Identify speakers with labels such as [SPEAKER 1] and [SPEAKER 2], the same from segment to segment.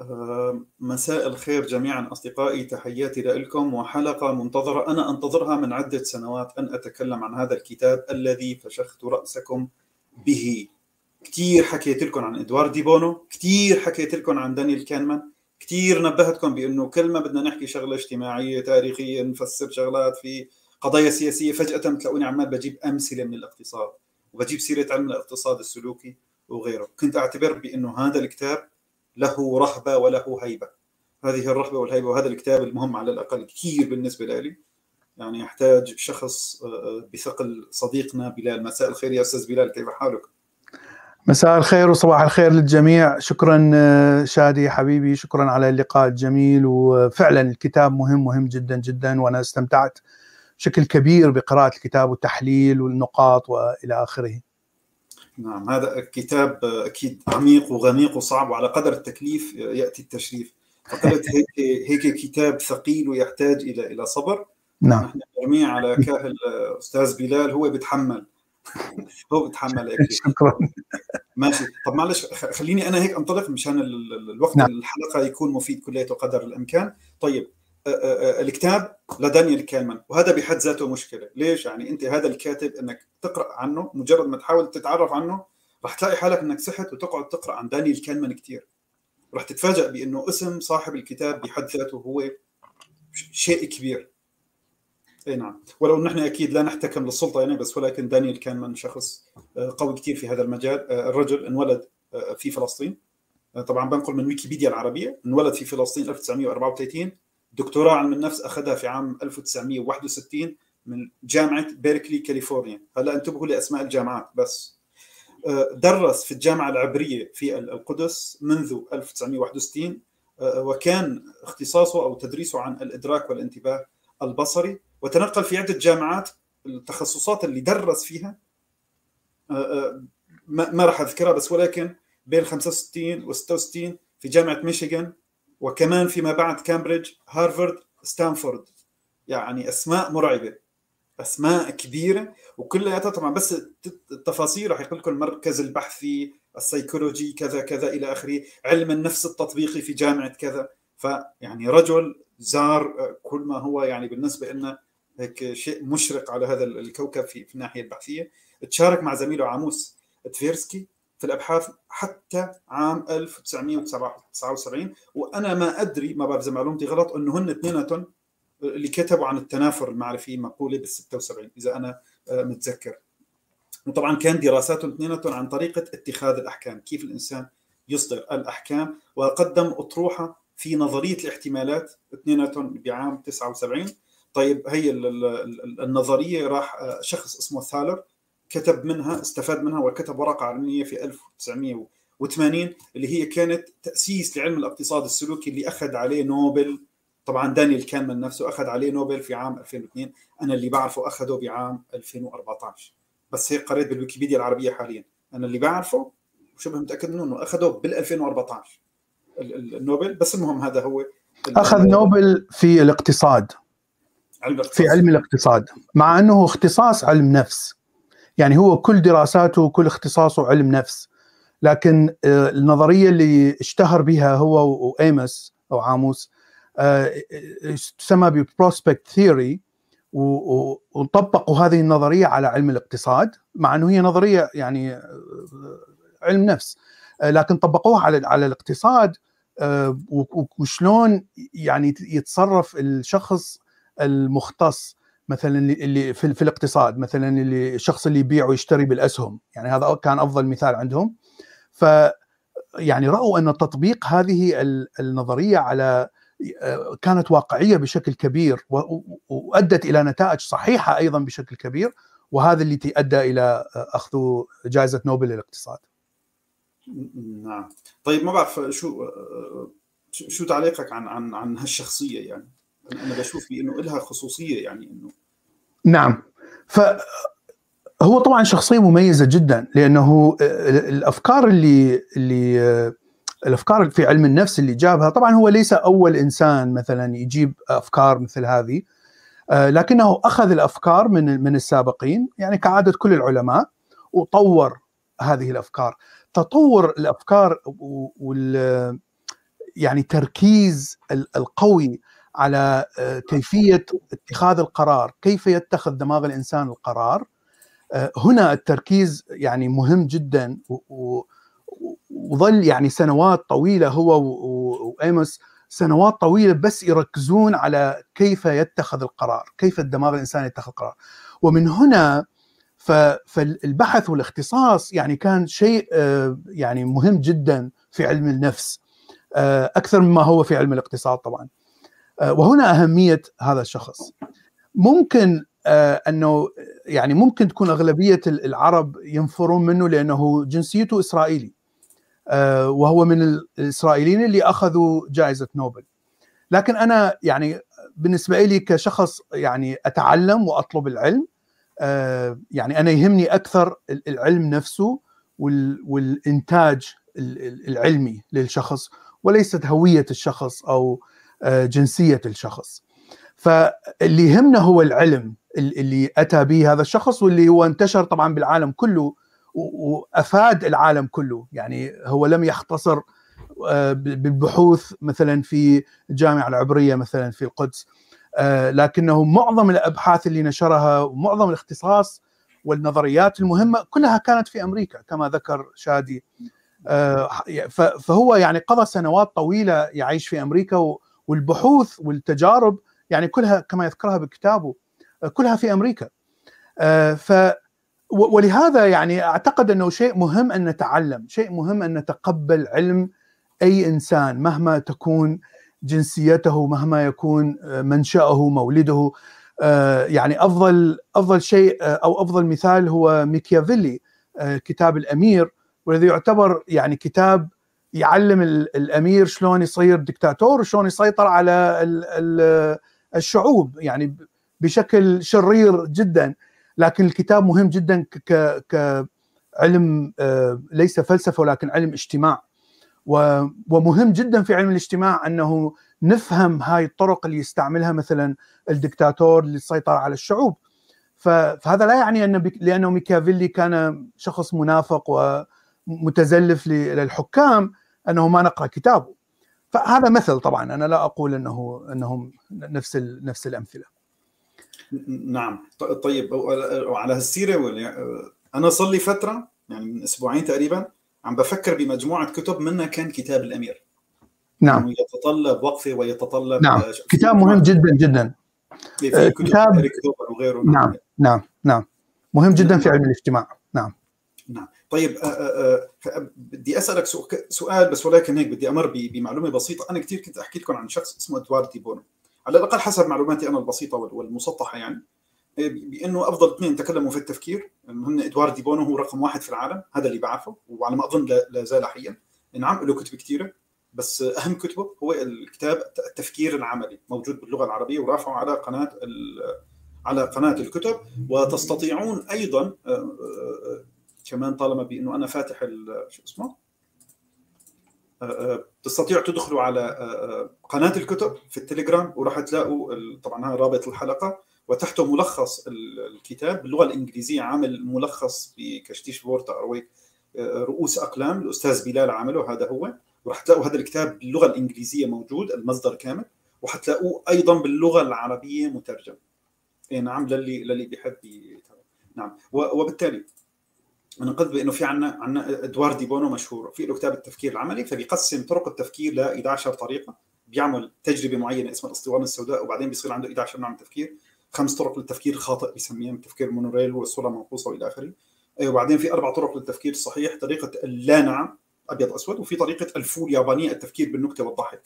[SPEAKER 1] آه، مساء الخير جميعا أصدقائي تحياتي لكم. وحلقة منتظرة أنا أنتظرها من عدة سنوات أن أتكلم عن هذا الكتاب الذي فشخت رأسكم به. كثير حكيت لكم عن إدوارد دي بونو كثير حكيت لكم عن دانيال كانمان. كثير نبهتكم بأنه كل ما بدنا نحكي شغلة اجتماعية تاريخية نفسر شغلات في قضايا سياسية. فجأة تلاقوني عمال بجيب أمثلة من الاقتصاد وبجيب سيرة علم الاقتصاد السلوكي وغيره. كنت أعتبر بأنه هذا الكتاب له رهبة وله هيبة. هذه الرهبة والهيبة وهذا الكتاب المهم على الأقل كثير بالنسبة لي. يعني يحتاج شخص آه، بثقل صديقنا بلال. مساء الخير يا أستاذ بلال كيف حالك؟
[SPEAKER 2] مساء الخير وصباح الخير للجميع. شكرا آه، شادي حبيبي شكرا على اللقاء الجميل. وفعلا الكتاب مهم مهم جدا جدا وأنا استمتعت بشكل كبير بقراءة الكتاب والتحليل والنقاط وإلى آخره.
[SPEAKER 1] نعم هذا كتاب أكيد عميق وغميق وصعب وعلى قدر التكليف يأتي التشريف. فقلت هيك هيك كتاب ثقيل ويحتاج إلى إلى صبر.
[SPEAKER 2] نعم. نحن
[SPEAKER 1] نرميه على كاهل أستاذ بلال هو بيتحمل. هو بيتحمل
[SPEAKER 2] أكيد شكرا.
[SPEAKER 1] ماشي. طب معلش خليني أنا هيك أنطلق مشان الوقت نعم. الحلقة يكون مفيد كليته قدر الإمكان. طيب الكتاب لدانيال كالمان وهذا بحد ذاته مشكلة. ليش؟ يعني أنت هذا الكاتب إنك تقرأ عنه مجرد ما تحاول تتعرف عنه راح تلاقي حالك إنك سحت وتقعد تقرأ عن دانيال كالمان كثير راح تتفاجأ بأنه اسم صاحب الكتاب بحد ذاته هو شيء كبير. إي نعم. ولو نحن أكيد لا نحتكم للسلطة يعني بس ولكن دانيال كانمان شخص قوي كثير في هذا المجال. الرجل انولد في فلسطين. طبعا بنقل من ويكيبيديا العربية. انولد في فلسطين 1934 دكتوراه علم النفس أخذها في عام 1961 من جامعة بيركلي كاليفورنيا هلا انتبهوا لأسماء الجامعات بس. آه، درس في الجامعة العبرية في القدس منذ 1961 آه، وكان اختصاصه أو تدريسه عن الإدراك والانتباه البصري. وتنقل في عدة جامعات التخصصات اللي درس فيها. آه، ما راح أذكرها بس ولكن بين 65 و 66 في جامعة ميشيغان وكمان فيما بعد كامبريدج هارفارد ستانفورد. يعني أسماء مرعبة. أسماء كبيرة وكلياتها طبعا بس التفاصيل راح يقول لكم المركز البحثي السيكولوجي كذا كذا إلى آخره علم النفس التطبيقي في جامعة كذا. فيعني رجل زار كل ما هو يعني بالنسبة لنا هيك شيء مشرق على هذا الكوكب في, في الناحية البحثية. تشارك مع زميله عاموس تفيرسكي. في الأبحاث حتى عام 1979 وأنا ما أدري ما بعرف إذا معلومتي غلط انه هن اثنيناتهم اللي كتبوا عن التنافر المعرفي مقولة بال 76 إذا أنا آه، متذكر. وطبعا كان دراساتهم اثنيناتهم عن طريقة اتخاذ الأحكام كيف الإنسان يصدر الأحكام وقدم أطروحة في نظرية الاحتمالات اثنيناتهم بعام 79 طيب هي النظرية راح آه، شخص اسمه ثالر كتب منها استفاد منها وكتب ورقة علمية في 1980 اللي هي كانت تأسيس لعلم الاقتصاد السلوكي اللي أخذ عليه نوبل. طبعا دانيال كانمان نفسه أخذ عليه نوبل في عام 2002 أنا اللي بعرفه أخذه بعام 2014 بس هيك قريت بالويكيبيديا العربية حاليا. أنا اللي بعرفه وشبه متأكد منه إنه أخذه بال 2014 النوبل. بس المهم هذا هو
[SPEAKER 2] أخذ نوبل في الاقتصاد علم في علم الاقتصاد مع أنه اختصاص علم نفس. يعني هو كل دراساته وكل اختصاصه علم نفس. لكن آه، النظرية اللي اشتهر بها هو وأيمس أو عاموس آه، تسمى ببروسبكت ثيوري وطبقوا هذه النظرية على علم الاقتصاد مع إنه هي نظرية يعني آه، علم نفس. لكن طبقوها على على الاقتصاد وشلون يعني يتصرف الشخص المختص. مثلا اللي في, في الاقتصاد مثلا اللي الشخص اللي يبيع ويشتري بالأسهم. يعني هذا كان أفضل مثال عندهم. ف يعني رأوا أن تطبيق هذه النظرية على كانت واقعية بشكل كبير وأدت إلى نتائج صحيحة أيضا بشكل كبير وهذا اللي ادى إلى أخذ جائزة نوبل للاقتصاد.
[SPEAKER 1] نعم. طيب ما بعرف شو شو تعليقك عن عن عن هالشخصية يعني؟ أنا بشوف بأنه لها خصوصية يعني إنه
[SPEAKER 2] نعم. ف هو طبعا شخصية مميزة جدا لأنه الأفكار اللي اللي الأفكار في علم النفس اللي جابها طبعا هو ليس أول إنسان مثلا يجيب أفكار مثل هذه لكنه أخذ الأفكار من من السابقين يعني كعادة كل العلماء وطور هذه الأفكار. تطور الأفكار وال يعني تركيز القوي على كيفية اتخاذ القرار، كيف يتخذ دماغ الإنسان القرار هنا التركيز يعني مهم جدا وظل يعني سنوات طويلة هو وايموس سنوات طويلة بس يركزون على كيف يتخذ القرار، كيف الدماغ الانساني يتخذ قرار. ومن هنا فالبحث والاختصاص يعني كان شيء آه، يعني مهم جدا في علم النفس آه، أكثر مما هو في علم الاقتصاد طبعا. آه، وهنا أهمية هذا الشخص. ممكن أنه يعني ممكن تكون أغلبية العرب ينفرون منه لأنه جنسيته إسرائيلي. آه، وهو من الإسرائيليين اللي أخذوا جائزة نوبل لكن أنا يعني بالنسبة لي كشخص يعني أتعلم وأطلب العلم آه، يعني أنا يهمني أكثر العلم نفسه والإنتاج العلمي للشخص وليست هوية الشخص أو آه، جنسية الشخص. فاللي يهمنا هو العلم اللي أتى به هذا الشخص واللي هو انتشر طبعا بالعالم كله وأفاد العالم كله. يعني هو لم يختصر آه، بالبحوث مثلا في الجامعة العبرية مثلا في القدس. آه، لكنه معظم الأبحاث اللي نشرها ومعظم الاختصاص والنظريات المهمة كلها كانت في أمريكا كما ذكر شادي. آه، فهو يعني قضى سنوات طويلة يعيش في أمريكا والبحوث والتجارب يعني كلها كما يذكرها بكتابه كلها في أمريكا. ف ولهذا يعني أعتقد أنه شيء مهم أن نتعلم، شيء مهم أن نتقبل علم أي إنسان مهما تكون جنسيته مهما يكون آه، منشأه مولده. آه، يعني أفضل أفضل شيء آه، أو أفضل مثال هو ميكيافيلي كتاب الأمير والذي يعتبر يعني كتاب يعلم الأمير شلون يصير دكتاتور وشلون يسيطر على الشعوب يعني بشكل شرير جدا. لكن الكتاب مهم جدا كعلم آه، ليس فلسفة ولكن علم اجتماع. ومهم جدا في علم الاجتماع أنه نفهم هاي الطرق اللي يستعملها مثلا الدكتاتور للسيطره على الشعوب. فهذا لا يعني أن لأنه ميكافيلي كان شخص منافق ومتزلف للحكام أنه ما نقرأ كتابه. فهذا مثل طبعا. أنا لا أقول انه أنهم نفس نفس الأمثلة.
[SPEAKER 1] نعم. طيب وعلى هالسيرة أنا صار لي فترة يعني من أسبوعين تقريبا عم بفكر بمجموعة كتب منها كان كتاب الأمير.
[SPEAKER 2] نعم.
[SPEAKER 1] يتطلب وقفة ويتطلب
[SPEAKER 2] نعم. كتاب مهم جدا جدا.
[SPEAKER 1] آه، كتاب وغيره.
[SPEAKER 2] نعم نعم نعم. مهم جدا في علم الاجتماع. نعم.
[SPEAKER 1] نعم. طيب آآ آآ بدي أسألك سؤال بس ولكن هيك بدي أمر بمعلومة بسيطة. أنا كثير كنت أحكي لكم عن شخص اسمه ادوارد بونو. على الأقل حسب معلوماتي أنا البسيطة والمسطحة يعني. بأنه أفضل اثنين تكلموا في التفكير. هن ادوارد دي بونو هو رقم واحد في العالم هذا اللي بعرفه وعلى ما أظن لا زال حيا. نعم له كتب كثيره بس أهم كتبه هو الكتاب التفكير العملي موجود باللغة العربية ورافعه على قناة على قناة الكتب. وتستطيعون أيضا آه، آه، آه، كمان طالما بإنه أنا فاتح شو اسمه؟ تستطيعوا تدخلوا على آه، آه، قناة الكتب في التليجرام وراح تلاقوا طبعا هذا رابط الحلقة وتحته ملخص الكتاب باللغة الإنجليزية عامل ملخص بكشتيش فورتا آه، رؤوس أقلام الأستاذ بلال عمله هذا هو. وراح تلاقوا هذا الكتاب باللغة الإنجليزية موجود المصدر كامل. وحتلاقوه أيضا باللغة العربية مترجم. اي نعم للي للي بيحب نعم. وبالتالي نقد بانه في عندنا عندنا ادوار دي بونو مشهور. في له كتاب التفكير العملي فبيقسم طرق التفكير ل 11 طريقة. بيعمل تجربة معينة اسمها الاسطوانه السوداء وبعدين بيصير عنده 11 نوع من التفكير. خمس طرق للتفكير الخاطئ بيسميها التفكير monorail والصورة المنقوصة وإلى آخره. وبعدين في أربع طرق للتفكير الصحيح طريقة اللا نعم أبيض أسود وفي طريقة الفول يابانيه التفكير بالنكتة والضحك.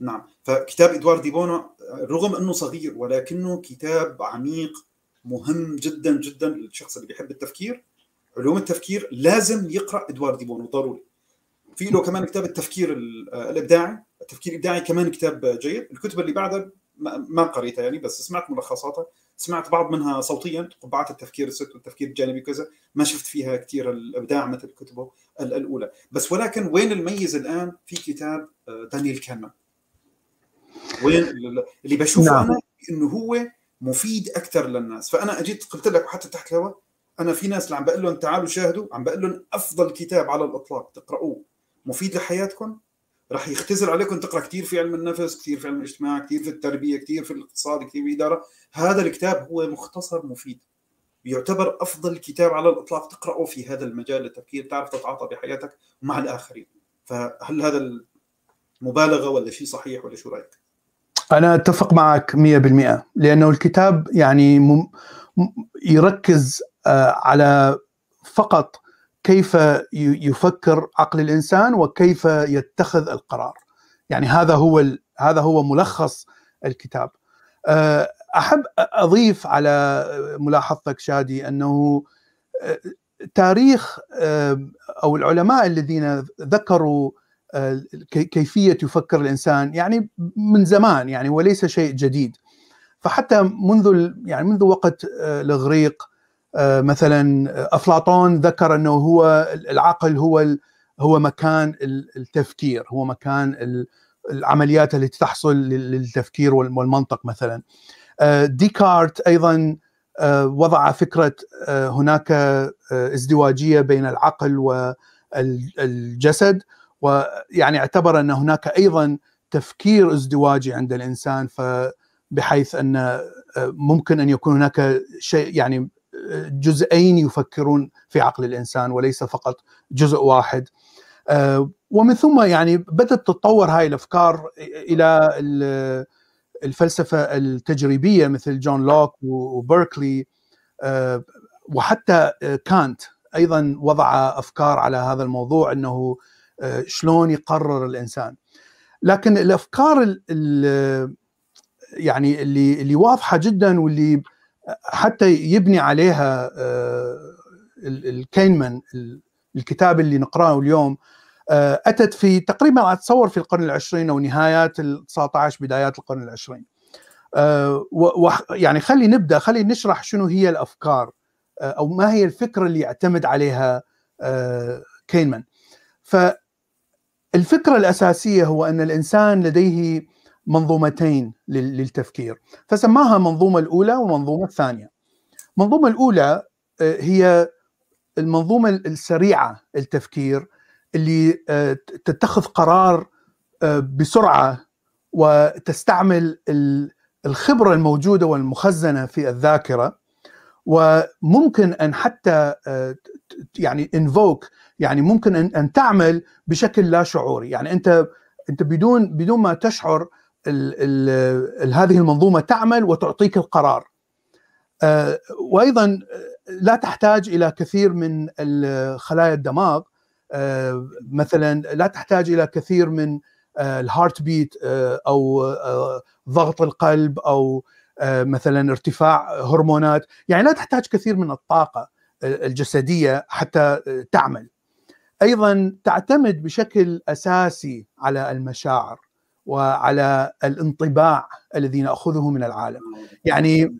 [SPEAKER 1] نعم. فكتاب ادوار دي بونو رغم إنه صغير ولكنه كتاب عميق مهم جدا جدا للشخص اللي بيحب التفكير. علوم التفكير لازم يقرأ إدوارد دي بونو ضروري. في له كمان كتاب التفكير الإبداعي. التفكير الإبداعي كمان كتاب جيد. الكتب اللي بعدها ما قريتها يعني بس سمعت ملخصاتها. سمعت بعض منها صوتيا قبعات التفكير الست والتفكير الجانبي وكذا. ما شفت فيها كثير الإبداع مثل كتبه الأولى. بس ولكن وين الميز الآن؟ في كتاب آه، دانيال كانمان. وين اللي بشوفه نعم. أنا إنه هو مفيد أكثر للناس. فأنا أجيت قلت لك وحتى تحت الهواء أنا في ناس اللي عم بقول لهم تعالوا شاهدوا عم بقول لهم أفضل كتاب على الإطلاق تقرأوه مفيد لحياتكم؟ راح يختزل عليكم تقرأ كثير في علم النفس كثير في علم الاجتماع كثير في التربية كثير في الاقتصاد كثير في الإدارة. هذا الكتاب هو مختصر مفيد. يعتبر أفضل كتاب على الإطلاق تقرأه في هذا المجال التفكير تعرف تتعاطى بحياتك مع الآخرين. فهل هذا مبالغه ولا شيء صحيح ولا شو رأيك؟
[SPEAKER 2] أنا أتفق معك 100% لأنه الكتاب يعني يركز آه، على فقط كيف يفكر عقل الإنسان وكيف يتخذ القرار. يعني هذا هو هذا هو ملخص الكتاب. آه، أحب أضيف على ملاحظتك شادي أنه آه، تاريخ أو العلماء الذين ذكروا كيفية يفكر الإنسان يعني من زمان يعني وليس شيء جديد. فحتى منذ يعني منذ وقت الإغريق آه، مثلا أفلاطون ذكر أنه هو العقل هو هو مكان التفكير هو مكان العمليات التي تحصل للتفكير والمنطق مثلا. آه، ديكارت أيضا آه، وضع فكرة هناك ازدواجية بين العقل والجسد ويعني اعتبر أن هناك أيضا تفكير ازدواجي عند الإنسان فبحيث أن ممكن أن يكون هناك شيء يعني جزئين يفكرون في عقل الإنسان وليس فقط جزء واحد. ومن ثم يعني بدأت تتطور هاي الأفكار إلى الفلسفة التجريبية مثل جون لوك وبركلي وحتى كانت أيضا وضع أفكار على هذا الموضوع إنه شلون يقرر الإنسان. لكن الأفكار يعني اللي اللي واضحة جدا واللي حتى يبني عليها آه، الكينمان الكتاب اللي نقرأه اليوم. آه، أتت في تقريبا اتصور في القرن العشرين أو نهايات ال 19 بدايات القرن العشرين. آه، يعني خلي نبدأ خلي نشرح شنو هي الأفكار أو ما هي الفكرة اللي يعتمد عليها كينمان. فالفكرة الأساسية هو أن الإنسان لديه منظومتين للتفكير. فسماها المنظومة الأولى والمنظومة الثانية. المنظومة الأولى آه، هي المنظومة السريعة التفكير اللي آه، تتخذ قرار آه، بسرعة وتستعمل الخبرة الموجودة والمخزنة في الذاكرة. وممكن أن حتى يعني انفوك يعني ممكن أن تعمل بشكل لا شعوري. يعني أنت أنت بدون بدون ما تشعر ال ال هذه المنظومة تعمل وتعطيك القرار. آه، وأيضا آه، لا تحتاج إلى كثير من خلايا الدماغ. آه، مثلا لا تحتاج إلى كثير من الهارت بيت أو ضغط القلب أو مثلا ارتفاع هرمونات. يعني لا تحتاج كثير من الطاقة الجسدية حتى تعمل. أيضا تعتمد بشكل أساسي على المشاعر. وعلى الانطباع الذي ناخذه من العالم. يعني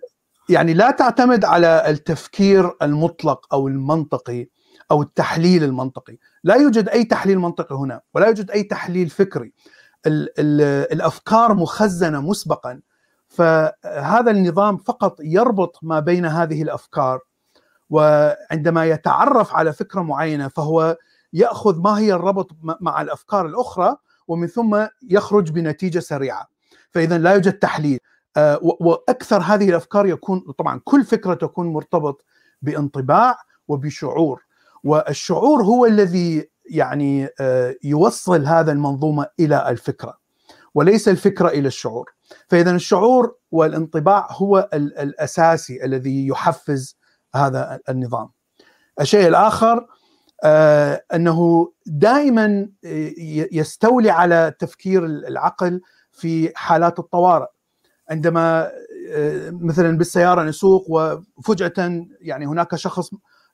[SPEAKER 2] يعني لا تعتمد على التفكير المطلق أو المنطقي أو التحليل المنطقي. لا يوجد أي تحليل منطقي هنا ولا يوجد أي تحليل فكري. ال ال الأفكار مخزنة مسبقا. فهذا النظام فقط يربط ما بين هذه الأفكار وعندما يتعرف على فكرة معينة فهو يأخذ ما هي الربط مع الأفكار الأخرى ومن ثم يخرج بنتيجة سريعة. فاذا لا يوجد تحليل. آه، وأكثر هذه الأفكار يكون طبعا كل فكرة تكون مرتبط بانطباع وبشعور. والشعور هو الذي يعني آه، يوصل هذا المنظومة إلى الفكرة وليس الفكرة إلى الشعور. فاذا الشعور والانطباع هو الأساسي الذي يحفز هذا النظام. الشيء الآخر أنه دائما آه، يستولي على تفكير العقل في حالات الطوارئ. عندما آه، مثلا بالسيارة نسوق وفجأة يعني هناك شخص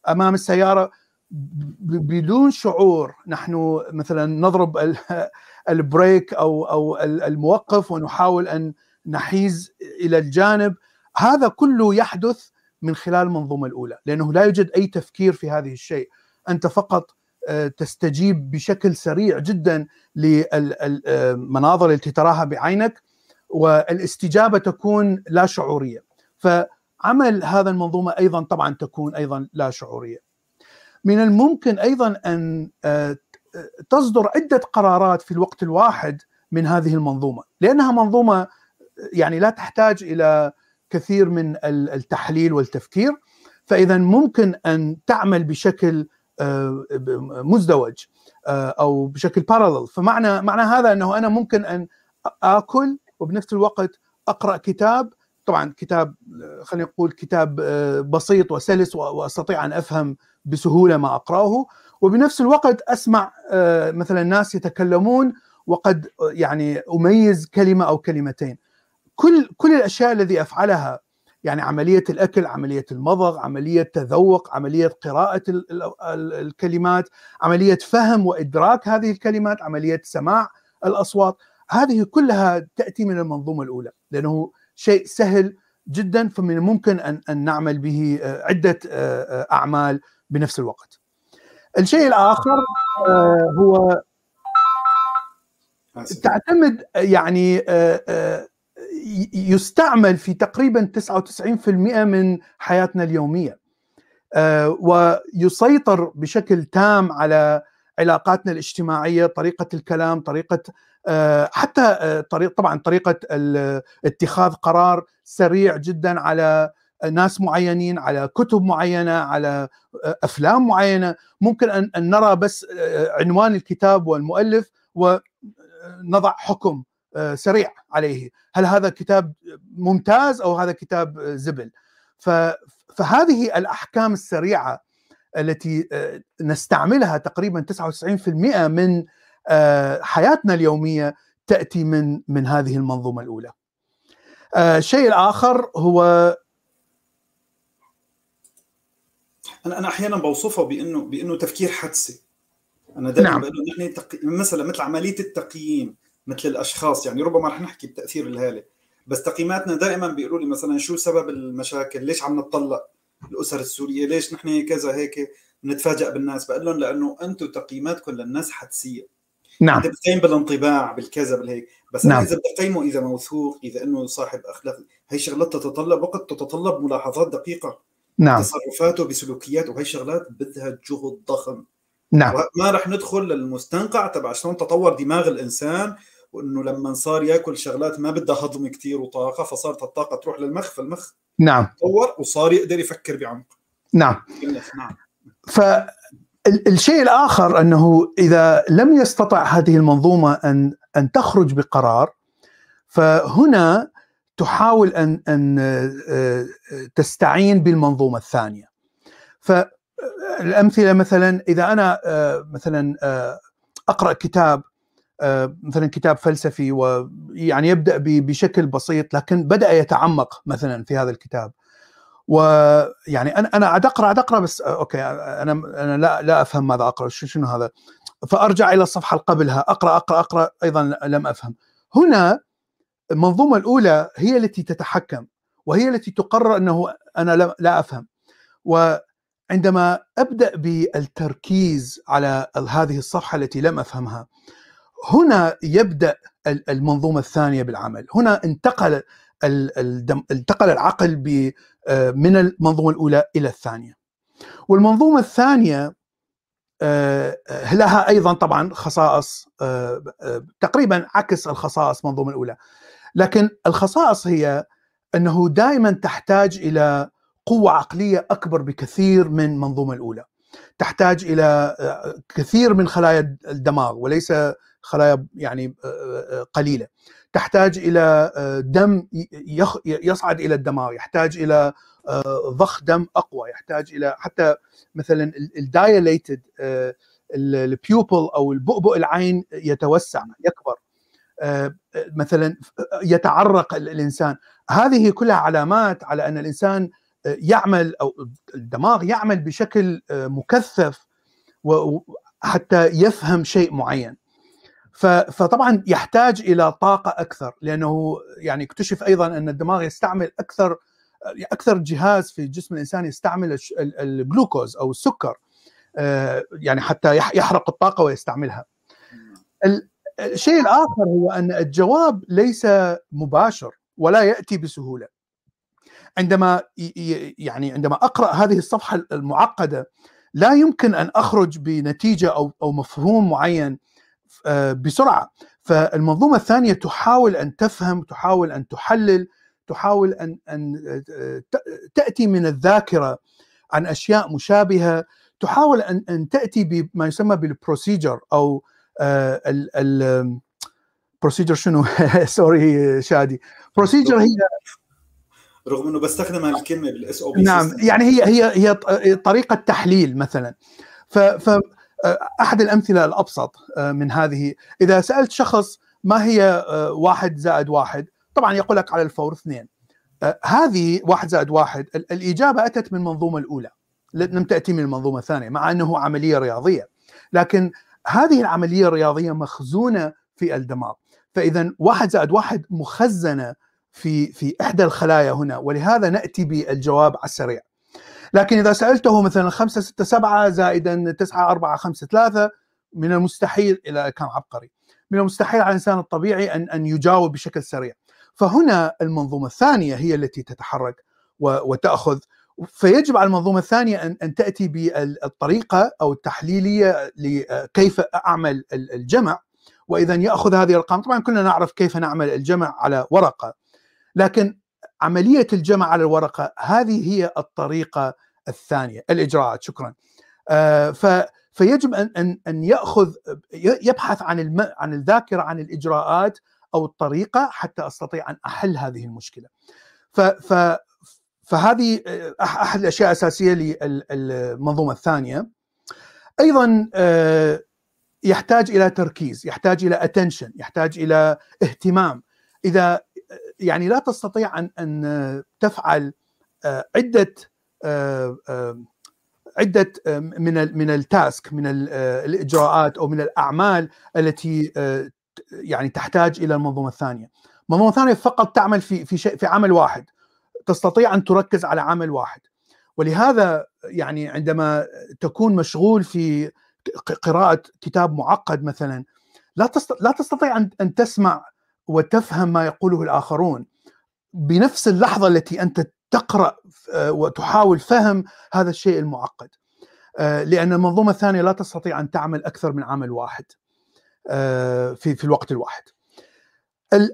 [SPEAKER 2] أمام السيارة بدون شعور نحن مثلا نضرب البريك أو أو الموقف ونحاول أن نحيز إلى الجانب. هذا كله يحدث من خلال المنظومة الأولى لأنه لا يوجد أي تفكير في هذه الشيء. أنت فقط آه، تستجيب بشكل سريع جدا للمناظر التي تراها بعينك والاستجابة تكون لا شعورية. فعمل هذا المنظومة أيضا طبعا تكون أيضا لا شعورية. من الممكن أيضا أن آه، تصدر عدة قرارات في الوقت الواحد من هذه المنظومة لأنها منظومة يعني لا تحتاج إلى كثير من التحليل والتفكير. فاذا ممكن أن تعمل بشكل مزدوج آه، أو بشكل بارلل فمعنى معنى هذا إنه أنا ممكن أن آكل وبنفس الوقت أقرأ كتاب. طبعا كتاب خلينا نقول كتاب آه، بسيط وسلس وأستطيع أن أفهم بسهولة ما أقرأه. وبنفس الوقت أسمع مثلا ناس يتكلمون وقد يعني أميز كلمة أو كلمتين. كل كل الأشياء الذي أفعلها يعني عملية الأكل، عملية المضغ، عملية تذوق، عملية قراءة الكلمات، عملية فهم وإدراك هذه الكلمات، عملية سماع الأصوات، هذه كلها تأتي من المنظومة الأولى لأنه شيء سهل جدا فمن الممكن أن أن نعمل به آه، عدة آه، آه، أعمال بنفس الوقت. الشيء الآخر هو تعتمد يعني يستعمل في تقريبا 99% من حياتنا اليومية. آه، ويسيطر بشكل تام على علاقاتنا الاجتماعية طريقة الكلام طريقة آه، حتى آه، طريق طبعا طريقة اتخاذ قرار سريع جدا على ناس معينين على كتب معينة على أفلام معينة. ممكن ان نرى بس عنوان الكتاب والمؤلف ونضع حكم سريع عليه هل هذا كتاب ممتاز أو هذا كتاب زبل فهذه الأحكام السريعة التي آه، نستعملها تقريبا 99% من آه، حياتنا اليومية تأتي من من هذه المنظومة الأولى. الشيء الآخر هو
[SPEAKER 1] أنا أنا أحيانا بوصفه بأنه بأنه تفكير حدسي أنا دائما نعم. بقول نحن تق... مثلا مثل عملية التقييم مثل الأشخاص. يعني ربما رح نحكي بتأثير الهالة. بس تقييماتنا دائما بيقولوا لي مثلا شو سبب المشاكل؟ ليش عم نتطلق الأسر السورية؟ ليش نحن كذا هيك بنتفاجئ بالناس؟ بقول لهم لأنه أنتم تقييماتكم للناس حدسية. نعم. انت بتقيم بالانطباع بالكذا بالهيك. بس نعم. إذا بدي اقيمه إذا موثوق إذا إنه صاحب أخلاق هي شغلات تتطلب وقت تتطلب ملاحظات دقيقة. نعم. تصرفاته بسلوكياته وهي شغلات بدها جهد ضخم. نعم. ما رح ندخل للمستنقع تبع شلون تطور دماغ الإنسان وإنه لما صار يأكل شغلات ما بدها هضم كثير وطاقة فصارت الطاقة تروح للمخ فالمخ
[SPEAKER 2] نعم.
[SPEAKER 1] تطور وصار يقدر يفكر بعمق.
[SPEAKER 2] نعم. نعم. فالشيء الآخر أنه إذا لم يستطع هذه المنظومة أن أن تخرج بقرار فهنا تحاول أن أن آه، تستعين بالمنظومة الثانية. فالامثله مثلا إذا أنا آه، مثلا آه، أقرأ كتاب مثلا كتاب فلسفي ويعني يبدأ بشكل بسيط لكن بدأ يتعمق مثلا في هذا الكتاب. ويعني أنا أنا أقرأ أقرأ بس آه، أوكي أنا أنا لا لا أفهم ماذا أقرأ شنو هذا؟ فأرجع إلى الصفحة اللي قبلها أقرأ أقرأ أقرأ أيضا لم أفهم. هنا المنظومة الأولى هي التي تتحكم وهي التي تقرر أنه أنا لا أفهم. وعندما أبدأ بالتركيز على هذه الصفحة التي لم أفهمها هنا يبدأ المنظومة الثانية بالعمل. هنا انتقل انتقل العقل آه، من المنظومة الأولى إلى الثانية. والمنظومة الثانية آه، لها أيضا طبعا خصائص آه، تقريبا عكس الخصائص المنظومه الأولى. لكن الخصائص هي أنه دائما تحتاج إلى قوة عقلية أكبر بكثير من المنظومه الأولى. تحتاج إلى كثير من خلايا الدماغ وليس خلايا يعني آه، آه، قليلة. تحتاج إلى آه، دم يصعد إلى الدماغ يحتاج إلى ضخ دم أقوى يحتاج إلى حتى مثلا ال dilated ال pupil أو البؤبؤ العين يتوسع يكبر مثلا يتعرق الإنسان. هذه كلها علامات على أن الإنسان يعمل أو الدماغ يعمل بشكل مكثف حتى يفهم شيء معين. فطبعا يحتاج إلى طاقة أكثر لأنه يعني اكتشف أيضا أن الدماغ يستعمل أكثر أكثر جهاز في جسم الإنسان يستعمل الجلوكوز أو السكر آه، يعني حتى يحرق الطاقة ويستعملها. الشيء الآخر هو أن الجواب ليس مباشر ولا يأتي بسهولة. عندما يعني عندما أقرأ هذه الصفحة المعقدة لا يمكن أن أخرج بنتيجة أو أو مفهوم معين بسرعة. فالمنظومة الثانية تحاول أن تفهم تحاول أن تحلل تحاول أن أن تأتي من الذاكرة عن أشياء مشابهة. تحاول أن أن تأتي بما يسمى بال procedure أو ال procedure شنو؟ sorry شادي. procedure هي
[SPEAKER 1] رغم إنه بستخدم الكلمة بالاس أو
[SPEAKER 2] بي نعم. يعني هي هي هي طريقة تحليل مثلا. ف ف أحد الأمثلة الأبسط من هذه. إذا سألت شخص ما هي واحد زائد واحد طبعا يقول لك على الفور اثنين. هذه واحد زائد واحد الإجابة أتت من المنظومة الأولى. لم تأتي من المنظومة الثانية مع أنه عملية رياضية. لكن هذه العملية الرياضية مخزونة في الدماغ. فاذا واحد زائد واحد مخزنة في في إحدى الخلايا هنا ولهذا نأتي بالجواب على السريع. لكن إذا سألته مثلا 5 6 7 زائدا 9 4 5 3 من المستحيل إلى كان عبقري. من المستحيل على الإنسان الطبيعي أن أن يجاوب بشكل سريع. فهنا المنظومة الثانية هي التي تتحرك وتأخذ. فيجب على المنظومة الثانية أن أن تأتي بالطريقة أو التحليلية لكيف أعمل الجمع. وإذا يأخذ هذه الأرقام طبعا كلنا نعرف كيف نعمل الجمع على ورقة. لكن عملية الجمع على الورقة هذه هي الطريقة الثانية الإجراءات شكرا آه ف فيجب أن أن أن يأخذ يبحث عن الم... عن الذاكرة عن الإجراءات أو الطريقة حتى أستطيع أن أحل هذه المشكلة. ف ف فهذه أحد الأشياء الأساسية للمنظومه الثانية. أيضا آه يحتاج إلى تركيز، يحتاج إلى attention، يحتاج إلى اهتمام. إذا يعني لا تستطيع ان أن تفعل عدة عدة من من ال task من الإجراءات أو من الأعمال التي يعني تحتاج إلى المنظومة الثانية. المنظومه الثانية فقط تعمل في في شيء في عمل واحد. تستطيع أن تركز على عمل واحد. ولهذا يعني عندما تكون مشغول في قراءة كتاب معقد مثلا لا لا تستطيع أن تسمع وتفهم ما يقوله الآخرون بنفس اللحظة التي أنت تقرأ وتحاول فهم هذا الشيء المعقد لأن المنظومة الثانية لا تستطيع أن تعمل أكثر من عمل واحد في في الوقت الواحد.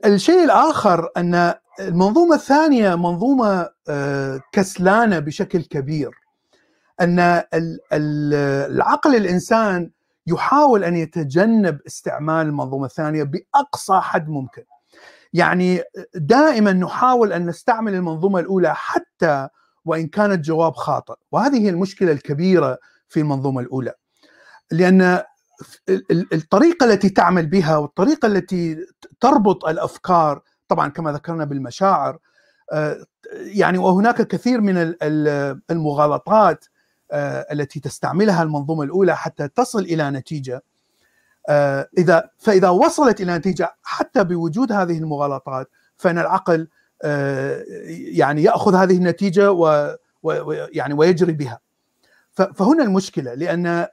[SPEAKER 2] الشيء الآخر أن المنظومة الثانية منظومة كسلانة بشكل كبير. أن العقل الإنسان يحاول أن يتجنب استعمال المنظومة الثانية بأقصى حد ممكن. يعني دائما نحاول أن نستعمل المنظومة الأولى حتى وإن كان الجواب خاطئ، وهذه هي المشكلة الكبيرة في المنظومة الأولى. لأن الطريقة التي تعمل بها والطريقة التي تربط الأفكار طبعا كما ذكرنا بالمشاعر يعني وهناك كثير من المغالطات التي تستعملها المنظومة الأولى حتى تصل إلى نتيجة. إذا فإذا وصلت إلى نتيجة حتى بوجود هذه المغالطات فإن العقل يعني يأخذ هذه النتيجة ويعني ويجري بها. فهنا المشكلة لأن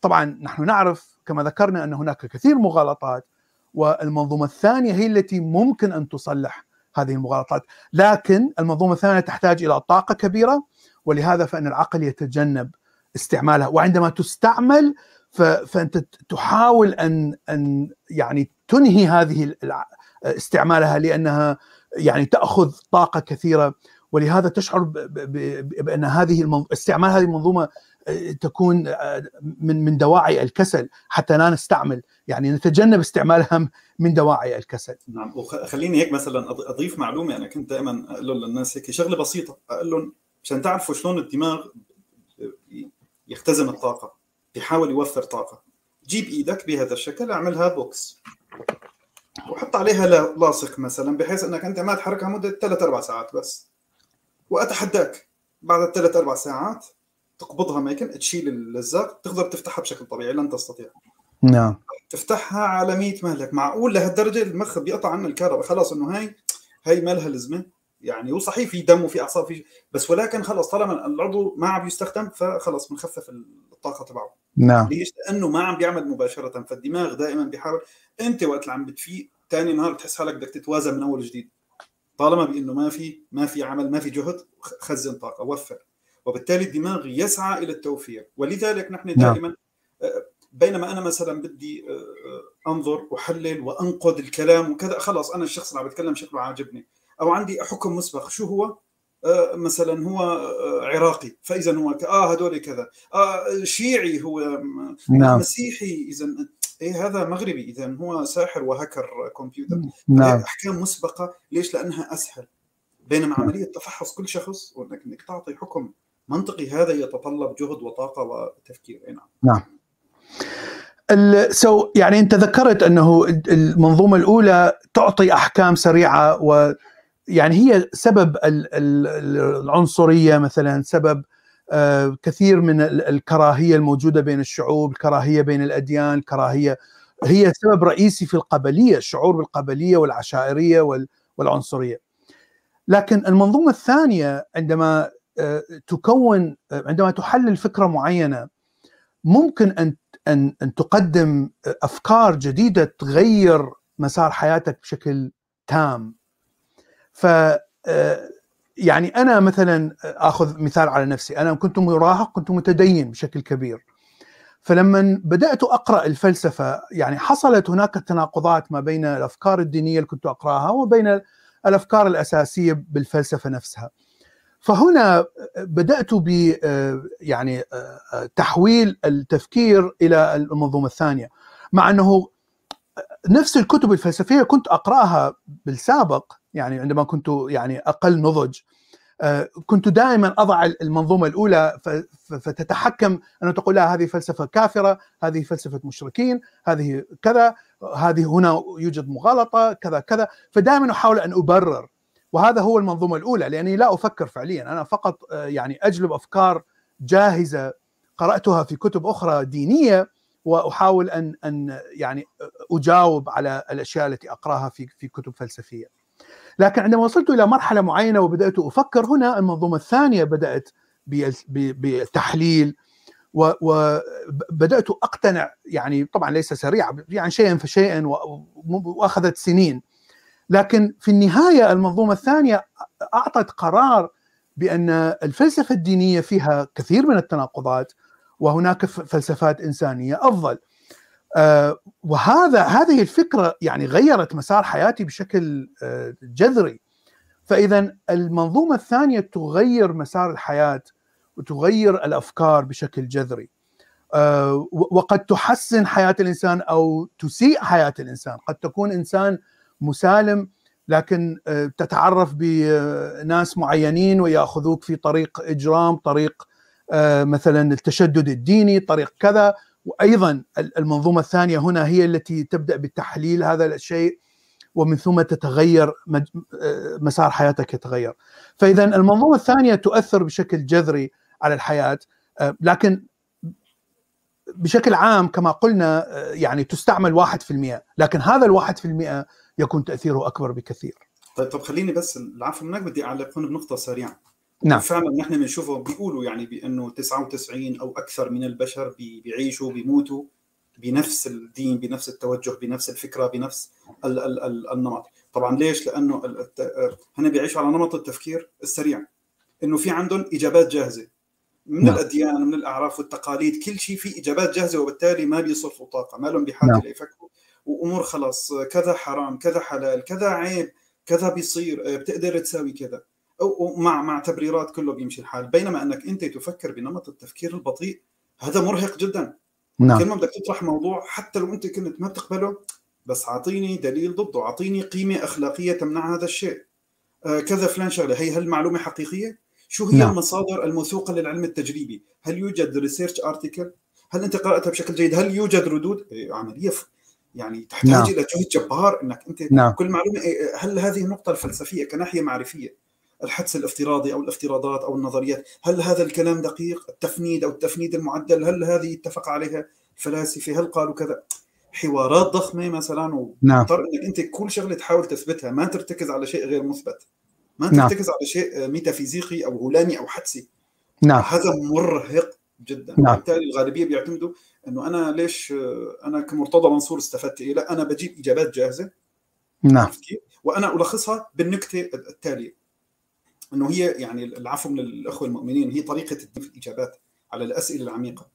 [SPEAKER 2] طبعا نحن نعرف كما ذكرنا أن هناك كثير مغالطات والمنظومة الثانية هي التي ممكن أن تصلح هذه المغالطات. لكن المنظومة الثانية تحتاج إلى طاقة كبيرة ولهذا فإن العقل يتجنب استعمالها. وعندما تستعمل فأنت تحاول ان أن يعني تنهي هذه استعمالها لأنها يعني تأخذ طاقة كثيرة. ولهذا تشعر بأن هذه استعمال هذه المنظومة تكون من من دواعي الكسل حتى لا نستعمل. يعني نتجنب استعمالها من دواعي الكسل.
[SPEAKER 1] نعم وخليني هيك مثلا أضيف معلومة. أنا كنت دائما أقول للناس هيك شغلة بسيطة. أقول لهم عشان تعرفوا شلون الدماغ يختزن الطاقة بيحاول يوفر طاقة. جيب إيدك بهذا الشكل اعملها بوكس. وحط عليها لاصق مثلا بحيث أنك أنت ما تحركها مدة ثلاث أربع ساعات بس. وأتحداك بعد الثلاث أربع ساعات تقبضها ميكن تشيل اللزاق تقدر تفتحها بشكل طبيعي لن تستطيع.
[SPEAKER 2] نعم.
[SPEAKER 1] تفتحها على 100 مهلك معقول لهالدرجة المخ بيقطع عنها الكهرباء خلاص إنه هاي هي ما لها لزمة. يعني وصحيح في دم وفي أعصاب في بس ولكن خلص طالما العضو ما عم يستخدم فخلص بنخفف الطاقة تبعه.
[SPEAKER 2] نعم.
[SPEAKER 1] ليش؟ لأنه ما عم بيعمل مباشرة فالدماغ دائما بيحاول. أنت وقت اللي عم بتفيق ثاني نهار بتحس حالك بدك تتوازن من أول جديد طالما بإنه ما في ما في عمل ما في جهد خزن طاقة وفر. وبالتالي الدماغ يسعى إلى التوفير. ولذلك نحن دائما بينما أنا مثلا بدي أنظر واحلل وأنقد الكلام وكذا خلاص أنا الشخص اللي عم بتكلم شكله عاجبني. أو عندي حكم مسبق. شو هو؟ مثلا هو عراقي. فاذا هو آه هدول كذا. آه شيعي هو نعم. مسيحي اذا إيه هذا مغربي. اذا هو ساحر وهكر كمبيوتر. نعم. أحكام مسبقة. ليش؟ لأنها أسهل. بينما عملية تفحص كل شخص وإنك إنك تعطي حكم منطقي هذا يتطلب جهد وطاقة وتفكير.
[SPEAKER 2] نعم. نعم. سو يعني أنت ذكرت أنه المنظومة الأولى تعطي أحكام سريعة و يعني هي سبب العنصرية مثلا سبب آه، كثير من الكراهية الموجودة بين الشعوب، الكراهية بين الأديان، الكراهية هي سبب رئيسي في القبلية، الشعور بالقبلية والعشائرية والعنصرية. لكن المنظومة الثانية عندما آه، تكون عندما تحلل فكرة معينة ممكن أن أن أن تقدم أفكار جديدة تغير مسار حياتك بشكل تام ف آه، يعني أنا مثلا آخذ مثال على نفسي. أنا كنت مراهق كنت متدين بشكل كبير. فلما بدأت أقرأ الفلسفة يعني حصلت هناك تناقضات ما بين الأفكار الدينية اللي كنت أقرأها وبين الأفكار الأساسية بالفلسفة نفسها. فهنا بدأت ب يعني تحويل التفكير إلى المنظومة الثانية. مع أنه نفس الكتب الفلسفية كنت أقرأها بالسابق يعني عندما كنت يعني أقل نضج. آه، كنت دائما أضع المنظومة الأولى فتتحكم ان تقول لا هذه فلسفة كافرة، هذه فلسفة مشركين، هذه كذا، هذه هنا يوجد مغالطة، كذا كذا، فدائما أحاول أن أبرر. وهذا هو المنظومة الأولى لأني لا أفكر فعليا، أنا فقط آه، يعني أجلب أفكار جاهزة قرأتها في كتب أخرى دينية وأحاول ان أن يعني أجاوب على الأشياء التي أقرأها في في كتب فلسفية. لكن عندما وصلت إلى مرحلة معينة وبدأت أفكر هنا المنظومة الثانية بدأت بالتحليل وبدات أقتنع يعني طبعا ليس سريعا يعني شيئا فشيئا وأخذت سنين. لكن في النهاية المنظومة الثانية أعطت قرار بأن الفلسفة الدينية فيها كثير من التناقضات وهناك فلسفات إنسانية أفضل. وهذا هذه الفكرة يعني غيرت مسار حياتي بشكل آه، جذري. فإذا المنظومة الثانية تغير مسار الحياة وتغير الأفكار بشكل جذري. آه، وقد تحسن حياة الإنسان أو تسيء حياة الإنسان. قد تكون إنسان مسالم لكن تتعرف بناس معينين ويأخذوك في طريق إجرام طريق مثلا التشدد الديني طريق كذا وأيضا المنظومة الثانية هنا هي التي تبدأ بتحليل هذا الشيء ومن ثم تتغير مسار حياتك يتغير. فاذا المنظومة الثانية تؤثر بشكل جذري على الحياة لكن بشكل عام كما قلنا يعني تستعمل 1% لكن هذا الواحد في المئة يكون تأثيره أكبر بكثير.
[SPEAKER 1] طيب طب خليني بس العفو منك بدي أعلق هنا بنقطة سريعة. نعم. فعلا نحن بنشوفه بيقولوا يعني بأنه 99 أو أكثر من البشر بيعيشوا بيموتوا بنفس الدين بنفس التوجه بنفس الفكرة بنفس ال ال ال النمط. طبعا ليش؟ لأنه هنا بيعيشوا على نمط التفكير السريع. إنه في عندهم إجابات جاهزة. من نعم. الأديان من الأعراف والتقاليد كل شيء في إجابات جاهزة وبالتالي ما بيصرفوا طاقة ما لهم بحاجة نعم. ليفكروا. وأمور خلاص كذا حرام كذا حلال كذا عيب كذا بيصير بتقدر تساوي كذا. ومع مع تبريرات كله بيمشي الحال. بينما أنك أنت تفكر بنمط التفكير البطيء هذا مرهق جدا. نعم. كل ما بدك تطرح موضوع حتى لو أنت كنت ما بتقبله بس أعطيني دليل ضده أعطيني قيمة أخلاقية تمنع هذا الشيء. آه كذا فلان شغلة. هي هل معلومة حقيقية؟ شو هي نعم. المصادر الموثوقة للعلم التجريبي؟ هل يوجد ريسيرش ارتكل هل أنت قرأتها بشكل جيد؟ هل يوجد ردود؟ إيه، عملية يعني تحتاج نعم. إلى جهد جبار إنك أنت نعم. كل معلومة إيه، هل هذه النقطه الفلسفية كناحية معرفية؟ الحدس الافتراضي أو الافتراضات أو النظريات هل هذا الكلام دقيق التفنيد أو التفنيد المعدل هل هذه اتفق عليها الفلاسفة هل قالوا كذا حوارات ضخمة مثلا. وتضطر نعم. إنك أنت كل شغلة تحاول تثبتها ما ترتكز على شيء غير مثبت ما نعم. ترتكز على شيء ميتافيزيقي أو هلامي أو حدسي نعم. هذا مرهق جدا نعم. بالتالي الغالبية بيعتمدوا إنه أنا ليش أنا كمرتضى منصور استفدت إيه؟ لا أنا بجيب إجابات جاهزة نعم وأنا ألخصها بالنكتة التالية إنه هي يعني العفو من الأخوة المؤمنين هي طريقة الإجابات على الأسئلة العميقة.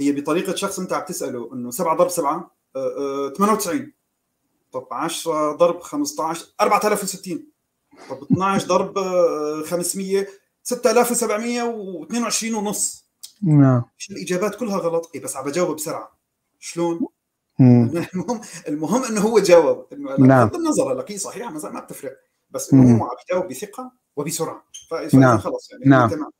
[SPEAKER 1] هي بطريقة شخص أنت عم تسأله إنه 7 ضرب 7 98 طب 10 ضرب 15 4060 طب 12 ضرب 500 6722 ونص.
[SPEAKER 2] نعم.
[SPEAKER 1] الإجابات؟ كلها غلط. اي بس عم بجاوب بسرعة. شلون؟ المهم المهم إنه هو جاوب. إنه نعم. بغض النظر هلا هي صحيحه ما بتفرق. بس إنه هو عم يجاوب بثقة. وبسرعة. نعم. خلص يعني.
[SPEAKER 2] نعم. تمام.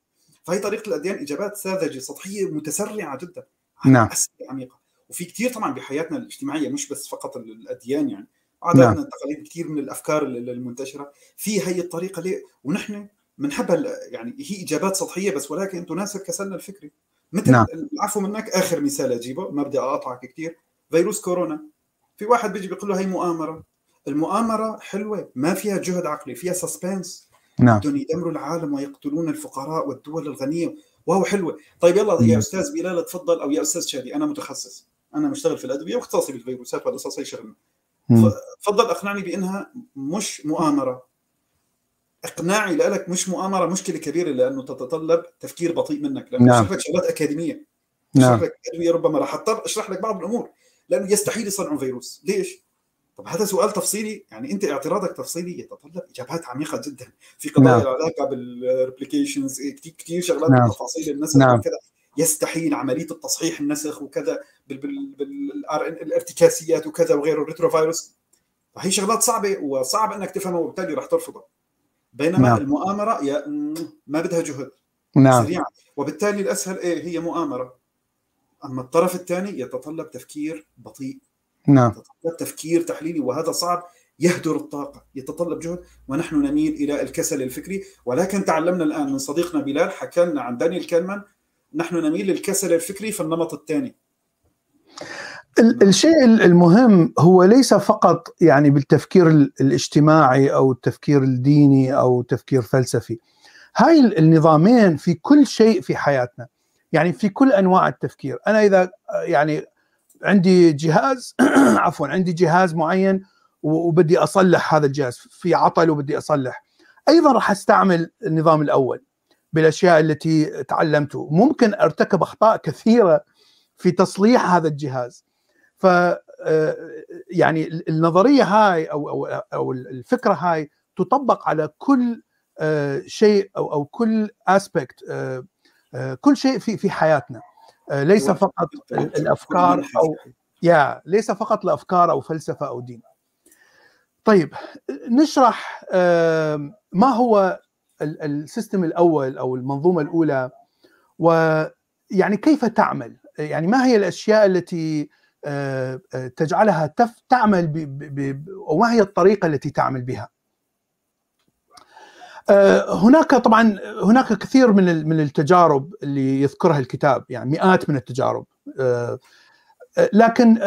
[SPEAKER 1] فهي طريقة الأديان إجابات ساذجة سطحية متسرعة جدا.
[SPEAKER 2] نعم.
[SPEAKER 1] اسئله عميقة. وفي كثير طبعا بحياتنا الاجتماعية مش بس فقط الأديان يعني. عاداتنا نعم. التقاليد كثير من الأفكار المنتشرة. في هي الطريقة ليه؟ ونحن بنحبها يعني هي إجابات سطحية بس ولكن تناسب كسلنا الفكري. مثل نعم. العفو منك. آخر مثال أجيبه. ما بدي أقاطعك كثير فيروس كورونا. في واحد بيجي بيقول له هي مؤامرة. المؤامرة حلوة ما فيها جهد عقلي فيها سسبنس
[SPEAKER 2] نعم.
[SPEAKER 1] بدهم يدمروا العالم ويقتلون الفقراء والدول الغنية. واو حلوة. طيب يلا يا أستاذ بلال تفضل. أو يا أستاذ شادي أنا متخصص. أنا مشتغل في الادويه واختصاصي بالفيروسات والقصص هي شغلنا تفضل أقنعني بأنها مش مؤامرة. اقناعي لك مش مؤامرة مشكلة كبيرة لأنه تتطلب تفكير بطيء منك لأنه نعم. لك شغلات أكاديمية.
[SPEAKER 2] نعم.
[SPEAKER 1] لك ادويه ربما راح اضطر أشرح لك بعض الأمور. لأنه يستحيل يصنعوا فيروس. ليش؟ طب هذا سؤال تفصيلي يعني أنت اعتراضك تفصيلي يتطلب إجابات عميقة جدا في قضايا نعم. العلاقة بال replications كثير كثير شغلات نعم. بالتفاصيل النسخ نعم. وكذا يستحيل عملية التصحيح النسخ وكذا بالارتكاسيات وكذا وغيره الريترو فيروس فهي شغلات صعبة وصعب إنك تفهمها وبالتالي راح ترفضها بينما نعم. المؤامرة يا ما بدها جهد
[SPEAKER 2] نعم.
[SPEAKER 1] سريعا وبالتالي الأسهل إيه هي مؤامرة أما الطرف الثاني يتطلب تفكير بطيء
[SPEAKER 2] نعم.
[SPEAKER 1] تفكير تحليلي وهذا صعب. يهدر الطاقة يتطلب جهد ونحن نميل إلى الكسل الفكري. ولكن تعلمنا الآن من صديقنا بلال حكى لنا عن دانيال كانمان نحن نميل للكسل الفكري في النمط الثاني.
[SPEAKER 2] الشيء المهم هو ليس فقط يعني بالتفكير الاجتماعي أو التفكير الديني أو تفكير فلسفي. هاي النظامين في كل شيء في حياتنا. يعني في كل أنواع التفكير. أنا إذا يعني عندي جهاز عفوا عندي جهاز معين وبدي أصلح هذا الجهاز في عطل وبدي أصلح. أيضا راح أستعمل النظام الأول بالأشياء التي تعلمته. ممكن أرتكب أخطاء كثيرة في تصليح هذا الجهاز. ف يعني النظرية هاي أو أو الفكرة هاي تطبق على كل شيء أو أو كل aspect كل شيء في في حياتنا. ليس فقط الأفكار أو يا ليس فقط الأفكار أو فلسفة أو دين. طيب نشرح ما هو ال system الأول أو المنظومة الأولى ويعني كيف تعمل؟ يعني ما هي الأشياء التي تجعلها تعمل ب... وما هي الطريقة التي تعمل بها؟ هناك طبعا هناك كثير من من التجارب اللي يذكرها الكتاب يعني مئات من التجارب لكن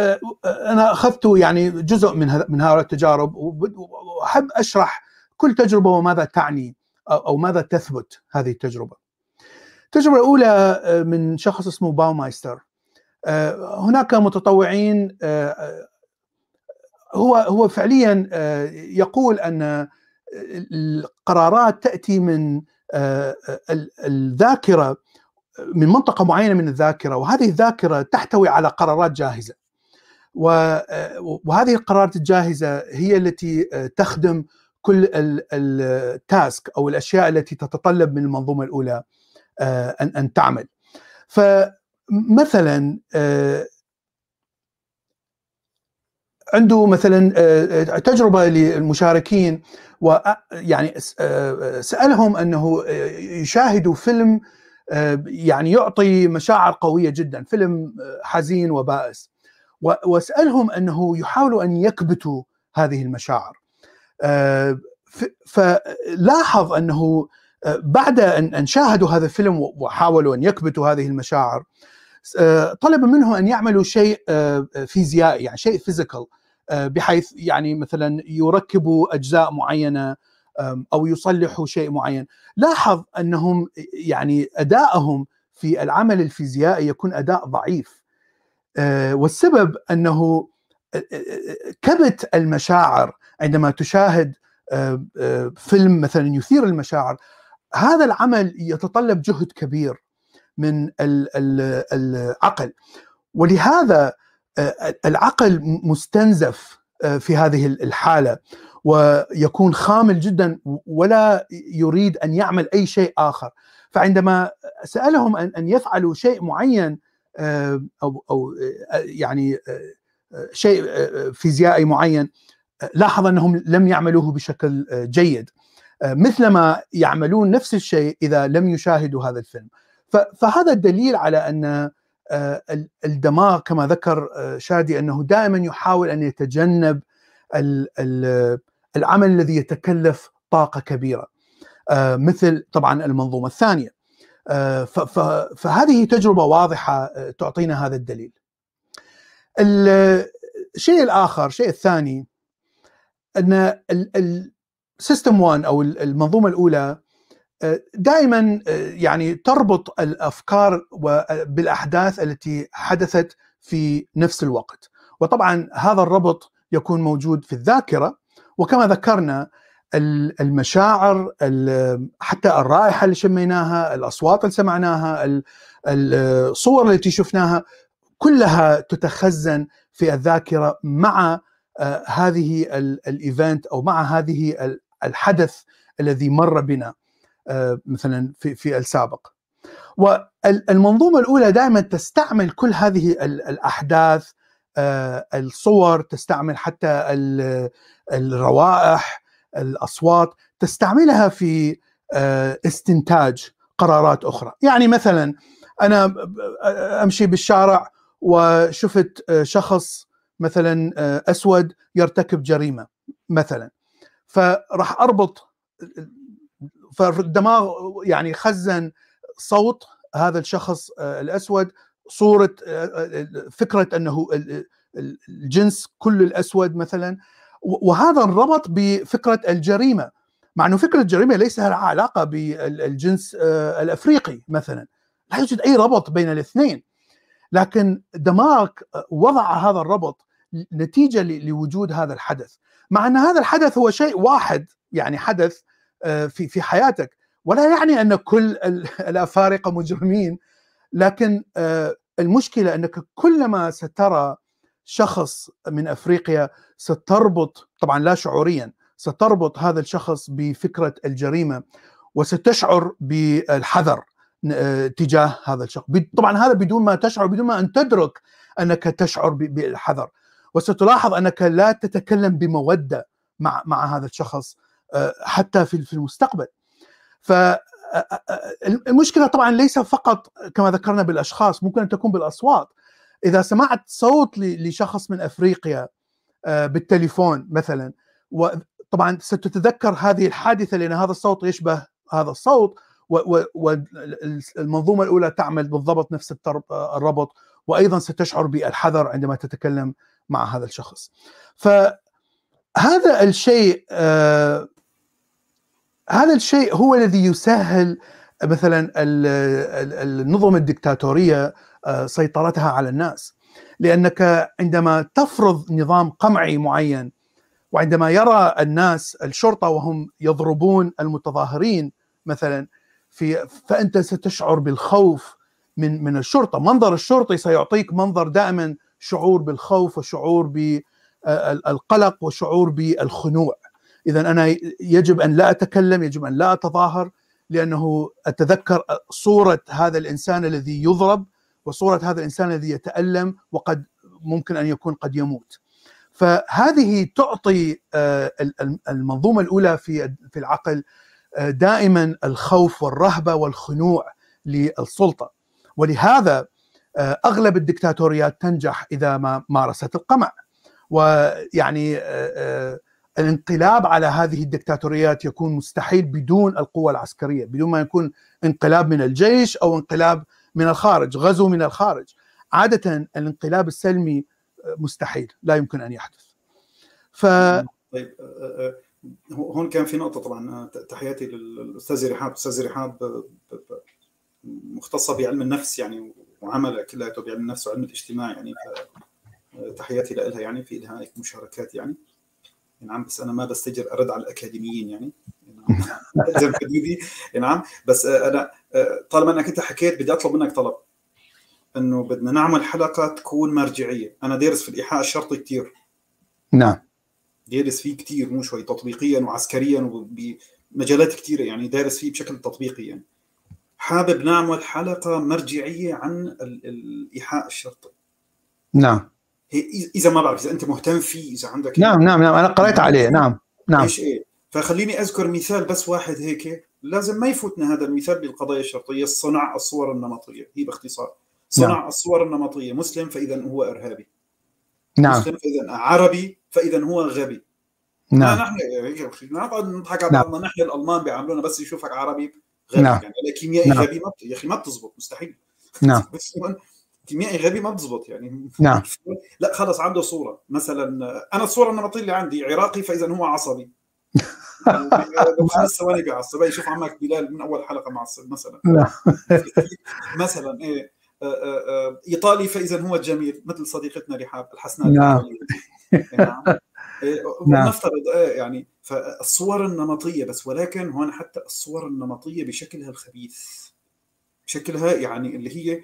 [SPEAKER 2] أنا أخذت يعني جزء من من هؤلاء التجارب وأحب أشرح كل تجربة وماذا تعني أو ماذا تثبت هذه التجربة. التجربة الأولى من شخص اسمه باومايستر هناك متطوعين هو هو فعليا يقول أن القرارات تأتي من الذاكرة من منطقة معينة من الذاكرة وهذه الذاكرة تحتوي على قرارات جاهزة. وهذه القرارات الجاهزة هي التي تخدم كل ال task أو الأشياء التي تتطلب من المنظومة الأولى ان أن تعمل. فمثلا عنده مثلا تجربة للمشاركين ويعني سألهم أنه يشاهدوا فيلم يعني يعطي مشاعر قوية جدا فيلم حزين وبائس. واسالهم أنه يحاولوا أن يكبتوا هذه المشاعر. فلاحظ أنه بعد أن شاهدوا هذا الفيلم وحاولوا أن يكبتوا هذه المشاعر طلب منه أن يعملوا شيء فيزيائي يعني شيء فيزيكال. بحيث يعني مثلا يركبوا أجزاء معينة أو يصلحوا شيء معين. لاحظ أنهم يعني أدائهم في العمل الفيزيائي يكون أداء ضعيف. والسبب أنه كبت المشاعر عندما تشاهد فيلم مثلا يثير المشاعر هذا العمل يتطلب جهد كبير من العقل. ولهذا العقل مستنزف في هذه الحالة ويكون خامل جدا ولا يريد أن يعمل أي شيء آخر. فعندما سألهم ان يفعلوا شيء معين أو أو يعني شيء فيزيائي معين لاحظ أنهم لم يعملوه بشكل جيد. مثلما يعملون نفس الشيء إذا لم يشاهدوا هذا الفيلم. فهذا الدليل على أن الدماغ كما ذكر شادي أنه دائما يحاول أن يتجنب العمل الذي يتكلف طاقة كبيرة. مثل طبعا المنظومة الثانية. فهذه تجربة واضحة تعطينا هذا الدليل. الشيء الآخر الشيء الثاني أن السيستم 1 أو المنظومة الأولى دائما يعني تربط الأفكار بالأحداث التي حدثت في نفس الوقت. وطبعا هذا الربط يكون موجود في الذاكرة وكما ذكرنا المشاعر حتى الرائحة اللي شميناها الأصوات اللي سمعناها الصور التي شفناها كلها تتخزن في الذاكرة مع هذه الإيفنت أو مع هذه الحدث الذي مر بنا. مثلا في في السابق. والمنظومة الأولى دائما تستعمل كل هذه الأحداث الصور تستعمل حتى الروائح الأصوات تستعملها في استنتاج قرارات أخرى. يعني مثلا أنا أمشي بالشارع وشفت شخص مثلا أسود يرتكب جريمة مثلا. فراح أربط فالدماغ يعني خزن صوت هذا الشخص الأسود صورة فكرة أنه الجنس كل الأسود مثلا. وهذا انربط بفكرة الجريمة مع أنه فكرة الجريمة ليس لها علاقة بالجنس الأفريقي مثلا. لا يوجد أي ربط بين الاثنين. لكن دماغك وضع هذا الربط نتيجة لوجود هذا الحدث. مع أن هذا الحدث هو شيء واحد يعني حدث في في حياتك. ولا يعني أن كل الأفارقة مجرمين لكن المشكلة أنك كلما سترى شخص من أفريقيا ستربط طبعا لا شعوريا ستربط هذا الشخص بفكرة الجريمة وستشعر بالحذر تجاه هذا الشخص. طبعا هذا بدون ما تشعر بدون ما أن تدرك أنك تشعر بالحذر. وستلاحظ أنك لا تتكلم بمودة مع مع هذا الشخص. حتى في المستقبل. فالمشكلة طبعا ليس فقط كما ذكرنا بالأشخاص ممكن أن تكون بالأصوات. إذا سمعت صوت لشخص من أفريقيا بالتليفون مثلا وطبعا ستتذكر هذه الحادثة لأن هذا الصوت يشبه هذا الصوت والمنظومه الأولى تعمل بالضبط نفس الربط وأيضا ستشعر بالحذر عندما تتكلم مع هذا الشخص. فهذا الشيء آه هذا الشيء هو الذي يسهل مثلا النظم الدكتاتورية سيطرتها على الناس لأنك عندما تفرض نظام قمعي معين وعندما يرى الناس الشرطة وهم يضربون المتظاهرين مثلا في فأنت ستشعر بالخوف من من الشرطة، منظر الشرطي سيعطيك منظر دائما شعور بالخوف وشعور بالقلق وشعور بالخنوع. اذا أنا يجب أن لا أتكلم، يجب أن لا أتظاهر لأنه أتذكر صورة هذا الإنسان الذي يضرب وصورة هذا الإنسان الذي يتألم وقد ممكن أن يكون قد يموت. فهذه تعطي المنظومة الأولى في في العقل دائما الخوف والرهبة والخنوع للسلطة ولهذا أغلب الدكتاتوريات تنجح إذا ما مارست القمع ويعني الانقلاب على هذه الدكتاتوريات يكون مستحيل بدون القوة العسكرية بدون ما يكون انقلاب من الجيش أو انقلاب من الخارج غزو من الخارج. عادة الانقلاب السلمي مستحيل لا يمكن أن يحدث.
[SPEAKER 1] ف... طيب هون كان في نقطة طبعا تحياتي للأستاذ رحاب أستاذ رحاب مختصة بعلم النفس يعني وعمل كلياته بعلم النفس وعلم الاجتماع يعني تحياتي لها يعني في لها مشاركات يعني. نعم بس أنا ما بستجر أرد على الأكاديميين يعني. حدودي نعم بس أنا طالما أنك أنت حكيت بدي أطلب منك طلب. إنه بدنا نعمل حلقة تكون مرجعية. أنا دارس في الإيحاء الشرطي كثير
[SPEAKER 2] نعم.
[SPEAKER 1] دارس فيه كثير مو شوي تطبيقيا وعسكريا وبمجالات كثيره يعني دارس فيه بشكل تطبيقي يعني. حابب نعمل حلقة مرجعية عن الإيحاء الشرطي.
[SPEAKER 2] نعم.
[SPEAKER 1] اذا ما بعرف إذا أنت مهتم فيه إذا عندك
[SPEAKER 2] نعم نعم نعم أنا قرأت عليه. نعم نعم.
[SPEAKER 1] إيش إيه؟ فخليني أذكر مثال بس واحد هيك. لازم ما يفوتنا هذا المثال بالقضايا الشرطية صنع الصور النمطية. هي باختصار. صنع نعم. الصور النمطية. مسلم فإذا هو إرهابي.
[SPEAKER 2] نعم.
[SPEAKER 1] مسلم فإذا عربي فإذا هو غبي.
[SPEAKER 2] نعم.
[SPEAKER 1] نحن هيك نقعد نضحك على بعضنا. نحن الألمان بيعاملونا بس يشوفك عربي غبي.
[SPEAKER 2] نعم.
[SPEAKER 1] يعني كيميائي
[SPEAKER 2] نعم.
[SPEAKER 1] غبي. ما يا أخي ما بتزبط. مستحيل.
[SPEAKER 2] نعم.
[SPEAKER 1] كيميائي غبي ما بتزبط يعني.
[SPEAKER 2] نعم.
[SPEAKER 1] لا خلص عنده صورة. مثلا أنا الصورة النمطيه اللي عندي عراقي فاذا هو عصبي. خمس ثواني بيعصب يشوف عمك بلال من أول حلقة معصب مثلا.
[SPEAKER 2] نعم.
[SPEAKER 1] مثلا إيه إيطالي فاذا هو جميل مثل صديقتنا رحاب الحسنات
[SPEAKER 2] نعم.
[SPEAKER 1] نعم.
[SPEAKER 2] نعم.
[SPEAKER 1] نفترض إيه يعني فالصور النمطية بس ولكن هون حتى الصور النمطية بشكلها الخبيث بشكلها يعني اللي هي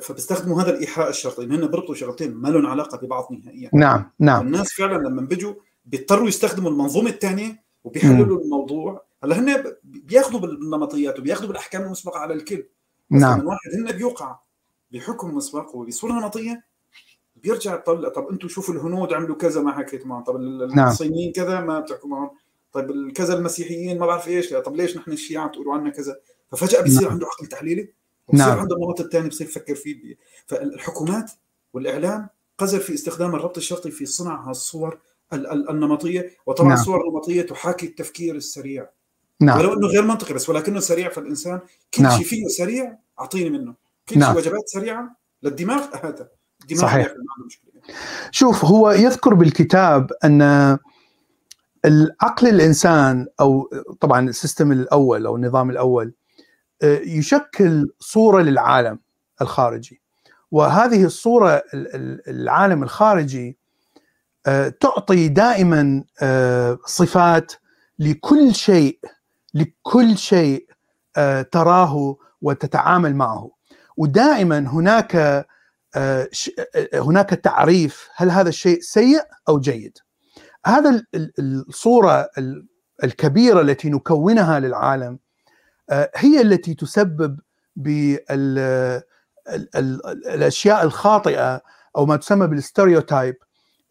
[SPEAKER 1] فبيستخدموا هذا الإيحاء الشرطي هن بربطوا شغلتين ما لهم علاقة ببعض نهائيا.
[SPEAKER 2] نعم نعم.
[SPEAKER 1] الناس فعلا لما بيجوا بيضطروا يستخدموا المنظومة الثانية وبيحللوا الموضوع. هلأ هن بياخذوا بالنمطيات وبياخذوا بالأحكام المسبقة على الكل.
[SPEAKER 2] نعم.
[SPEAKER 1] واحد هن بيوقع بحكم مسبق وبصوره نمطية بيرجع يطلع طب أنتم شوفوا الهنود عملوا كذا ما حكيت معهم. طب
[SPEAKER 2] نعم.
[SPEAKER 1] الصينيين كذا ما بتحكوا معهم. طيب كذا المسيحيين ما بعرف إيش. طب ليش نحن الشيعة تقولوا عنا كذا؟ ففجأة بيصير
[SPEAKER 2] نعم.
[SPEAKER 1] عنده عقل تحليلي.
[SPEAKER 2] نعم.
[SPEAKER 1] عنده النمط الثاني بصير يفكر فيه فالحكومات والإعلام قذر في استخدام الربط الشرطي في صنع الصور النمطية وطبعا
[SPEAKER 2] نعم.
[SPEAKER 1] الصور النمطيه تحاكي التفكير السريع
[SPEAKER 2] نعم
[SPEAKER 1] ولو إنه غير منطقي بس ولكنه سريع فالانسان كل
[SPEAKER 2] نعم.
[SPEAKER 1] شيء فيه سريع أعطيني منه كل
[SPEAKER 2] نعم.
[SPEAKER 1] شيء وجبات سريعة للدماغ هذا الدماغ
[SPEAKER 2] صحيح.
[SPEAKER 1] عنده مشكلة
[SPEAKER 2] شوف هو يذكر بالكتاب أن العقل الإنسان أو طبعا السيستم الأول أو النظام الأول يشكل صورة للعالم الخارجي. وهذه الصورة ال- ال- العالم الخارجي آه، تعطي دائما آه، صفات لكل شيء لكل شيء آه، تراه وتتعامل معه. ودائما هناك هناك تعريف هل هذا الشيء سيء أو جيد. هذا ال- ال- الصورة ال- الكبيرة التي نكونها للعالم هي التي تسبب بالاشياء الخاطئة أو ما تسمى بال stereotype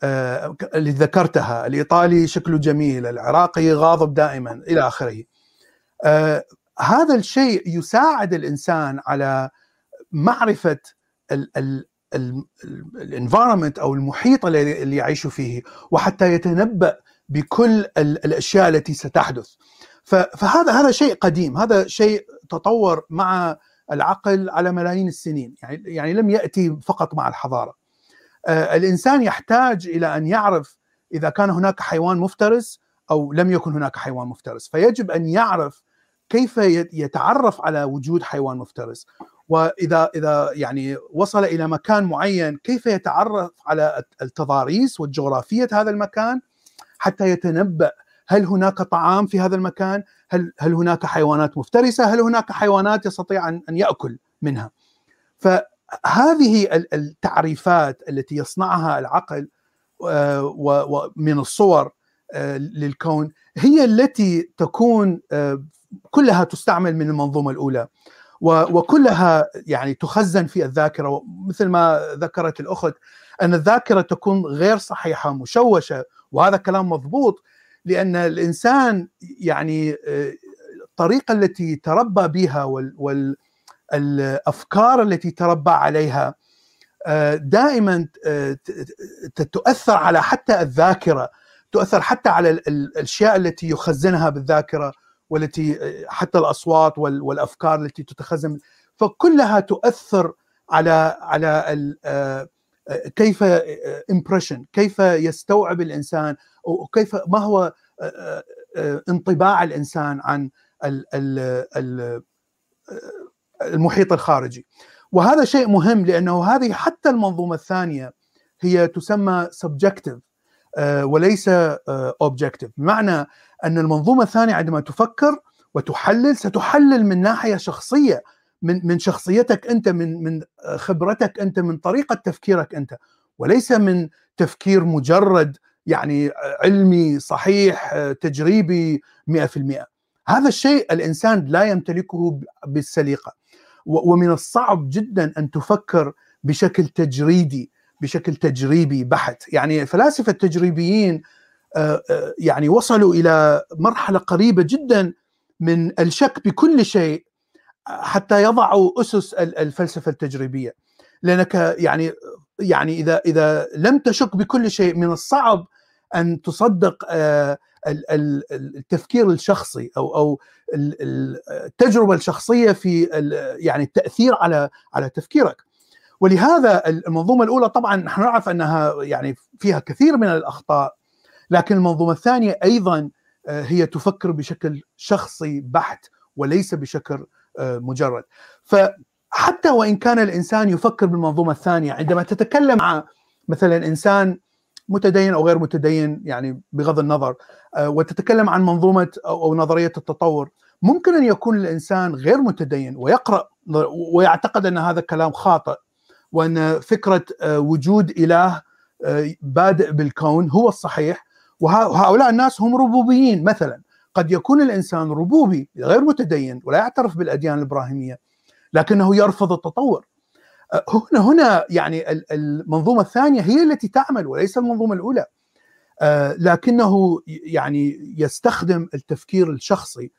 [SPEAKER 2] آه، اللي ذكرتها الإيطالي شكله جميل العراقي غاضب دائما إلى آخره. آه، هذا الشيء يساعد الإنسان على معرفة ال environment أو المحيط اللي يعيش فيه وحتى يتنبأ بكل ال- الأشياء التي ستحدث. فهذا هذا شيء قديم. هذا شيء تطور مع العقل على ملايين السنين. يعني يعني لم يأتي فقط مع الحضارة. آه، الإنسان يحتاج إلى أن يعرف إذا كان هناك حيوان مفترس أو لم يكن هناك حيوان مفترس. فيجب أن يعرف كيف يت- يتعرف على وجود حيوان مفترس. وإذا إذا يعني وصل إلى مكان معين كيف يتعرف على التضاريس والجغرافية هذا المكان حتى يتنبأ هل هناك طعام في هذا المكان؟ هل هل هناك حيوانات مفترسة؟ هل هناك حيوانات يستطيع أن يأكل منها؟ فهذه ال- التعريفات التي يصنعها العقل آه، ومن الصور آه، للكون هي التي تكون آه، كلها تستعمل من المنظومة الأولى وكلها يعني تخزن في الذاكرة مثل ما ذكرت الأخت أن الذاكرة تكون غير صحيحة مشوشة وهذا كلام مضبوط لأن الإنسان يعني الطريقة التي تربى بها وال والافكار التي تربى عليها دائما تؤثر على حتى الذاكرة تؤثر حتى على ال- ال- الأشياء التي يخزنها بالذاكرة والتي حتى الأصوات وال- والأفكار التي تتخزن فكلها تؤثر على على كيف impression كيف يستوعب الإنسان وكيف ما هو آه، آه، انطباع الإنسان عن ال- ال- ال- المحيط الخارجي؟ وهذا شيء مهم لأنه هذه حتى المنظومة الثانية هي تسمى subjective وليس objective بمعنى أن المنظومة الثانية عندما تفكر وتحلل ستحلل من ناحية شخصية من من شخصيتك أنت من من خبرتك أنت من طريقة تفكيرك أنت وليس من تفكير مجرد يعني علمي صحيح تجريبي 100% هذا الشيء الإنسان لا يمتلكه بالسليقة. ومن الصعب جدا أن تفكر بشكل تجريدي بشكل تجريبي بحت. يعني فلاسفة التجريبيين يعني وصلوا إلى مرحلة قريبة جدا من الشك بكل شيء حتى يضعوا أسس الفلسفة التجريبية. لأنك يعني يعني إذا إذا لم تشك بكل شيء من الصعب أن تصدق التفكير الشخصي أو أو التجربة الشخصية في يعني التأثير على على تفكيرك. ولهذا المنظومة الأولى طبعا نحن نعرف أنها يعني فيها كثير من الأخطاء لكن المنظومة الثانية أيضا هي تفكر بشكل شخصي بحت وليس بشكل مجرد. فحتى وإن كان الإنسان يفكر بالمنظومة الثانية عندما تتكلم مع مثلا إنسان متدين أو غير متدين يعني بغض النظر. وتتكلم عن منظومة أو نظرية التطور. ممكن أن يكون الإنسان غير متدين ويقرأ ويعتقد أن هذا الكلام خاطئ وأن فكرة وجود إله بادئ بالكون هو الصحيح. وهؤلاء الناس هم ربوبيين مثلا. قد يكون الإنسان ربوبي غير متدين ولا يعترف بالأديان الإبراهيمية لكنه يرفض التطور. هنا هنا يعني المنظومة الثانية هي التي تعمل وليس المنظومة الأولى. لكنه يعني يستخدم التفكير الشخصي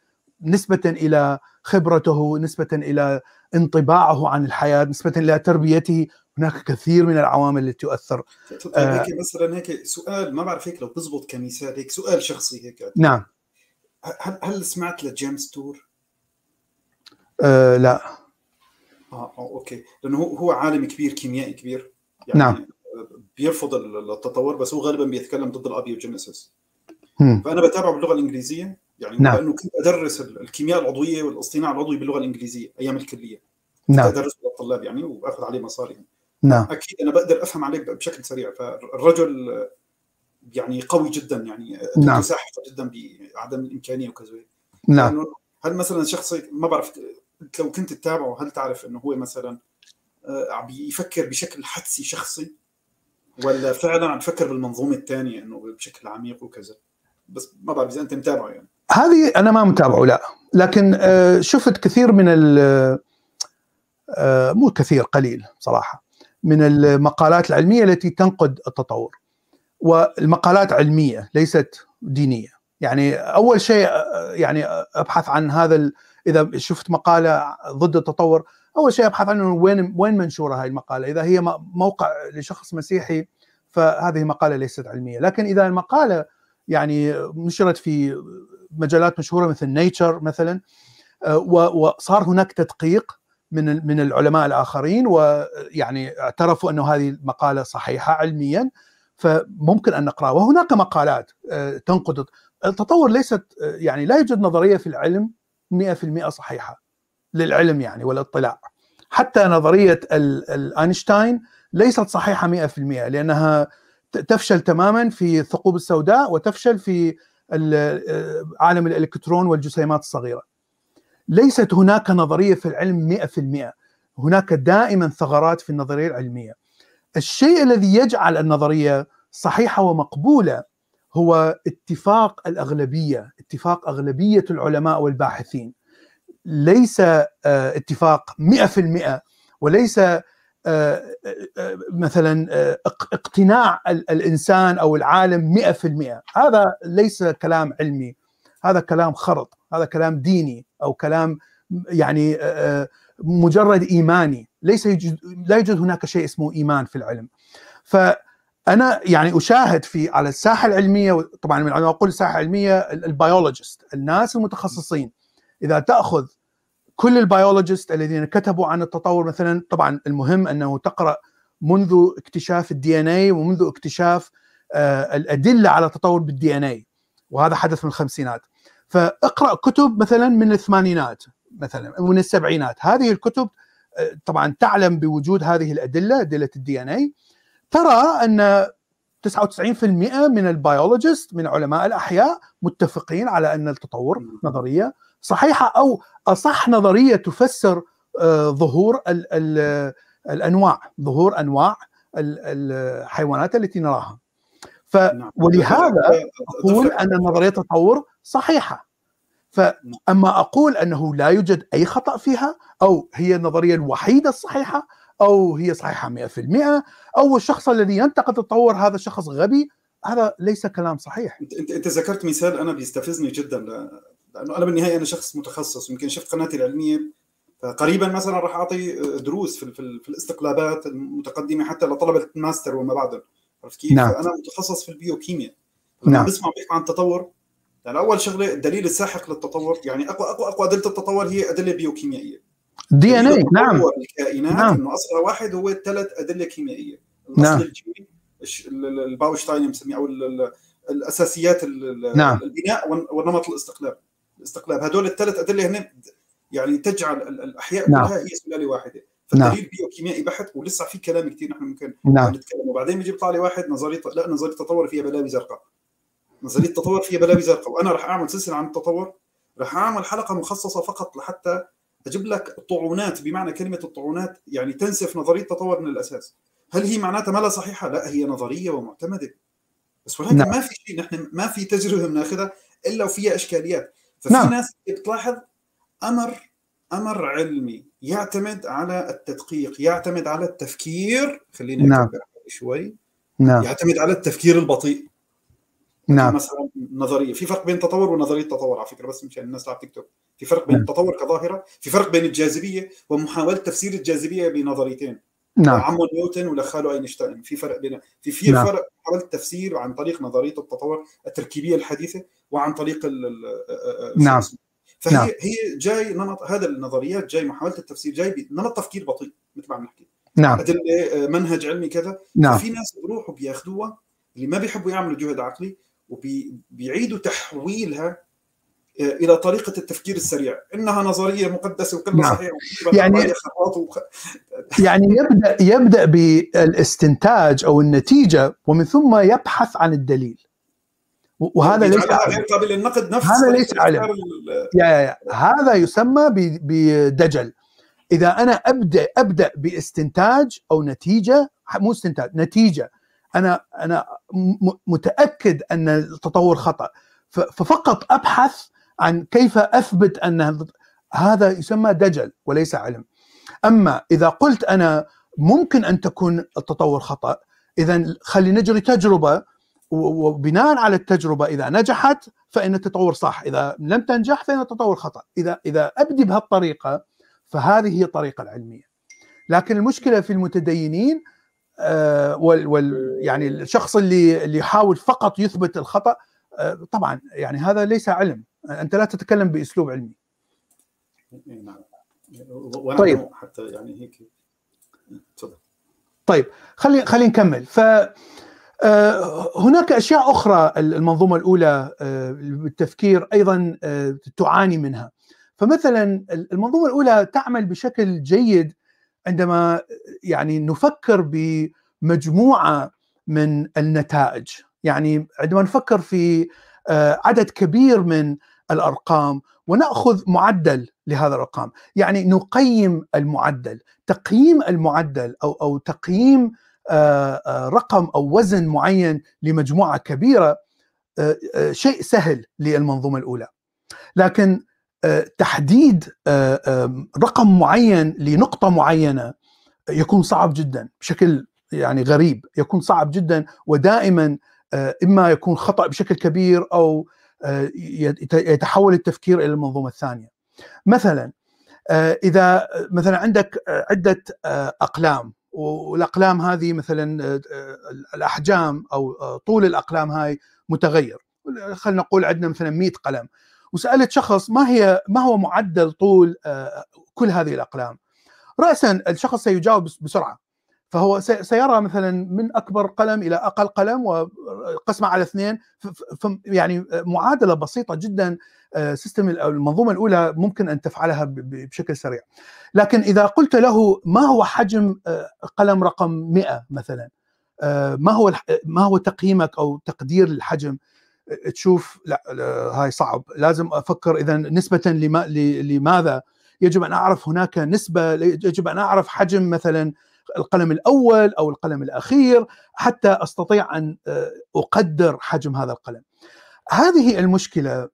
[SPEAKER 2] نسبة إلى خبرته نسبة إلى انطباعه عن الحياة نسبة إلى تربيته. هناك كثير من العوامل التي تؤثر.
[SPEAKER 1] هيك مثلا هيك سؤال ما بعرف هيك لو بزبط كمثال هيك سؤال شخصي هيك.
[SPEAKER 2] نعم.
[SPEAKER 1] هل هل سمعت لجيمس تور؟
[SPEAKER 2] أه لا.
[SPEAKER 1] آه أوكي. لأنه هو هو عالم كبير كيميائي كبير.
[SPEAKER 2] يعني نعم.
[SPEAKER 1] بيرفض التطور بس هو غالبا بيتكلم ضد الأبيوجينيسيس. فأنا بتابعه باللغة الإنجليزية. يعني نعم. لأنه كنت أدرس الكيمياء العضوية والاصطناع العضوي باللغة الإنجليزية أيام الكلية.
[SPEAKER 2] نعم.
[SPEAKER 1] أدرسه للطلاب يعني وأخذ عليه مصاري.
[SPEAKER 2] نعم.
[SPEAKER 1] أكيد أنا بقدر أفهم عليه بشكل سريع. فالرجل يعني قوي جدا يعني
[SPEAKER 2] نعم.
[SPEAKER 1] ساحقه جدا بعدم الإمكانية وكذا.
[SPEAKER 2] نعم.
[SPEAKER 1] هل مثلا شخص ما بعرف لو كنت تتابعه هل تعرف إنه هو مثلا عم بيفكر بشكل حدسي شخصي؟ ولا فعلا عم يفكر بالمنظومة الثانية إنه بشكل عميق وكذا؟ بس ما بعرف إذا أنت متابعه يعني.
[SPEAKER 2] هذه أنا ما متابعه لا. لكن شفت كثير من ال مو كثير قليل صراحة من المقالات العلمية التي تنقد التطور. والمقالات علمية ليست دينية. يعني أول شيء يعني أبحث عن هذا. إذا شفت مقالة ضد التطور أول شيء أبحث عنه وين وين منشورة هاي المقالة؟ إذا هي موقع لشخص مسيحي فهذه مقالة ليست علمية. لكن إذا المقالة يعني نشرت في مجالات مشهورة مثل Nature مثلا وصار هناك تدقيق من من العلماء الآخرين ويعني اعترفوا أنه هذه المقالة صحيحة علميا فممكن أن نقرأها. وهناك مقالات تنقد التطور ليست يعني لا يوجد نظرية في العلم 100% صحيحة للعلم يعني والاطلاع حتى نظرية اينشتاين ليست صحيحة 100% لأنها تفشل تماما في الثقوب السوداء وتفشل في عالم الإلكترون والجسيمات الصغيرة. ليست هناك نظرية في العلم 100% هناك دائما ثغرات في النظرية العلمية. الشيء الذي يجعل النظرية صحيحة ومقبولة هو اتفاق الأغلبية، اتفاق أغلبية العلماء والباحثين. ليس اتفاق 100% وليس مثلا اقتناع الإنسان أو العالم 100% هذا ليس كلام علمي هذا كلام خرط هذا كلام ديني أو كلام يعني مجرد إيماني. ليس يوجد لا يوجد هناك شيء اسمه إيمان في العلم. فانا يعني أشاهد في على الساحة العلمية طبعا من أقول الساحة العلمية البيولوجيست الناس المتخصصين. إذا تأخذ كل ال biologist الذين كتبوا عن التطور مثلا طبعا المهم أنه تقرأ منذ اكتشاف ال DNA ومنذ اكتشاف آه الأدلة على التطور بال DNA وهذا حدث من الخمسينات. فاقرأ كتب مثلا من الثمانينات مثلا من السبعينات. هذه الكتب آه طبعا تعلم بوجود هذه الأدلة أدلة ال DNA ترى أن 99% من ال biologist من علماء الأحياء متفقين على أن التطور نظرية صحيحة أو أصح نظرية تفسر آه، ظهور ال ال الأنواع ظهور أنواع الحيوانات التي نراها. ف نعم. ولهذا أقول أن نظرية التطور صحيحة. فاما أقول أنه لا يوجد أي خطأ فيها أو هي النظرية الوحيدة الصحيحة أو هي صحيحة 100% أو الشخص الذي ينتقد التطور هذا شخص غبي هذا ليس كلام صحيح
[SPEAKER 1] انت انت ذكرت مثال أنا بيستفزني جدا لأنه أنا بالنهاية أنا شخص متخصص يمكن شفت قناتي العلمية قريبا مثلا راح أعطي دروس في, في, في الاستقلابات المتقدمة حتى لطلبة الماستر وما بعدهم عرفت كيف؟ نعم. أنا متخصص في البيوكيمياء نعم. بسمع بيحكوا عن التطور يعني أول شغلة الدليل الساحق للتطور يعني اقوى اقوى أقوى أدلة التطور هي أدلة بيوكيميائية
[SPEAKER 2] دي إن اي نعم
[SPEAKER 1] الكائنات نعم. إنه اصلها واحد هو ثلاث أدلة كيميائية الأصل نعم. الجيني الباوشتاين مسميه أو الأساسيات نعم. البناء والنمط الاستقلاب الاستقلاب هدول الثلاث أدلة هن يعني تجعل الأحياء نعم. كلها هي سلالة واحدة فالدليل نعم. بيوكيميائي بحت ولسه في كلام كثير نحن ممكن نعم. نتكلم وبعدين بيجي بيطلع لي واحد نظرية لا نظرية التطور فيها بلاوي زرقاء نظرية التطور فيها بلاوي زرقاء وأنا راح أعمل سلسلة عن التطور راح أعمل حلقة مخصصة فقط لحتى أجيب لك الطعونات بمعنى كلمة الطعونات يعني تنسف نظرية التطور من الأساس هل هي معناتها ما لها صحيحة لا هي نظرية ومعتمدة بس ولكن نعم. ما في شيء نحن ما في تجربة بناخذها إلا وفيها إشكاليات ففي نعم. ناس بتلاحظ أمر أمر علمي يعتمد على التدقيق يعتمد على التفكير خلينا نعم. شوي نعم. يعتمد على التفكير البطيء نعم. مثلا نظرية. في فرق بين تطور ونظرية تطور على فكرة بس مشان الناس تيك توك في فرق بين نعم. التطور كظاهرة في فرق بين الجاذبية ومحاولة تفسير الجاذبية بنظريتين. نعم. عمو نيوتن خاله أينشتاين. في فرق بين في في نعم. فرق محاوله التفسير عن طريق نظرية التطور التركيبية الحديثة وعن طريق ال
[SPEAKER 2] نعم.
[SPEAKER 1] فهي نعم. هي جاي نمط هذا النظريات جاي محاولة التفسير جاي بنمط تفكير بطيء مثل ما عم نحكي.
[SPEAKER 2] نعم.
[SPEAKER 1] أدلة منهج علمي كذا.
[SPEAKER 2] نعم.
[SPEAKER 1] في ناس بيروحوا بياخذوها اللي ما بيحبوا يعملوا جهد عقلي وبيعيدوا تحويلها آه، إلى طريقة التفكير السريع. إنها نظرية مقدسة وكلها نعم. صحيح
[SPEAKER 2] يعني وخ... يعني يبدا يبدأ بالاستنتاج أو النتيجة ومن ثم يبحث عن الدليل. وهذا ليس
[SPEAKER 1] غير قابل للنقد نفس
[SPEAKER 2] هذا ليس علم. يا يا يا. هذا يسمى بدجل. إذا أنا ابدا أبدأ باستنتاج أو نتيجة مو استنتاج نتيجة. أنا أنا متأكد أن التطور خطأ. ففقط أبحث عن كيف أثبت أن هذا يسمى دجل وليس علم. أما إذا قلت أنا ممكن أن تكون التطور خطأ إذا خلي نجري تجربة وبناء على التجربة إذا نجحت فإن التطور صح إذا لم تنجح فإن التطور خطأ. إذا إذا أبدي بهالطريقة فهذه هي الطريقة العلمية. لكن المشكلة في المتدينين وال, وال يعني الشخص اللي اللي يحاول فقط يثبت الخطأ آه، طبعا يعني هذا ليس علم. أنت لا تتكلم بأسلوب علمي.
[SPEAKER 1] نعم. طيب. حتى يعني هيك.
[SPEAKER 2] تفضل. طيب خلي خلينا نكمل. ف آه، هناك أشياء أخرى المنظومة الأولى بالتفكير أيضا تعاني منها. فمثلا المنظومة الأولى تعمل بشكل جيد عندما يعني نفكر بمجموعة من النتائج يعني عندما نفكر في آه، عدد كبير من الأرقام ونأخذ معدل لهذا الأرقام يعني نقيم المعدل تقييم المعدل أو أو تقييم آه، آه، رقم أو وزن معين لمجموعة كبيرة شيء سهل للمنظومة الأولى. لكن تحديد آه، رقم معين لنقطة معينة يكون صعب جدا بشكل يعني غريب يكون صعب جدا ودائما آه، إما يكون خطأ بشكل كبير أو آه، يتحول التفكير إلى المنظومة الثانية. مثلا إذا مثلا عندك عدة أقلام والأقلام هذه مثلا الأحجام أو طول الأقلام هاي متغير. خلينا نقول عندنا مثلا 100 قلم. وسألت شخص ما هي ما هو معدل طول آه، كل هذه الأقلام؟ راسا الشخص سيجاوب بسرعة. فهو سيرى مثلا من أكبر قلم إلى أقل قلم وقسمه على اثنين يعني معادلة بسيطة جدا آه، system المنظومة الأولى ممكن أن تفعلها بشكل سريع. لكن إذا قلت له ما هو حجم آه، قلم رقم 100 مثلا؟ ما هو ما هو تقييمك أو تقدير الحجم؟ تشوف لا هاي صعب. لازم أفكر إذا نسبة لما لماذا؟ يجب أن أعرف هناك نسبة يجب أن أعرف حجم مثلا القلم الأول أو القلم الأخير حتى أستطيع أن أقدر حجم هذا القلم. هذه المشكلة.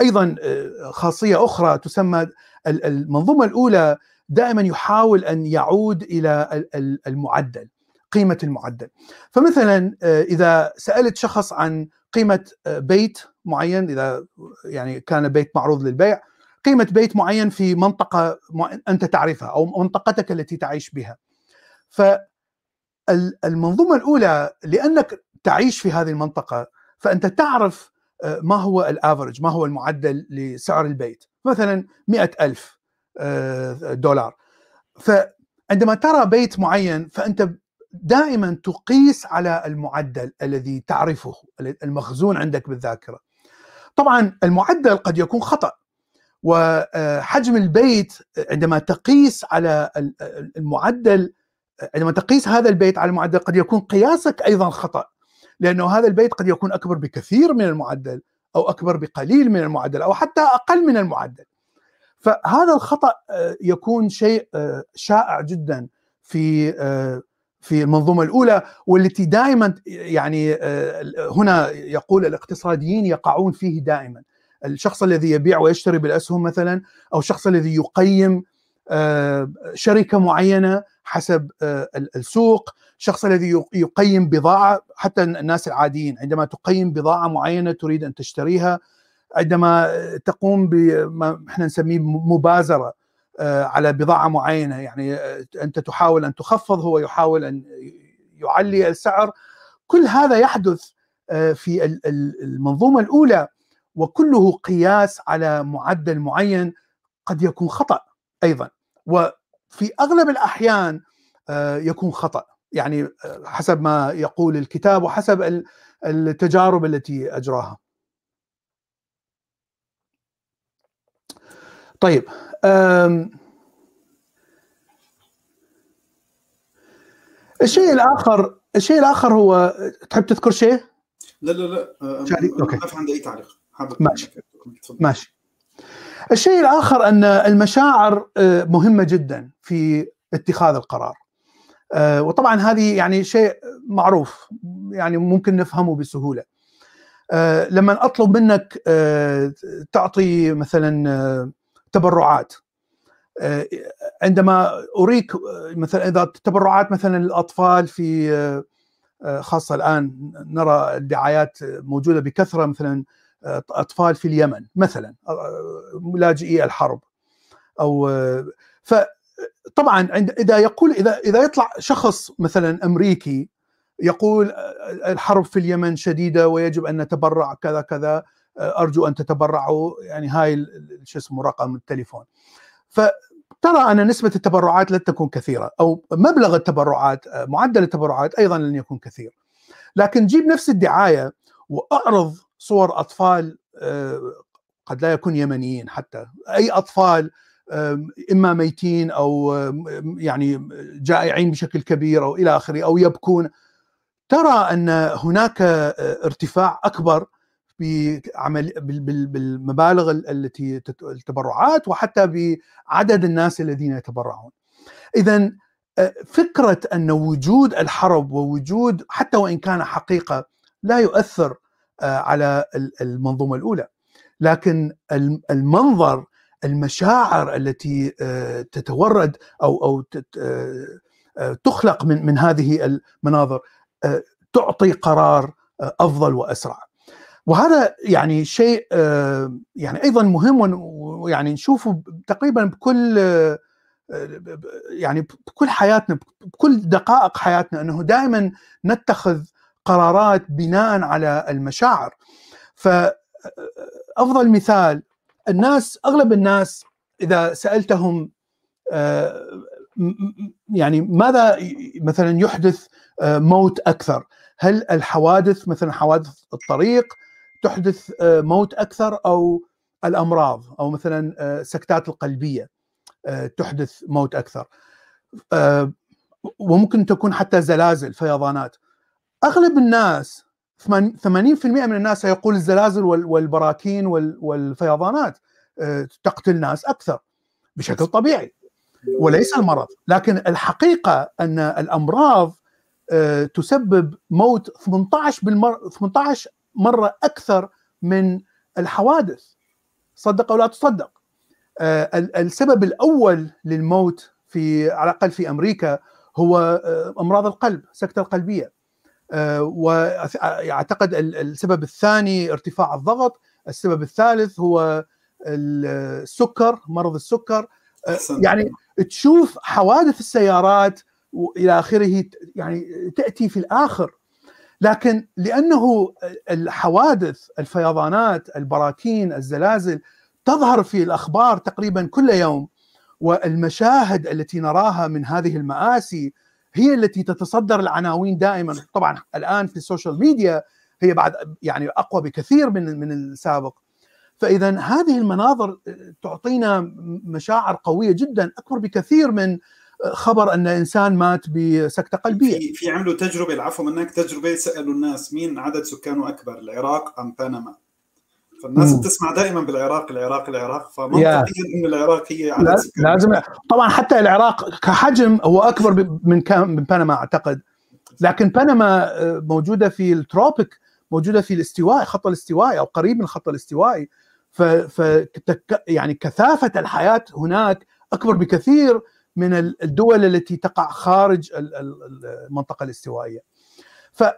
[SPEAKER 2] أيضا خاصية أخرى تسمى المنظومة الأولى دائما يحاول أن يعود إلى المعدل قيمة المعدل. فمثلا إذا سألت شخص عن قيمة بيت معين إذا يعني كان بيت معروض للبيع قيمة بيت معين في منطقة أنت تعرفها أو منطقتك التي تعيش بها. فالمنظومه الأولى لأنك تعيش في هذه المنطقة فأنت تعرف ما هو الأفرج ما هو المعدل لسعر البيت. مثلا مئة ألف دولار. فعندما ترى بيت معين فأنت دائما تقيس على المعدل الذي تعرفه المخزون عندك بالذاكرة. طبعا المعدل قد يكون خطأ وحجم البيت عندما تقيس على المعدل عندما تقيس هذا البيت على المعدل قد يكون قياسك أيضا خطأ لأنه هذا البيت قد يكون أكبر بكثير من المعدل أو أكبر بقليل من المعدل أو حتى أقل من المعدل. فهذا الخطأ يكون شيء شائع جدا في في المنظومة الأولى والتي دائما يعني هنا يقول الاقتصاديين يقعون فيه دائما. الشخص الذي يبيع ويشتري بالأسهم مثلا أو الشخص الذي يقيم شركة معينة حسب السوق الشخص الذي يقيم بضاعة حتى الناس العاديين عندما تقيم بضاعة معينة تريد أن تشتريها عندما تقوم بما إحنا نسميه مبازرة. على بضاعة معينة. يعني أنت تحاول أن تخفض هو يحاول أن يعلي السعر. كل هذا يحدث في المنظومة الأولى وكله قياس على معدل معين قد يكون خطأ أيضا. وفي أغلب الأحيان يكون خطأ. يعني حسب ما يقول الكتاب وحسب التجارب التي أجراها. طيب الشيء الآخر الشيء الآخر هو تحب تذكر شيء؟
[SPEAKER 1] لا لا لا
[SPEAKER 2] أوكي.
[SPEAKER 1] ما في عندي أي تعليق.
[SPEAKER 2] ماشي ماشي. الشيء الآخر أن المشاعر مهمة جدا في اتخاذ القرار. وطبعا هذه يعني شيء معروف يعني ممكن نفهمه بسهولة. لما أطلب منك تعطي مثلا تبرعات. عندما أريك مثلا إذا تبرعات مثلا للأطفال في خاصة الآن نرى الدعايات موجودة بكثرة مثلا أطفال في اليمن مثلا لاجئي الحرب أو فطبعا عند إذا يقول إذا إذا يطلع شخص مثلا أمريكي يقول الحرب في اليمن شديدة ويجب أن نتبرع كذا كذا أرجو أن تتبرعوا يعني هاي شو اسمه رقم التليفون. فترى أن نسبة التبرعات لن تكون كثيرة أو مبلغ التبرعات معدل التبرعات أيضا لن يكون كثير. لكن جيب نفس الدعاية وأعرض صور أطفال قد لا يكون يمنيين حتى. أي أطفال إما ميتين أو يعني جائعين بشكل كبير أو إلى آخره أو يبكون. ترى أن هناك ارتفاع أكبر بعمل بالمبالغ التي التبرعات وحتى بعدد الناس الذين يتبرعون. اذا فكرة أن وجود الحرب ووجود حتى وإن كان حقيقة لا يؤثر على المنظومة الأولى لكن المنظر المشاعر التي تتورد أو أو تخلق من من هذه المناظر تعطي قرار أفضل وأسرع وهذا يعني شيء يعني أيضا مهم ويعني نشوفه تقريبا بكل يعني بكل حياتنا بكل دقائق حياتنا أنه دائما نتخذ قرارات بناء على المشاعر. فافضل مثال الناس أغلب الناس إذا سألتهم يعني ماذا مثلا يحدث موت أكثر؟ هل الحوادث مثلا حوادث الطريق؟ تحدث موت أكثر أو الأمراض أو مثلا سكتات القلبية تحدث موت أكثر. وممكن تكون حتى زلازل فيضانات. أغلب الناس 80% من الناس يقول الزلازل والبراكين والفيضانات آه، تقتل ناس أكثر بشكل طبيعي. وليس المرض. لكن الحقيقة أن الأمراض آه، تسبب موت 18 بالمر 18 مرة أكثر من الحوادث. صدق أو لا تصدق. آه، السبب الأول للموت في على الأقل في أمريكا هو أمراض القلب السكته القلبية. واعتقد السبب الثاني ارتفاع الضغط. السبب الثالث هو السكر مرض السكر. يعني تشوف حوادث السيارات والى آخره يعني تأتي في الآخر. لكن لأنه الحوادث الفيضانات البراكين الزلازل تظهر في الأخبار تقريبا كل يوم والمشاهد التي نراها من هذه المآسي هي التي تتصدر العناوين دائما. طبعا الآن في ال social media هي بعد يعني أقوى بكثير من من السابق. فاذا هذه المناظر تعطينا مشاعر قوية جدا أكبر بكثير من خبر أن إنسان مات بسكتة قلبية.
[SPEAKER 1] في في عملوا تجربة العفو منك تجربة سألوا الناس مين عدد سكانه أكبر العراق أم بنما؟ فالناس بتسمع دائما بالعراق العراق العراق. فمنطقيا انه العراق هي
[SPEAKER 2] عدد سكان لازم طبعا حتى العراق كحجم هو أكبر من من بنما أعتقد. لكن بنما موجودة في التروبيك موجودة في الاستواء خط الاستوائي أو قريب من الخط الاستوائي ف, ف يعني كثافة الحياة هناك أكبر بكثير. من الدول التي تقع خارج المنطقة الاستوائية.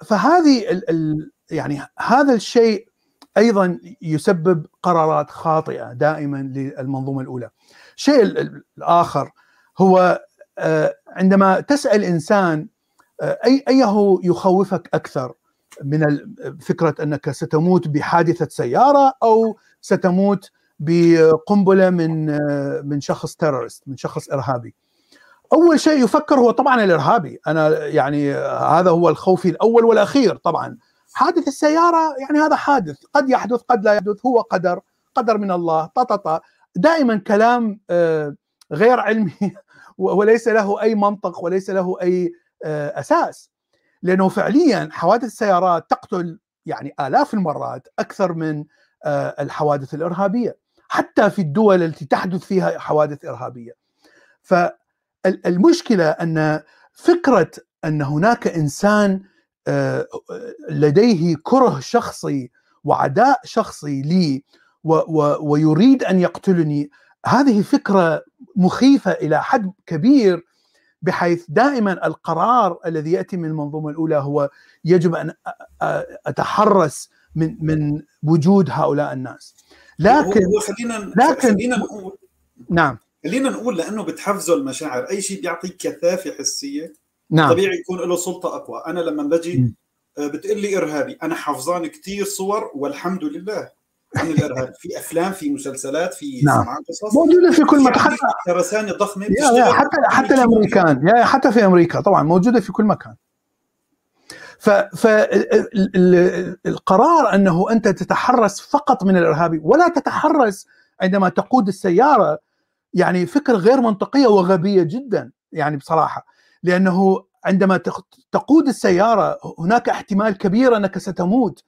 [SPEAKER 2] فهذه يعني هذا الشيء أيضا يسبب قرارات خاطئة دائما للمنظومة الأولى. الشيء الآخر هو آه، عندما تسأل إنسان آه، اي أيه يخوفك أكثر من فكرة أنك ستموت بحادثة سيارة أو ستموت بقنبلة من من شخص تيرورست من شخص إرهابي. أول شيء يفكر هو طبعا الإرهابي، أنا يعني هذا هو الخوف الأول والأخير طبعا. حادث السيارة يعني هذا حادث. قد يحدث قد لا يحدث هو قدر قدر من الله طططا دائما كلام آه، غير علمي وليس له أي منطق وليس له أي آه، أساس. لأنه فعليا حوادث السيارات تقتل يعني آلاف المرات أكثر من آه، الحوادث الإرهابية. حتى في الدول التي تحدث فيها حوادث إرهابية. فالمشكلة أن فكرة أن هناك إنسان آه، لديه كره شخصي وعداء شخصي لي ويريد أن يقتلني هذه فكرة مخيفة إلى حد كبير بحيث دائما القرار الذي يأتي من المنظومة الأولى هو يجب أن أتحرس من من وجود هؤلاء
[SPEAKER 1] الناس. لكن خلينا لكن خلينا نقول
[SPEAKER 2] نعم.
[SPEAKER 1] خلينا نقول لأنه بتحفزه المشاعر. أي شيء بيعطيك كثافة حسية نعم. طبيعي يكون له سلطة أقوى. أنا لما بجي آه، بتقول لي إرهابي. أنا حافظان كثير صور والحمد لله. عن الإرهاب. في أفلام في مسلسلات في
[SPEAKER 2] نعم. قصص. موجودة في كل مكان. حتى
[SPEAKER 1] ترسانة ضخمة.
[SPEAKER 2] يا يا حتى حتى الأمريكان. يا حتى في أمريكا. طبعا موجودة في كل مكان. فالقرار أنه أنت تتحرس فقط من الإرهابي ولا تتحرس عندما تقود السيارة يعني فكره غير منطقية وغبية جدا يعني بصراحة. لأنه عندما تقود السيارة هناك احتمال كبير أنك ستموت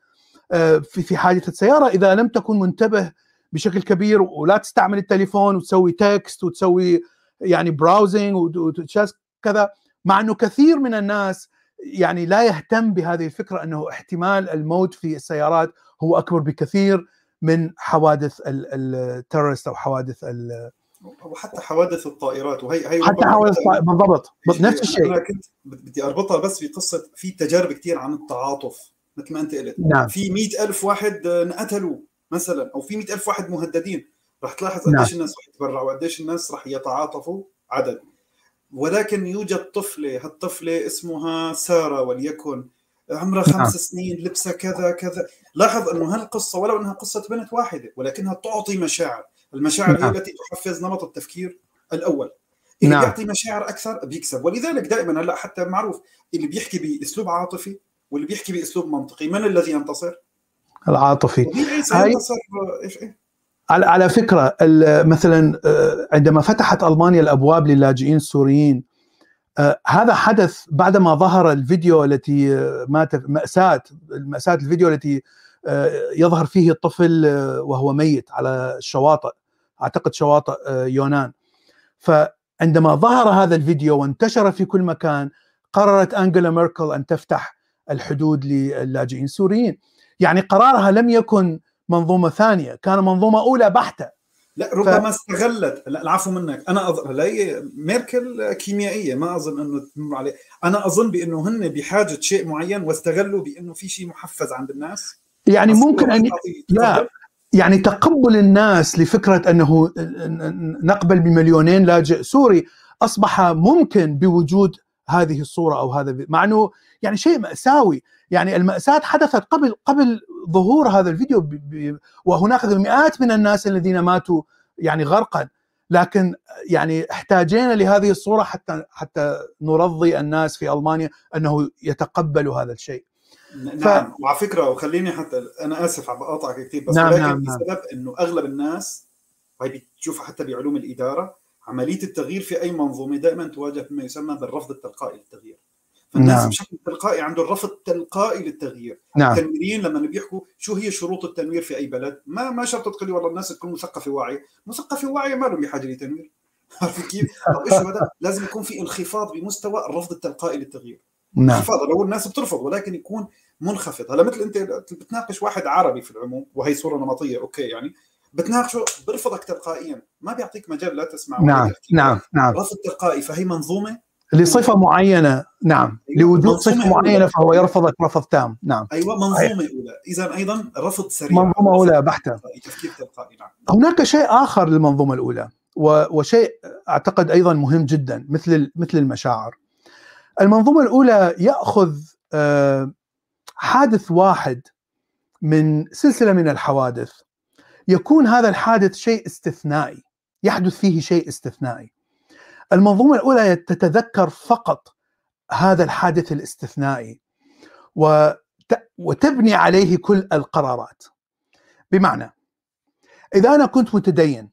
[SPEAKER 2] آه، في حادثة سيارة إذا لم تكن منتبه بشكل كبير ولا تستعمل التليفون وتسوي text وتسوي يعني browsing كذا مع أنه كثير من الناس يعني لا يهتم بهذه الفكرة أنه احتمال الموت في السيارات هو أكبر بكثير من حوادث التيرست أو حوادث
[SPEAKER 1] وحتى حوادث الطائرات. وهي هي
[SPEAKER 2] حتى حوادث بالضبط. نفس الشيء.
[SPEAKER 1] أنا كنت بدي أربطها بس في قصة في تجارب كثير عن التعاطف مثل ما أنت قلت. نعم. في مئة ألف واحد انقتلوا مثلا أو في مئة ألف واحد مهددين. رح تلاحظ قديش نعم. الناس رح يتبرعوا وقديش الناس رح يتعاطفوا عدد. ولكن يوجد طفلة هالطفلة اسمها سارة وليكن عمرها خمس نعم. سنين لبسها كذا كذا لاحظ إنه هالقصة ولو إنها قصة بنت واحدة ولكنها تعطي مشاعر المشاعر نعم. هي التي تحفز نمط التفكير الأول اللي نعم. بيعطي مشاعر أكثر بيكسب ولذلك دائما هلأ حتى معروف اللي بيحكي بأسلوب عاطفي واللي بيحكي بأسلوب منطقي من الذي ينتصر؟
[SPEAKER 2] العاطفي
[SPEAKER 1] هاي ينتصر إيش إيه
[SPEAKER 2] على على فكرة مثلا آه، عندما فتحت ألمانيا الأبواب للاجئين السوريين آه هذا حدث بعدما ظهر الفيديو التي مات مأساة مأساة الفيديو التي آه يظهر فيه الطفل وهو ميت على الشواطئ أعتقد شواطئ يونان. فعندما ظهر هذا الفيديو وانتشر في كل مكان قررت انجela ميركل أن تفتح الحدود للاجئين السوريين. يعني قرارها لم يكن منظومة ثانية كان منظومة أولى بحتة.
[SPEAKER 1] لا ربما ف... استغلت. لا العفو منك. أنا أظن هي ميركل كيميائية ما أظن إنه تمر عليه. أنا أظن بإنه هن بحاجة شيء معين واستغلوا بإنه في شيء محفز عند الناس.
[SPEAKER 2] يعني ممكن أن لا. يعني تقبل الناس لفكرة أنه نقبل بمليونين لاجئ سوري أصبح ممكن بوجود هذه الصورة أو هذا مع أنه يعني شيء مأساوي. يعني المأساة حدثت قبل قبل ظهور هذا الفيديو ب... ب... وهناك مئات من الناس الذين ماتوا يعني غرقا. لكن يعني احتاجينا لهذه الصورة حتى حتى نرضي الناس في ألمانيا أنه يتقبلوا هذا الشيء.
[SPEAKER 1] نعم ف... وعلى فكرة وخليني حتى أنا آسف عم بقاطعك كثير بس نعم ولكن نعم بسبب نعم. إنه أغلب الناس وهي بتشوفها حتى بعلوم الإدارة عملية التغيير في أي منظومة دائما تواجه بما يسمى بالرفض التلقائي للتغيير. فالناس نعم. بشكل تلقائي عندهم رفض تلقائي للتغيير. نعم. التنويريين لما بيحكوا شو هي شروط التنوير في أي بلد؟ ما ما شرط تقول والله الناس تكون مثقفة وواعيه مثقفة وواعيه ما لهم بحاجه لتنوير عرفت كيف؟ طب إيش هذا؟ لازم يكون في انخفاض بمستوى الرفض التلقائي للتغيير. نعم. انخفاض. لو الناس بترفض ولكن يكون منخفض. هلا مثل أنت بتناقش واحد عربي في العموم وهي صورة نمطية أوكي يعني. بتناقشه برفضك تلقائيا. ما بيعطيك مجال لا تسمع
[SPEAKER 2] نعم نعم نعم.
[SPEAKER 1] رفض تلقائي فهي منظومة
[SPEAKER 2] لصفة معينة نعم. أيوة. لوجود صفة معينة فهو يرفضك رفض تام. نعم.
[SPEAKER 1] أيوه منظومة أولى. اذا أيضا رفض سريع.
[SPEAKER 2] منظومة أولى بحتة.
[SPEAKER 1] تفكير تلقائي. نعم.
[SPEAKER 2] هناك شيء آخر للمنظومة الأولى وشيء أعتقد أيضا مهم جدا مثل مثل المشاعر. المنظومة الأولى يأخذ آه، حادث واحد من سلسلة من الحوادث. يكون هذا الحادث شيء استثنائي. يحدث فيه شيء استثنائي. المنظومة الأولى تتذكر فقط هذا الحادث الاستثنائي وتبني عليه كل القرارات. بمعنى إذا أنا كنت متدين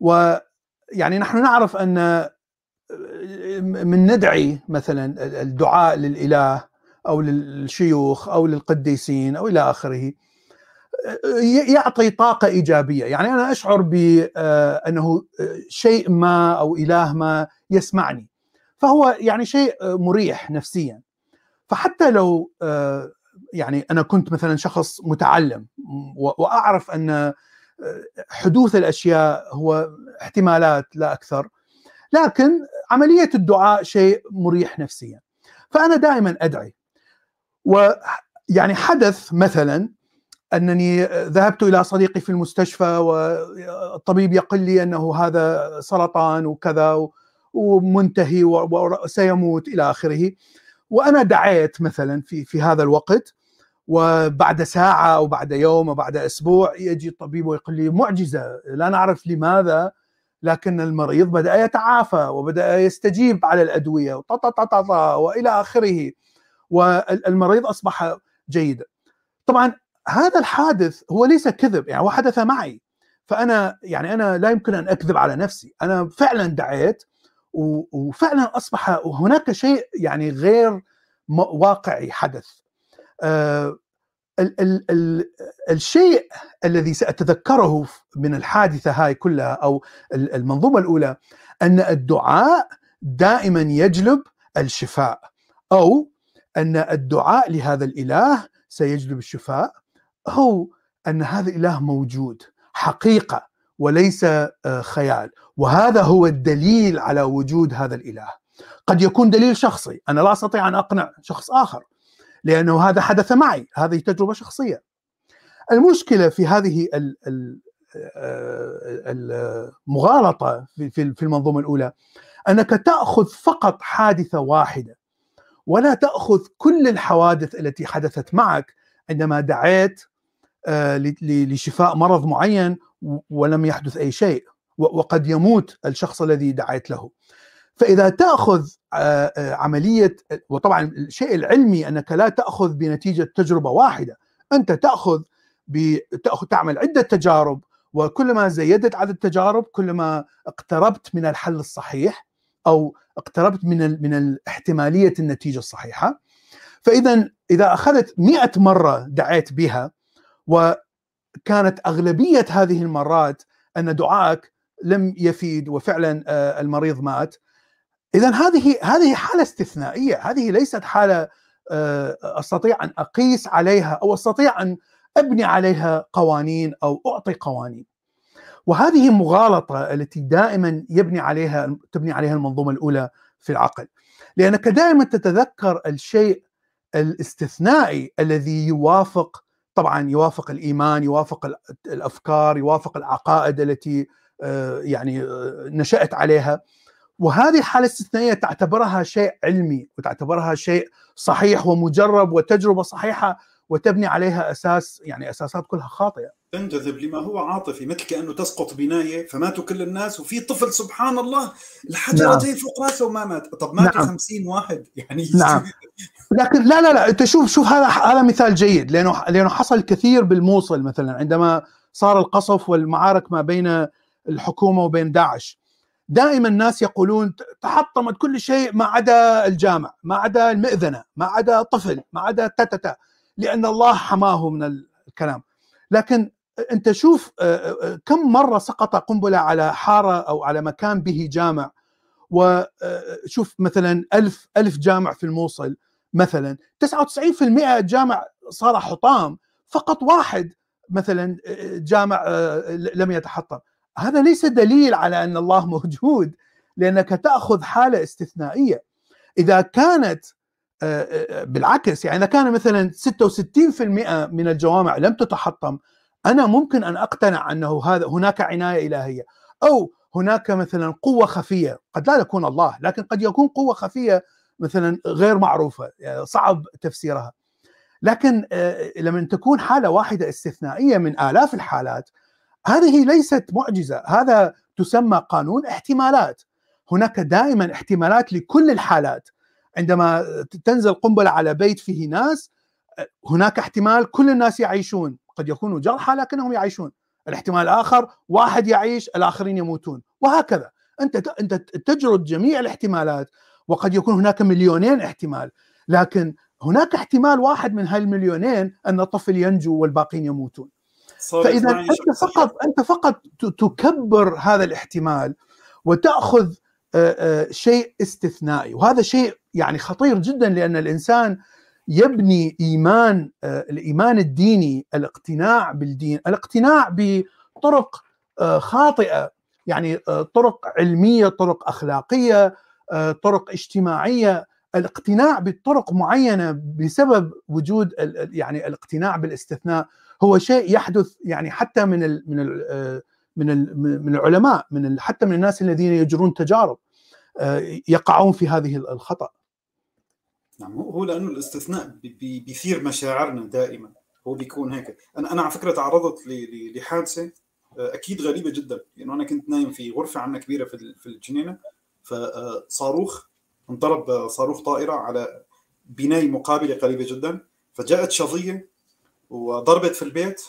[SPEAKER 2] ويعني نحن نعرف أن من ندعي مثلا الدعاء للإله أو للشيوخ أو للقديسين أو إلى آخره يعطي طاقة إيجابية، يعني أنا أشعر بانه شيء ما أو إله ما يسمعني. فهو يعني شيء مريح نفسيا. فحتى لو يعني أنا كنت مثلا شخص متعلم وأعرف أن حدوث الأشياء هو احتمالات لا أكثر لكن عملية الدعاء شيء مريح نفسيا. فأنا دائما أدعي ويعني حدث مثلا أنني ذهبت إلى صديقي في المستشفى والطبيب يقول لي أنه هذا سرطان وكذا ومنتهي وسيموت إلى آخره. وأنا دعيت مثلا في في هذا الوقت وبعد ساعة أو بعد يوم أو بعد أسبوع يجي الطبيب ويقول لي معجزة لا نعرف لماذا لكن المريض بدأ يتعافى وبدأ يستجيب على الأدوية وإلى آخره. والمريض أصبح جيدا طبعا هذا الحادث هو ليس كذب يعني هو حدث معي. فأنا يعني أنا لا يمكن أن أكذب على نفسي. أنا فعلا دعيت وفعلا أصبح هناك شيء يعني غير واقعي حدث. آه ال ال ال الشيء الذي سأتذكره من الحادثة هاي كلها أو المنظومة الأولى أن الدعاء دائما يجلب الشفاء أو أن الدعاء لهذا الإله سيجلب الشفاء هو أن هذا الاله موجود حقيقة وليس آه، خيال. وهذا هو الدليل على وجود هذا الإله. قد يكون دليل شخصي. أنا لا أستطيع أن أقنع شخص آخر لأنه هذا حدث معي. هذه تجربة شخصية. المشكلة في هذه آه، المغالطة في المنظومة الأولى أنك تأخذ فقط حادثة واحدة ولا تأخذ كل الحوادث التي حدثت معك عندما دعيت لشفاء مرض معين ولم يحدث أي شيء وقد يموت الشخص الذي دعيت له. فإذا تأخذ آه، آه، عملية وطبعا الشيء العلمي أنك لا تأخذ بنتيجة تجربة واحدة أنت تأخذ تأخذ تعمل عدة تجارب وكلما زيدت عدد التجارب كلما اقتربت من الحل الصحيح أو اقتربت من من احتماليه النتيجة الصحيحة. فاذا إذا أخذت مئة مرة دعيت بها وكانت أغلبية هذه المرات أن دعائك لم يفيد وفعلا آه، المريض مات. اذا هذه هذه حالة استثنائية. هذه ليست حالة آه، أستطيع أن أقيس عليها أو أستطيع أن أبني عليها قوانين أو أعطي قوانين. وهذه مغالطة التي دائما يبني عليها تبني عليها المنظومة الأولى في العقل. لأنك دائما تتذكر الشيء الاستثنائي الذي يوافق طبعا يوافق الإيمان يوافق الأفكار يوافق العقائد التي آه، يعني آه، نشأت عليها. وهذه الحالة الاستثنائية تعتبرها شيء علمي وتعتبرها شيء صحيح ومجرب وتجربة صحيحة وتبني عليها أساس يعني أساسات كلها خاطئة.
[SPEAKER 1] تنجذب لما هو عاطفي مثل كأنه تسقط بناية فماتوا كل الناس وفي طفل سبحان الله الحجرة نعم. جاي فوق رأسه وما مات، طب ماتوا نعم. 50 واحد يعني
[SPEAKER 2] نعم لكن لا لا لا أنت شوف شوف هذا هذا مثال جيد لأنه لأنه حصل كثير بالموصل مثلا عندما صار القصف والمعارك ما بين الحكومة وبين داعش دائما الناس يقولون تحطمت كل شيء ما عدا الجامع ما عدا المئذنة ما عدا طفل ما عدا تتتا لأن الله حماه من الكلام. لكن أنت شوف كم مرة سقط قنبلة على حارة أو على مكان به جامع؟ وشوف مثلا ألف ألف جامع في الموصل مثلا 99% جامع صار حطام فقط واحد مثلا جامع لم يتحطم. هذا ليس دليل على أن الله موجود لأنك تأخذ حالة استثنائية. إذا كانت بالعكس يعني إذا كان مثلا 66% من الجوامع لم تتحطم أنا ممكن أن أقتنع أنه هذا هناك عناية إلهية أو هناك مثلا قوة خفية قد لا يكون الله لكن قد يكون قوة خفية مثلا غير معروفة يعني صعب تفسيرها. لكن لما تكون حالة واحدة استثنائية من آلاف الحالات هذه ليست معجزة هذا تسمى قانون احتمالات. هناك دائما احتمالات لكل الحالات. عندما تنزل قنبلة على بيت فيه ناس هناك احتمال كل الناس يعيشون. قد يكونوا جرحى لكنهم يعيشون. الاحتمال الآخر واحد يعيش الآخرين يموتون. وهكذا. أنت أنت تجرد جميع الاحتمالات وقد يكون هناك مليونين احتمال. لكن هناك احتمال واحد من هالمليونين أن الطفل ينجو والباقين يموتون. فإذا أنت فقط أنت فقط تكبر هذا الاحتمال وتأخذ شيء استثنائي. وهذا شيء يعني خطير جدا لأن الإنسان يبني إيمان الإيمان الديني الاقتناع بالدين الاقتناع بطرق خاطئة. يعني طرق علمية طرق أخلاقية طرق اجتماعية. الاقتناع بطرق معينة بسبب وجود يعني الاقتناع بالاستثناء هو شيء يحدث يعني حتى من من من من العلماء من حتى من الناس الذين يجرون تجارب يقعون في هذه الخطأ.
[SPEAKER 1] نعم هو لأنه الاستثناء بيثير مشاعرنا دائما. هو بيكون هيك. أنا أنا على فكرة تعرضت لحادثة أكيد غريبة جدا. لأنه يعني أنا كنت نايم في غرفة عنا كبيرة في في الجنينة فصاروخ انضرب صاروخ طائرة على بنايه مقابلة قريبة جدا فجاءت شظية وضربت في البيت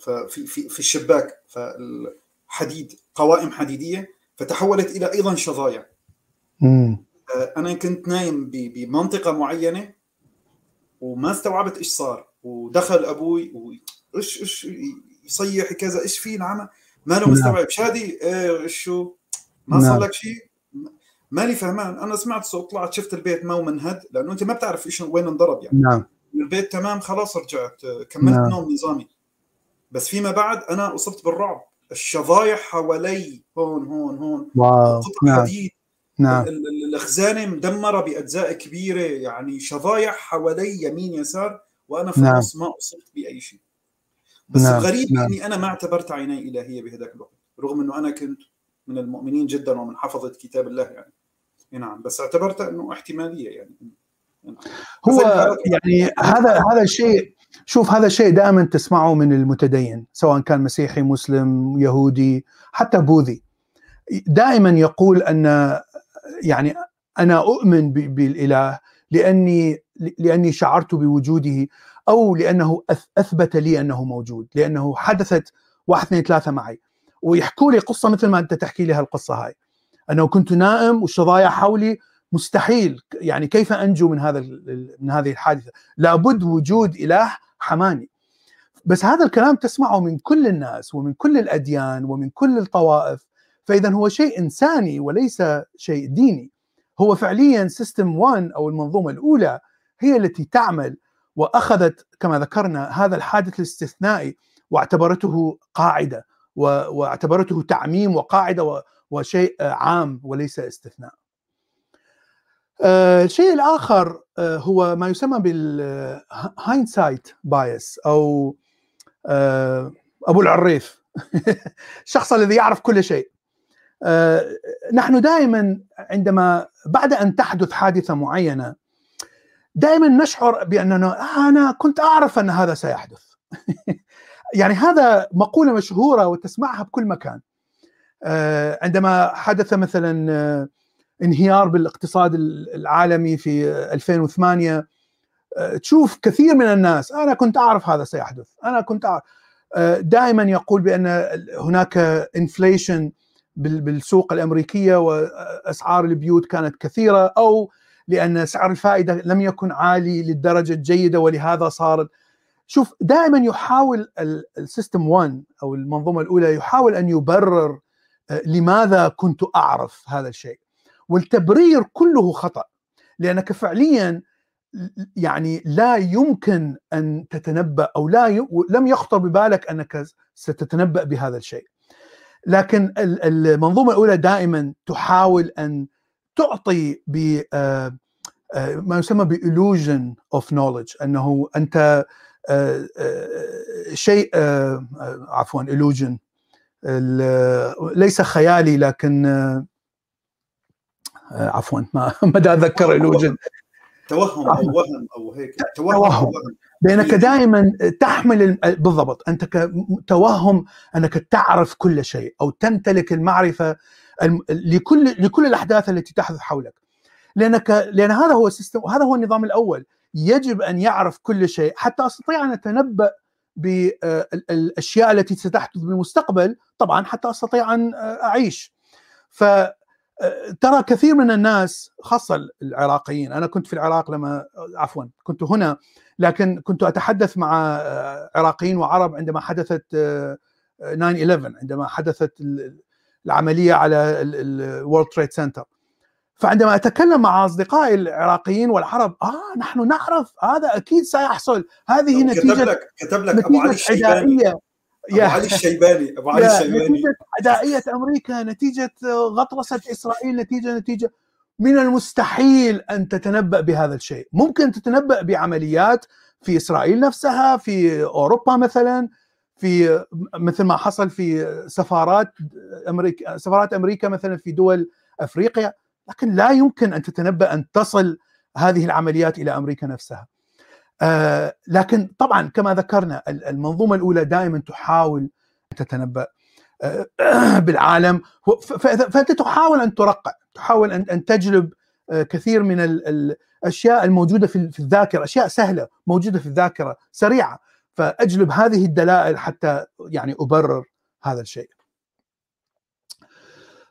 [SPEAKER 1] ففي في في الشباك فالحديد قوائم حديدية فتحولت إلى أيضا شظايا. أنا كنت نايم بمنطقة معينة وما استوعبت إيش صار ودخل أبوي وايش إيش يصيح كذا إيش في نعم ما له مستوعب. شادي إيه شو؟ ما صار لك شيء؟ مالي فهمان. أنا سمعت صوت طلعت شفت البيت ما منهد لأنه أنت ما بتعرف إيش وين انضرب يعني.
[SPEAKER 2] نعم.
[SPEAKER 1] البيت تمام خلاص رجعت كملت نعم. نوم نظامي. بس فيما بعد أنا أصبت بالرعب الشظايح حوالي هون هون هون
[SPEAKER 2] واو
[SPEAKER 1] نعم. حديد
[SPEAKER 2] نعم
[SPEAKER 1] الخزانه مدمرة بأجزاء كبيرة يعني شظايح حوالي يمين يسار وأنا في النص نعم. ما أصبت بأي شيء بس نعم. الغريب نعم. إني أنا ما اعتبرت عيني إلهية بهذاك الوقت رغم إنه أنا كنت من المؤمنين جدا ومن حفظة كتاب الله يعني نعم بس اعتبرت إنه احتمالية يعني
[SPEAKER 2] نعم. هو يعني هذا هذا الشيء شوف هذا الشيء دائما تسمعه من المتدين سواء كان مسيحي مسلم يهودي حتى بوذي. دائما يقول أن يعني أنا أؤمن بالإله لأني لأني شعرت بوجوده أو لأنه أثبت لي أنه موجود لأنه حدثت واحد اثنين ثلاثة معي. ويحكوا لي قصة مثل ما أنت تحكي لي هالقصة هاي. انه كنت نائم والشظايا حولي مستحيل يعني كيف أنجو من هذا من هذه الحادثة؟ لابد وجود إله حماني. بس هذا الكلام تسمعه من كل الناس ومن كل الأديان ومن كل الطوائف فإذا هو شيء إنساني وليس شيء ديني. هو فعليا system 1 أو المنظومة الأولى هي التي تعمل وأخذت كما ذكرنا هذا الحادث الاستثنائي واعتبرته قاعدة واعتبرته تعميم وقاعدة وشيء عام وليس استثناء. آه، الشيء الآخر آه، هو ما يسمى بال hindsight bias أو آه، أبو العريف الشخص الذي يعرف كل شيء. نحن دائما عندما بعد أن تحدث حادثة معينة دائما نشعر بأننا أنا كنت أعرف أن هذا سيحدث. يعني هذا مقولة مشهورة وتسمعها بكل مكان. عندما حدث مثلا انهيار بالاقتصاد العالمي في 2008 آه، تشوف كثير من الناس أنا كنت أعرف هذا سيحدث أنا كنت أعرف. آه، دائما يقول بأن هناك inflation بالسوق الأمريكية وأسعار البيوت كانت كثيرة أو لأن سعر الفائدة لم يكن عالي للدرجة الجيدة ولهذا صار. شوف دائما يحاول ال system 1 أو المنظومة الأولى يحاول أن يبرر آه، لماذا كنت أعرف هذا الشيء. والتبرير كله خطأ. لانك فعليا يعني لا يمكن أن تتنبأ أو لا ي... لم يخطر ببالك أنك ستتنبأ بهذا الشيء. لكن المنظومة الأولى دائما تحاول أن تعطي ب آه، آه، ما يسمى بالوجن اوف نولج أنه أنت آه، شيء عفوا illusion. ليس خيالي لكن عفوا ما مدى اتذكر الوجن
[SPEAKER 1] توهم. أو وهم أو هيك.
[SPEAKER 2] توهم, توهم. لانك دائما تحمل بالضبط أنت توهم أنك تعرف كل شيء أو تمتلك المعرفة لكل لكل الأحداث التي تحدث حولك. لانك لأن هذا هو السيستم وهذا هو النظام الأول. يجب أن يعرف كل شيء حتى أستطيع أن أتنبأ بالاشياء التي ستحدث بالمستقبل طبعا حتى أستطيع أن أعيش. ف ترى كثير من الناس خاصة العراقيين أنا كنت في العراق لما عفوا كنت هنا لكن كنت أتحدث مع عراقيين وعرب عندما حدثت 9/11 عندما حدثت العملية على الورلد تريد سنتر فعندما أتكلم مع أصدقائي العراقيين والعرب آه نحن نعرف هذا أكيد سيحصل. هذه نتيجه
[SPEAKER 1] كتب لك كتب لك ابو علي الشيباني أبو علي الشيباني أبو علي الشيباني.
[SPEAKER 2] نتيجة عدائيه أمريكا نتيجة غطرسة إسرائيل نتيجة نتيجة. من المستحيل أن تتنبأ بهذا الشيء. ممكن تتنبأ بعمليات في إسرائيل نفسها في أوروبا مثلا في مثل ما حصل في سفارات أمريكا سفارات أمريكا مثلا في دول أفريقيا. لكن لا يمكن أن تتنبأ أن تصل هذه العمليات إلى أمريكا نفسها. آه لكن طبعا كما ذكرنا المنظومة الأولى دائما تحاول تتنبأ آه بالعالم. فأنت تحاول أن ترقع تحاول ان أن تجلب آه كثير من الأشياء الموجودة في الذاكرة أشياء سهلة موجودة في الذاكرة سريعة. فأجلب هذه الدلائل حتى يعني أبرر هذا الشيء.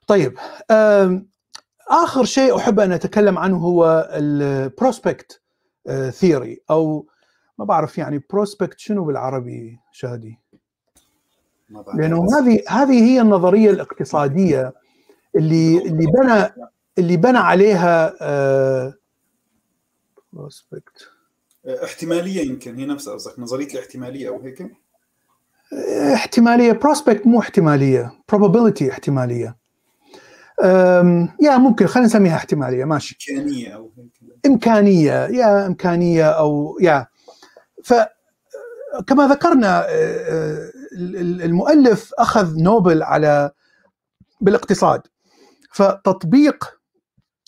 [SPEAKER 2] طيب آخر شيء أحب أن أتكلم عنه هو البروسبكت theory أو ما بعرف يعني prospect شنو بالعربي شادي لأنه هذه هذه هي النظرية الاقتصادية اللي اللي بنى اللي بنى عليها
[SPEAKER 1] prospect آه، احتمالية يمكن هي نفس قصدك نظرية الاحتمالية أو هيك؟
[SPEAKER 2] احتمالية prospect مو احتمالية probability احتمالية. يا ممكن خلينا نسميها احتمالية ماشي.
[SPEAKER 1] امكانيه أو
[SPEAKER 2] إمكانية يا إمكانية أو يا. ف كما ذكرنا آه، المؤلف أخذ نوبل على بالاقتصاد. فتطبيق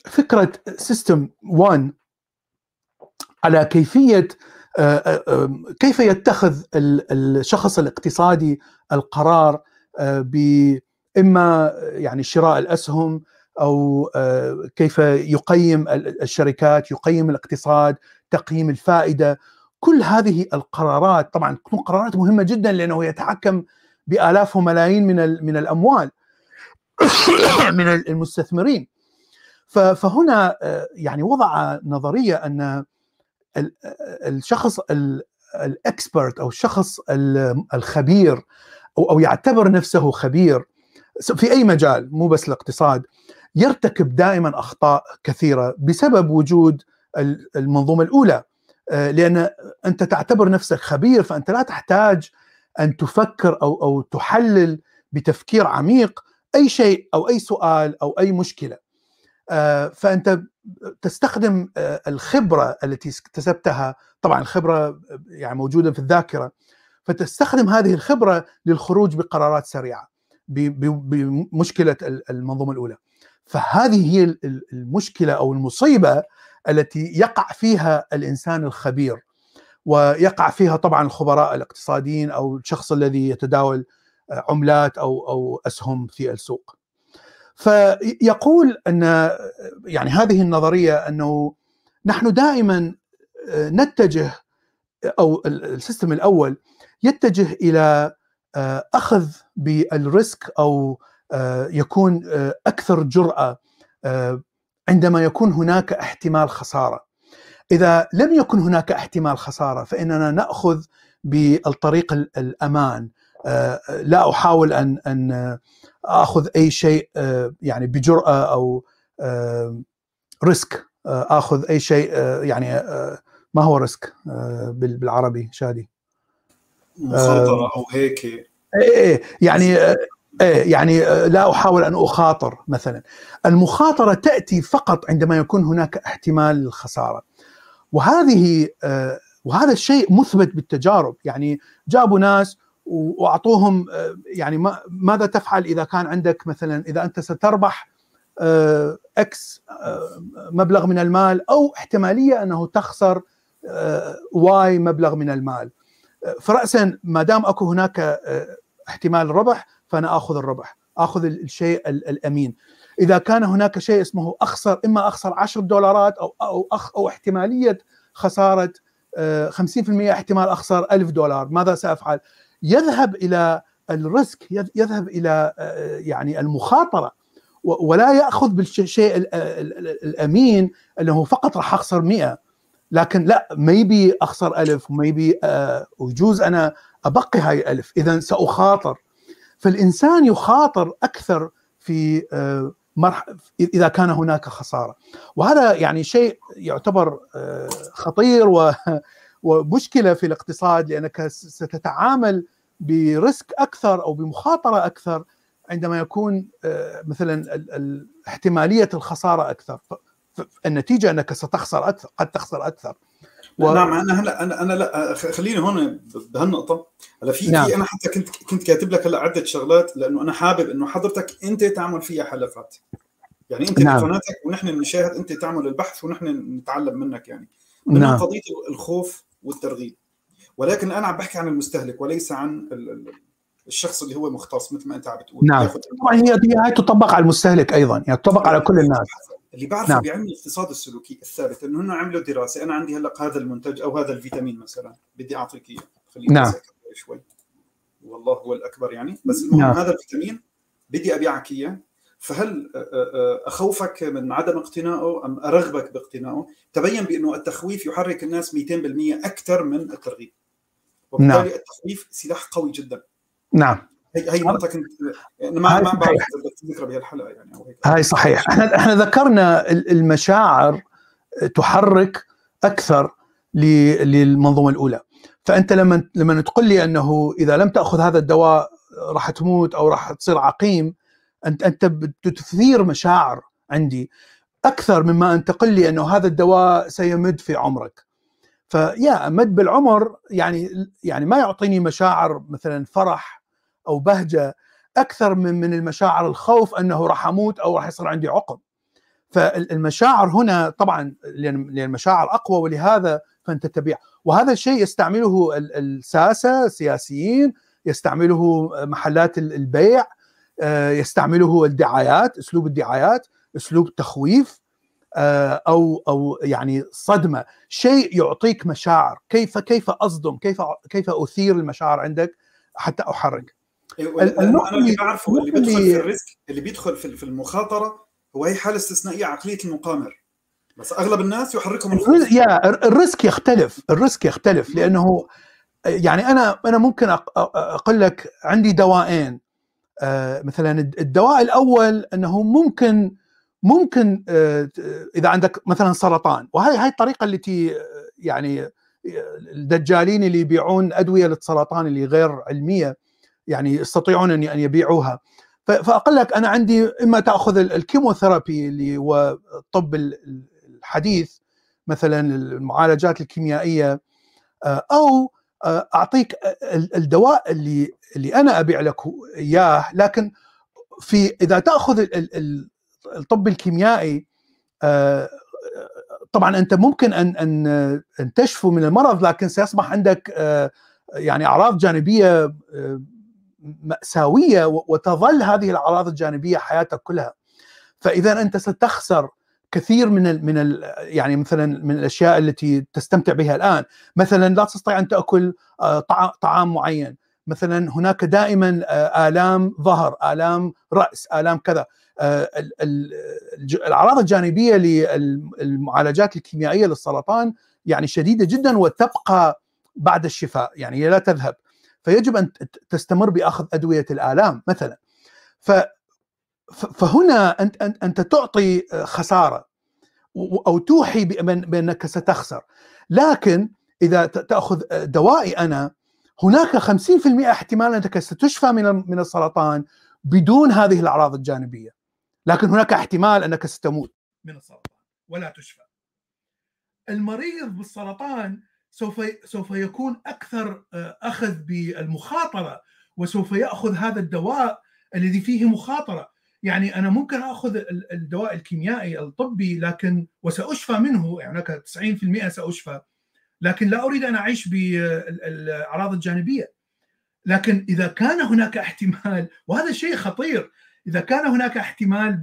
[SPEAKER 2] فكرة سيستم 1 على كيفية آه، آه، كيف يتخذ الشخص الاقتصادي القرار ب إما يعني شراء الأسهم أو آه، كيف يقيم الشركات يقيم الاقتصاد تقييم الفائدة. كل هذه القرارات طبعا تكون قرارات مهمة جدا لأنه يتحكم بآلاف وملايين من من الأموال من المستثمرين. فهنا يعني وضع نظرية أن الشخص الإكسبرت أو الشخص الخبير أو يعتبر نفسه خبير في أي مجال مو بس الاقتصاد. يرتكب دائما أخطاء كثيرة بسبب وجود المنظومة الأولى. آه، لأن أنت تعتبر نفسك خبير فأنت لا تحتاج أن تفكر أو أو تحلل بتفكير عميق أي شيء أو أي سؤال أو أي مشكلة. آه، فأنت تستخدم آه، الخبرة التي اكتسبتها. طبعا الخبرة يعني موجودة في الذاكرة. فتستخدم هذه الخبرة للخروج بقرارات سريعة بمشكلة المنظومة الأولى. فهذه هي المشكلة أو المصيبة التي يقع فيها الإنسان الخبير ويقع فيها طبعا الخبراء الاقتصاديين أو الشخص الذي يتداول عملات أو أو أسهم في السوق. فيقول أن يعني هذه النظرية أنه نحن دائما نتجه أو ال system الأول يتجه إلى أخذ بال risk أو يكون أكثر جرأة عندما يكون هناك احتمال خسارة. إذا لم يكن هناك احتمال خسارة فإننا نأخذ بالطريق الأمان. لا أحاول أن أن آخذ أي شيء يعني بجرأة أو risk. آخذ أي شيء يعني ما هو risk؟ بالعربي شادي.
[SPEAKER 1] مخاطره أو هيك.
[SPEAKER 2] إيه إيه يعني إيه يعني لا أحاول أن أخاطر مثلا. المخاطرة تأتي فقط عندما يكون هناك احتمال للخسارة. وهذه وهذا الشيء مثبت بالتجارب. يعني جابوا ناس وأعطوهم يعني ماذا تفعل إذا كان عندك مثلا إذا أنت ستربح X مبلغ من المال أو احتمالية أنه تخسر Y مبلغ من المال. فرأسا ما دام أكو هناك احتمال ربح فأنا آخذ الربح آخذ الشيء الأمين. إذا كان هناك شيء اسمه أخسر إما أخسر 10 دولارات أو أو أخ أو احتمالية خسارة 50% احتمال أخسر 1000 دولار ماذا سأفعل؟ يذهب إلى ال risk يذهب إلى يعني المخاطرة ولا يأخذ بالشيء الأمين انه فقط راح أخسر 100 لكن لا maybe أخسر ألف و maybe ويجوز أنا أبقي هاي ألف. إذا سأخاطر. فالإنسان يخاطر أكثر في مرح... إذا كان هناك خسارة. وهذا يعني شيء يعتبر خطير و... ومشكلة في الاقتصاد لأنك ستتعامل بريسك أكثر أو بمخاطرة أكثر عندما يكون مثلا احتمالية الخسارة أكثر. النتيجة أنك ستخسر أكثر قد تخسر أكثر.
[SPEAKER 1] و... نعم أنا هلا أنا أنا لا خليني هون بهالنقطة. هلا في نعم. في أنا حتى كنت كنت كاتب لك هلا عدة شغلات لأنه أنا حابب إنه حضرتك أنت تعمل فيها حلقات. يعني أنت نعم. بقناتك ونحن نشاهد أنت تعمل البحث ونحن نتعلم منك يعني. نعم. قضية الخوف والترغيب. ولكن أنا عم بحكي عن المستهلك وليس عن الشخص اللي هو مختص مثل ما أنت عم بتقول.
[SPEAKER 2] نعم. طبعا هي هي تطبق على المستهلك أيضا يعني تطبق على كل الناس.
[SPEAKER 1] اللي بعرفه نعم. بعلم الاقتصاد السلوكي الثابت إنه هن عملوا دراسة أنا عندي هلأ هذا المنتج أو هذا الفيتامين مثلا بدي أعطيك إياه خليني
[SPEAKER 2] نعم
[SPEAKER 1] شوي والله هو الأكبر يعني بس المهم نعم. هذا الفيتامين بدي أبيعك إياه فهل أخوفك من عدم اقتنائه أم أرغبك باقتنائه؟ تبين بأنه التخويف يحرك الناس 200% أكثر من الترغيب. وبالتالي نعم. التخويف سلاح قوي جدا.
[SPEAKER 2] نعم
[SPEAKER 1] هي هي نقطة كنت ما ما بعرف ذكرى بهالحلقة يعني هيك.
[SPEAKER 2] هاي صحيح. إحنا إحنا ذكرنا المشاعر تحرك أكثر للمنظومة الأولى. فأنت لما لما تقول لي أنه إذا لم تأخذ هذا الدواء راح تموت أو راح تصير عقيم أنت أنت بتثير مشاعر عندي أكثر مما أن تقول لي أنه هذا الدواء سيمد في عمرك. فيا مد بالعمر يعني يعني ما يعطيني مشاعر مثلا فرح أو بهجة أكثر من من المشاعر الخوف أنه راح أموت أو راح يصير عندي عقم. فالمشاعر هنا طبعا لأن المشاعر أقوى ولهذا فأنت تبيع. وهذا الشيء يستعمله الساسة السياسيين يستعمله محلات البيع يستعمله الدعايات أسلوب الدعايات أسلوب التخويف أو أو يعني صدمة. شيء يعطيك مشاعر. كيف كيف أصدم؟ كيف كيف أثير المشاعر عندك حتى أحرك؟
[SPEAKER 1] النقطة اللي بعرفه اللي بيدخل في الريسك اللي بيدخل في المخاطرة هو هي حالة استثنائية عقلية المقامر. بس أغلب الناس يحركهم
[SPEAKER 3] الخوف يا ال risk يختلف ال risk يختلف لأنه يعني أنا أنا ممكن أقول لك عندي دواءين. آه، مثلا الدواء الأول أنه ممكن ممكن آه، إذا عندك مثلا سرطان. وهي هاي الطريقة التي يعني الدجالين اللي يبيعون أدوية للسرطان اللي غير علمية. يعني يستطيعون ان يبيعوها. فأقول لك أنا عندي إما تأخذ الكيموثيرابي اللي هو الطب الحديث مثلا المعالجات الكيميائية آه، أو آه، أعطيك الدواء اللي اللي أنا أبيع لك إياه. لكن في إذا تأخذ الطب الكيميائي آه، طبعا أنت ممكن ان ان أن تشفو من المرض لكن سيصبح عندك يعني أعراض جانبية مأساوية وتظل هذه الأعراض الجانبية حياتك كلها. فإذا أنت ستخسر كثير من ال من ال يعني مثلا من الأشياء التي تستمتع بها الآن. مثلا لا تستطيع أن تأكل آه، طعام معين. مثلا هناك دائما آه، آلام ظهر آلام رأس آلام كذا. آه، الأعراض الجانبية للمعالجات الكيميائية للسرطان يعني شديدة جدا وتبقى بعد الشفاء. يعني لا تذهب. فيجب أن تستمر بأخذ أدوية الآلام مثلا. ف فهنا أنت أنت تعطي خسارة أو توحي بأنك ستخسر. لكن إذا تأخذ دوائي أنا هناك 50% احتمال أنك ستشفى من من السرطان بدون هذه الأعراض الجانبية. لكن هناك احتمال أنك ستموت.
[SPEAKER 2] من السرطان ولا تشفى. المريض بالسرطان سوف سوف يكون أكثر آه، أخذ بالمخاطرة وسوف يأخذ هذا الدواء الذي فيه مخاطرة. يعني أنا ممكن أخذ الدواء الكيميائي الطبي لكن وسأشفى منه يعني 90% سأشفى لكن لا أريد أن أعيش بالاعراض الجانبية. لكن إذا كان هناك احتمال وهذا شيء خطير إذا كان هناك احتمال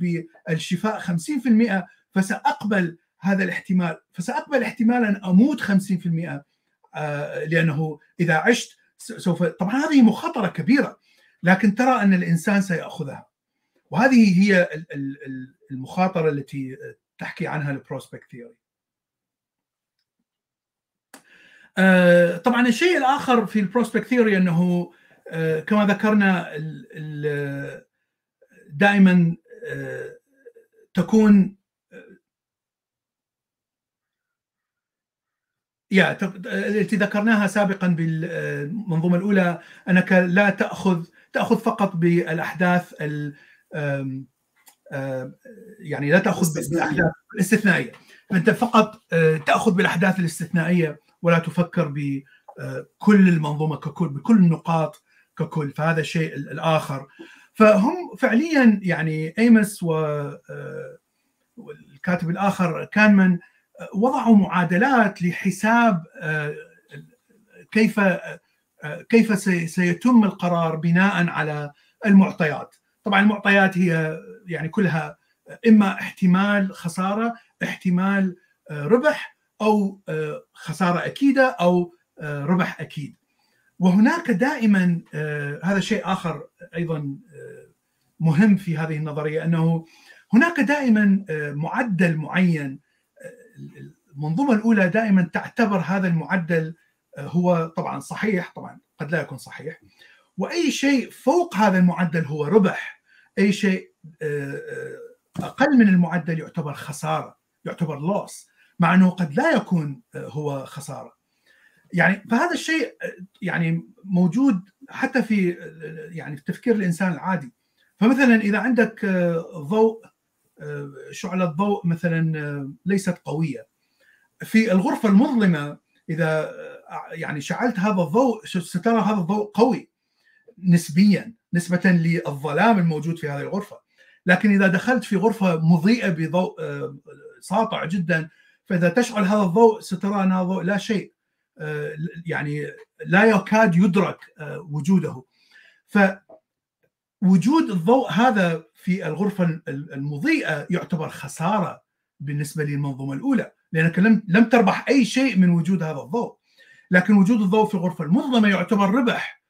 [SPEAKER 2] بالشفاء 50% فسأقبل هذا الاحتمال. فسأقبل احتمال ان أموت 50% آه، لأنه إذا عشت سوف طبعا هذه مخاطرة كبيرة لكن ترى أن الإنسان سيأخذها. وهذه هي المخاطرة التي تحكي عنها ال prospect theory. آه، طبعا الشيء الآخر في ال prospect theory أنه آه، كما ذكرنا دائما تكون يا التي ذكرناها سابقا بالمنظومه الأولى أنك لا تأخذ تأخذ فقط بالأحداث يعني لا تأخذ بالأحداث الاستثنائية. أنت فقط تأخذ بالأحداث الاستثنائية ولا تفكر بكل المنظومة ككل بكل النقاط ككل فهذا الشيء الآخر. فهم فعليا يعني أيمس آه، والكاتب الآخر كانمان وضعوا معادلات لحساب آه، كيف آه، كيف سيتم القرار بناء على المعطيات. طبعا المعطيات هي يعني كلها إما احتمال خسارة احتمال آه، ربح أو خسارة أكيدة أو ربح أكيد. وهناك دائما هذا شيء آخر أيضا مهم في هذه النظرية أنه هناك دائما معدل معين المنظومة الأولى دائما تعتبر هذا المعدل آه، هو طبعا صحيح طبعا قد لا يكون صحيح. وأي شيء فوق هذا المعدل هو ربح. أي شيء آه، آه، أقل من المعدل يعتبر خسارة يعتبر لوس مع أنه قد لا يكون هو خسارة. يعني فهذا الشيء يعني موجود حتى في يعني في تفكير الإنسان العادي. فمثلا إذا عندك ضوء شعلة ضوء مثلا ليست قوية. في الغرفة المظلمة إذا يعني شعلت هذا الضوء سترى هذا الضوء قوي نسبيا نسبة للظلام الموجود في هذه الغرفة. لكن إذا دخلت في غرفة مضيئة بضوء ساطع جدا فإذا تشعل هذا الضوء سترى أن هذا الضوء لا شيء يعني لا يكاد يدرك وجوده. فوجود الضوء هذا في الغرفة المضيئة يعتبر خسارة بالنسبة للمنظومة الأولى لأنك لم لم تربح أي شيء من وجود هذا الضوء. لكن وجود الضوء في الغرفة المظلمة يعتبر ربح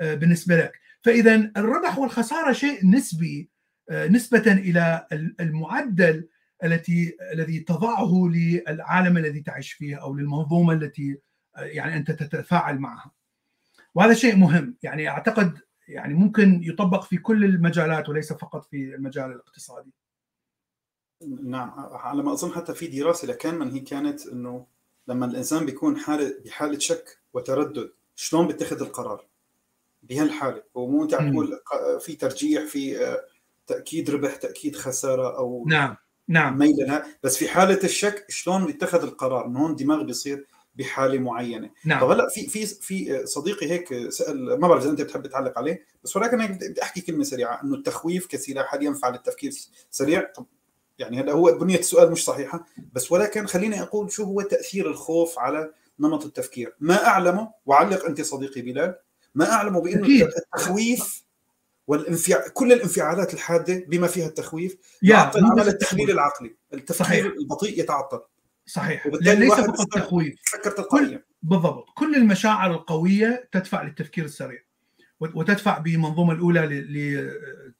[SPEAKER 2] آه، بالنسبة لك. فإذا الربح والخسارة شيء نسبي نسبة إلى المعدل التي الذي تضعه للعالم الذي تعيش فيه أو للمنظومة التي يعني أنت تتفاعل معها. وهذا شيء مهم. يعني أعتقد يعني ممكن يطبق في كل المجالات وليس فقط في المجال الاقتصادي.
[SPEAKER 1] نعم على ما أظن حتى في دراسة لكانمان هي كانت إنه لما الإنسان بيكون حاله بحالة شك وتردد شلون بيتخذ القرار بهالحالة؟ ومو أنت عم تقول في ترجيح في تأكيد ربح تأكيد خسارة أو
[SPEAKER 2] نعم نعم.
[SPEAKER 1] ميل لها بس في حالة الشك شلون بيتخذ القرار؟ انه هون الدماغ بيصير بحالة معينة.
[SPEAKER 2] نعم.
[SPEAKER 1] طب هلأ في في في صديقي هيك سأل ما بعرف إذا أنت بتحب تعلق عليه بس ولكن هيك بدي أحكي كلمة سريعة إنه التخويف كسلاح هل ينفع للتفكير سريع. طب يعني هلأ هو بنية السؤال مش صحيحة بس ولكن خليني أقول شو هو تأثير الخوف على نمط التفكير. ما أعلمه وعلق أنت صديقي بلال ما أعلمه بأنه التخويف والانفعال كل الانفعالات الحادة بما فيها التخويف يعطل عمل التحليل العقلي. التفكير صحيح. البطيء يتعطل.
[SPEAKER 2] صحيح. لأن ليس فقط تخويف.
[SPEAKER 1] كل
[SPEAKER 2] بالضبط. كل المشاعر القوية تدفع للتفكير السريع وتدفع بالمنظومه الأولى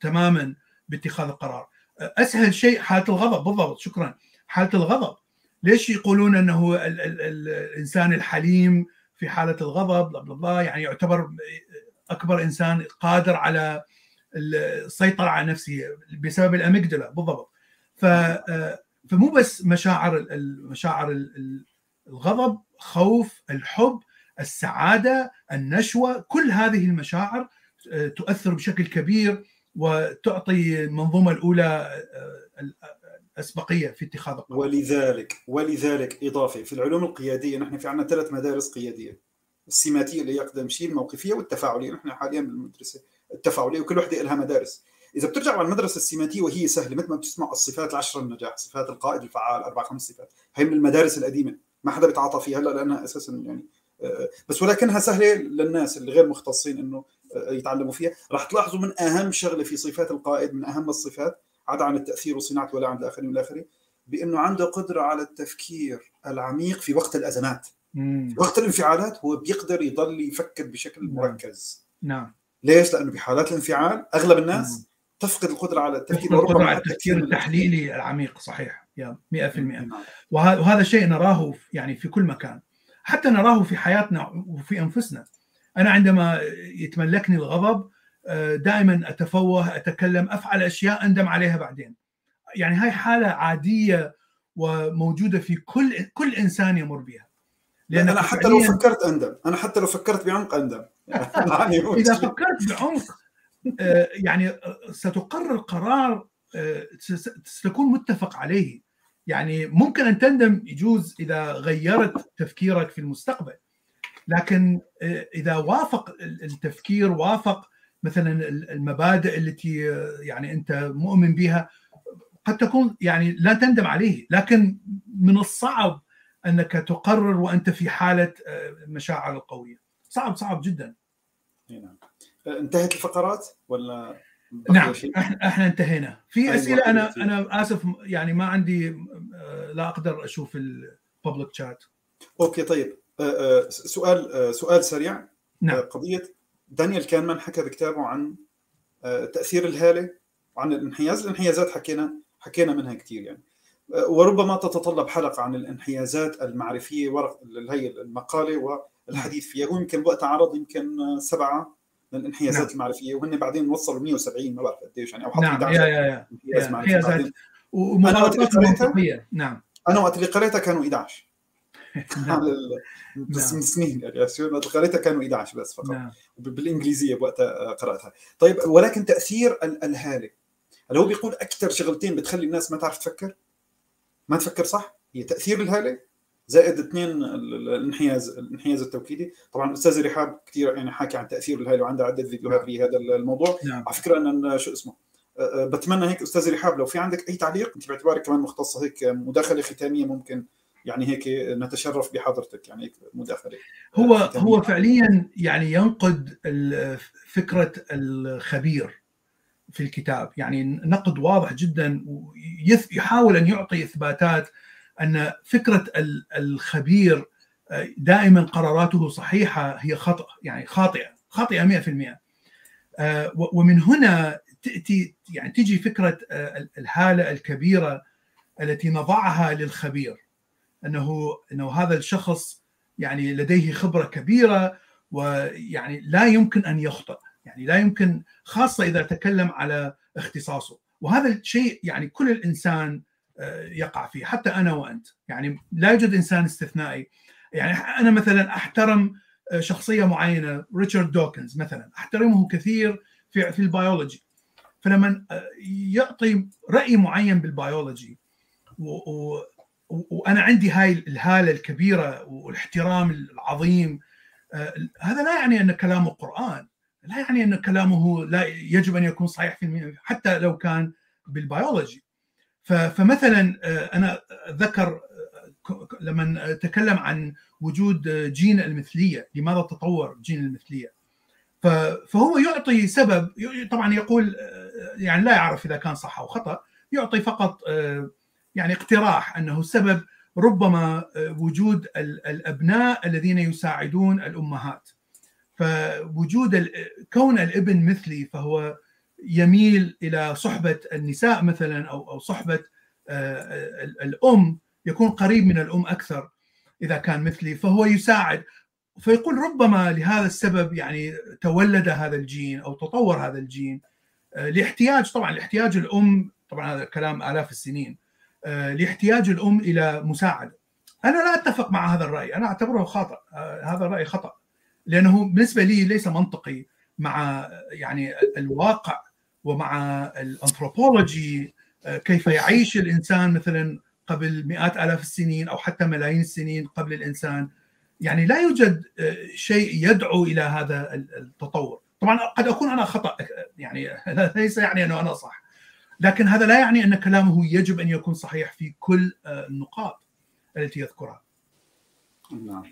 [SPEAKER 2] تماما باتخاذ القرار. أسهل شيء حالة الغضب. بالضبط. شكرا. حالة الغضب. ليش يقولون أنه ال ال ال الإنسان الحليم في حالة الغضب؟ بلا بلا يعني يعتبر أكبر إنسان قادر على السيطرة على نفسه بسبب الأميجدلا. بالضبط. ف فمو بس مشاعر المشاعر الغضب خوف الحب السعادة النشوة كل هذه المشاعر تؤثر بشكل كبير وتعطي المنظومة الأولى الأسبقية في اتخاذ القرار.
[SPEAKER 1] ولذلك ولذلك إضافة في العلوم القيادية نحن في عندنا ثلاث مدارس قيادية السيماتيه اللي يقدم شيء الموقفية والتفاعلية نحن حاليا بالمدرسة التفاعلية وكل وحدة لها مدارس. إذا بترجع على المدرسة السيماتية وهي سهلة مثل ما بتسمع الصفات العشرة النجاح صفات القائد الفعال أربع خمس صفات هي من المدارس القديمة ما حدا بيتعاطى فيها هلأ لأنها أساسا يعني بس ولكنها سهلة للناس اللي غير مختصين إنه يتعلموا فيها راح تلاحظوا من أهم شغلة في صفات القائد من أهم الصفات عدا عن التأثير وصناعه ولا عند الآخرين والاخرين بإنه عنده قدرة على التفكير العميق في وقت الأزمات
[SPEAKER 2] مم.
[SPEAKER 1] في وقت الانفعالات هو بيقدر يضل يفكر بشكل مركز نعم ليش؟ لأنه بحالات الانفعال أغلب الناس. تفقد القدرة على التفكير
[SPEAKER 2] القدرة على التفكير التحليلي العميق صحيح. يا 100% وهذا شيء نراه يعني في كل مكان. حتى نراه في حياتنا وفي أنفسنا. أنا عندما يتملكني الغضب دائما أتفوه أتكلم أفعل أشياء أندم عليها بعدين. يعني هاي حالة عادية وموجودة في كل كل إنسان يمر بها
[SPEAKER 1] لأن أنا حتى لو فكرت أندم. أنا حتى لو فكرت بعمق أندم.
[SPEAKER 2] يعني إذا فكرت بعمق يعني ستقرر قرار ستكون متفق عليه. يعني ممكن أن تندم يجوز إذا غيرت تفكيرك في المستقبل. لكن إذا وافق التفكير وافق مثلا المبادئ التي يعني أنت مؤمن بها قد تكون يعني لا تندم عليه. لكن من الصعب أنك تقرر وأنت في حالة المشاعر القويه صعب صعب جدا.
[SPEAKER 1] نعم. انتهت الفقرات ولا
[SPEAKER 2] نعم إحنا إحنا انتهينا. في أسئلة أنا أنا آسف يعني ما عندي لا أقدر أشوف الببليك شات
[SPEAKER 1] أوكي طيب. سؤال سؤال سريع.
[SPEAKER 2] نعم.
[SPEAKER 1] قضية دانيال كانمان حكى بكتابه عن تأثير الهالة وعن الانحياز. الانحيازات حكينا حكينا منها كثير يعني. وربما تتطلب حلقة عن الانحيازات المعرفية ورق هي المقالة والحديث فيها. هو يمكن وقتها عرض يمكن سبعة. الانحيازات نعم. المعرفية وهن بعدين وصلوا 170 ما بعرف قديش يعني أو
[SPEAKER 2] حطوا نعم. 11 يا يا يا. انحيازات ومغالطات منطقية نعم
[SPEAKER 1] أنا وقت اللي قريتها كانوا 11 نعم. بس من سنين يعني قريتها كانوا 11 بس فقط
[SPEAKER 2] نعم.
[SPEAKER 1] بالانجليزيه وقتها قرأتها طيب ولكن تأثير الهاله اللي هو بيقول أكثر شغلتين بتخلي الناس ما تعرف تفكر ما تفكر صح هي تأثير الهاله زائد اثنين الانحياز الانحياز التوكيدي. طبعا الاستاذ رحاب كثير يعني حاكي عن تأثير الهاله وعنده عدة فيديوهات في هذا الموضوع.
[SPEAKER 2] نعم.
[SPEAKER 1] على فكرة ان شو اسمه بتمنى هيك أستاذ رحاب لو في عندك أي تعليق أنت باعتبارك كمان مختصه هيك مداخلة ختامية ممكن يعني هيك نتشرف بحضرتك يعني هيك مداخلة.
[SPEAKER 2] هو ختامية. هو فعليا يعني ينقد فكرة الخبير في الكتاب. يعني نقد واضح جدا ويحاول أن يعطي إثباتات أن فكرة الخبير دائما قراراته صحيحة هي خطا يعني خاطئة خاطئة 100% ومن هنا تأتي يعني تجي فكرة الهالة الكبيرة التي نضعها للخبير. أنه أنه هذا الشخص يعني لديه خبرة كبيرة ويعني لا يمكن أن يخطئ يعني لا يمكن خاصة إذا تكلم على اختصاصه. وهذا الشيء يعني كل الإنسان آه، يقع فيه حتى أنا وأنت. يعني لا يوجد إنسان استثنائي. يعني أنا مثلا أحترم آه، شخصية معينة ريتشارد دوكنز مثلا أحترمه كثير في في البيولوجي. فلما آه، يعطي رأي معين بالبيولوجي وأنا عندي هاي الهالة الكبيرة والاحترام العظيم هذا لا يعني أن كلامه قرآن لا يعني أن كلامه لا يجب أن يكون صحيح في حتى لو كان بالبيولوجي. فمثلا آه، أنا ذكر آه، لما تكلم عن وجود جين المثلية لماذا تطور جين المثلية؟ فهو يعطي سبب طبعا يقول آه، يعني لا يعرف إذا كان صح أو خطأ يعطي فقط يعني اقتراح أنه السبب ربما وجود الأبناء الذين يساعدون الأمهات. فوجود كون الابن مثلي فهو يميل إلى صحبة النساء مثلا أو أو صحبة آه، الأم يكون قريب من الأم أكثر إذا كان مثلي فهو يساعد. فيقول ربما لهذا السبب يعني تولد هذا الجين أو تطور هذا الجين. آه، لاحتياج طبعا لاحتياج الأم طبعا هذا كلام آلاف السنين. آه، لاحتياج الأم إلى مساعدة. أنا لا أتفق مع هذا الرأي أنا أعتبره خاطئ هذا الرأي خطأ. لأنه بالنسبة لي ليس منطقي مع يعني الواقع. ومع الأنثروبولوجي آه، كيف يعيش الإنسان مثلا قبل مئات آلاف السنين أو حتى ملايين السنين قبل الإنسان؟ يعني لا يوجد آه، شيء يدعو إلى هذا التطور. طبعا قد أكون أنا خطأ يعني ليس يعني أنه أنا صح. لكن هذا لا يعني أن كلامه يجب أن يكون صحيح في كل آه، النقاط التي يذكرها.
[SPEAKER 1] نعم.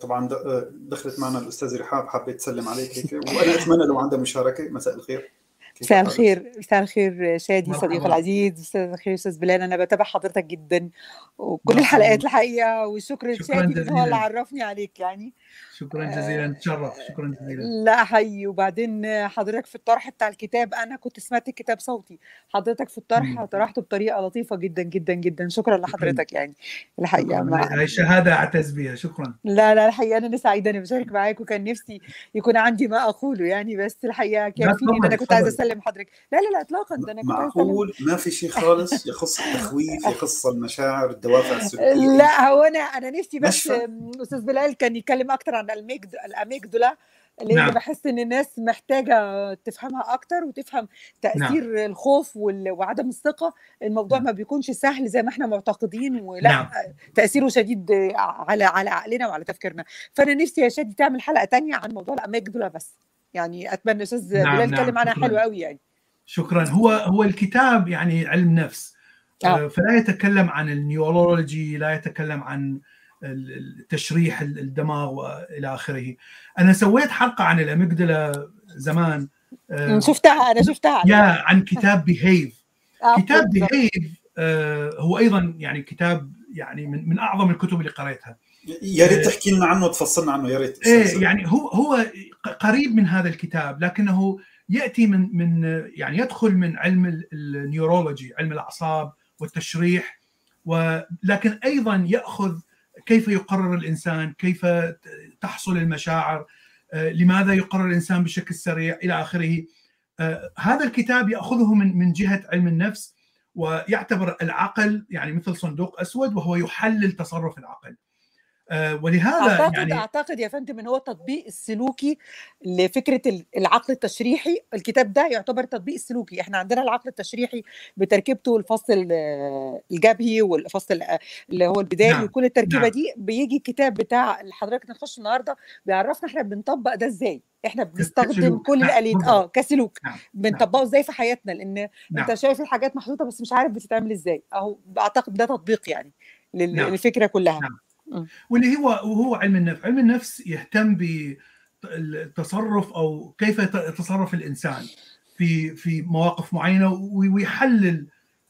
[SPEAKER 1] طبعا دخلت معنا الأستاذ رحاب حابة تسلم عليك هيك. وأنا أتمنى لو عندها مشاركة مساء الخير.
[SPEAKER 4] مساء الخير مساء الخير شادي صديقي العزيز مساء الخير أستاذ بلال. أنا بتابع حضرتك جدا وكل الحلقات الحقيقة وشكرا لشادي هو اللي عرفني عليك يعني.
[SPEAKER 2] شكرا جزيلا تشرف شكرا جزيلا.
[SPEAKER 4] لا حي وبعدين حضرتك في الطرح بتاع الكتاب أنا كنت سمعت الكتاب صوتي. حضرتك في الطرح طرحته بطريقة لطيفة جدا جدا جدا. شكرا لحضرتك يعني
[SPEAKER 2] الحقيقة. شهادة اعتز بها شكرا.
[SPEAKER 4] لا لا الحقيقة أنا سعيده اني بشارك معاك وكان نفسي يكون عندي ما أقوله يعني بس الحقيقة كان في أنا كنت عايزة أسلم حضرتك. لا لا لا اطلاقا.
[SPEAKER 1] ده أنا كنت معقول ما في شيء خالص يخص التخويف يخص المشاعر الدوافع السلوكيه
[SPEAKER 4] لا هو أنا أنا نفسي بس أستاذ بلال كان يتكلم أكتر عن الميجد الاميجدولا اللي نعم. بحس إن الناس محتاجة تفهمها أكتر وتفهم تأثير نعم. الخوف وعدم الثقة الموضوع نعم. ما بيكونش سهل زي ما إحنا معتقدين ولا نعم. تأثيره شديد على على عقلنا وعلى تفكيرنا فأنا نفسي يا شادي تعمل حلقة تانية عن موضوع الاميجدولا بس يعني أتمنى أستاذ نعم. بلال يتكلم نعم. عنها حلوة قوي يعني
[SPEAKER 2] شكرا هو هو الكتاب يعني علم نفس آه. فلا يتكلم عن ال neurology لا يتكلم عن التشريح الدماغ وإلى آخره. أنا سويت حلقة عن ال amygdala زمان
[SPEAKER 4] آه، شفتها أنا شفتها.
[SPEAKER 2] يا عن كتاب Behave آه كتاب Behave آه هو أيضا يعني كتاب يعني من من أعظم الكتب اللي قريتها.
[SPEAKER 1] يا ريت تحكي لنا عنه وتفصلنا عنه يا ريت.
[SPEAKER 2] إيه يعني هو هو قريب من هذا الكتاب لكنه يأتي من من يعني يدخل من علم النيورولوجي علم الأعصاب والتشريح ولكن أيضا يأخذ كيف يقرر الإنسان؟ كيف تحصل المشاعر؟ آه، لماذا يقرر الإنسان بشكل سريع؟ إلى آخره. آه، هذا الكتاب يأخذه من من جهة علم النفس ويعتبر العقل يعني مثل صندوق أسود وهو يحلل تصرف العقل.
[SPEAKER 4] ولهذا أعتقد يعني أعتقد يا فندم إن هو التطبيق السلوكي لفكرة العقل التشريحي الكتاب ده يعتبر تطبيق السلوكي إحنا عندنا العقل التشريحي بتركيبته الفصل الجبهي والفصل اللي هو البدائي نعم. وكل التركيبة نعم. دي بيجي الكتاب بتاع حضرتك نخش النهارده بيعرفنا إحنا بنطبق ده إزاي إحنا بنستخدم كل نعم. الآليات آه كسلوك نعم. بنطبقه إزاي في حياتنا لأن نعم. أنت شايف الحاجات محطوطة بس مش عارف بتتعمل إزاي أهو أعتقد ده تطبيق يعني للفكرة كلها نعم.
[SPEAKER 2] واللي هو وهو علم النفس علم النفس يهتم بالتصرف أو كيف يتصرف الإنسان في في مواقف معينة ويحلل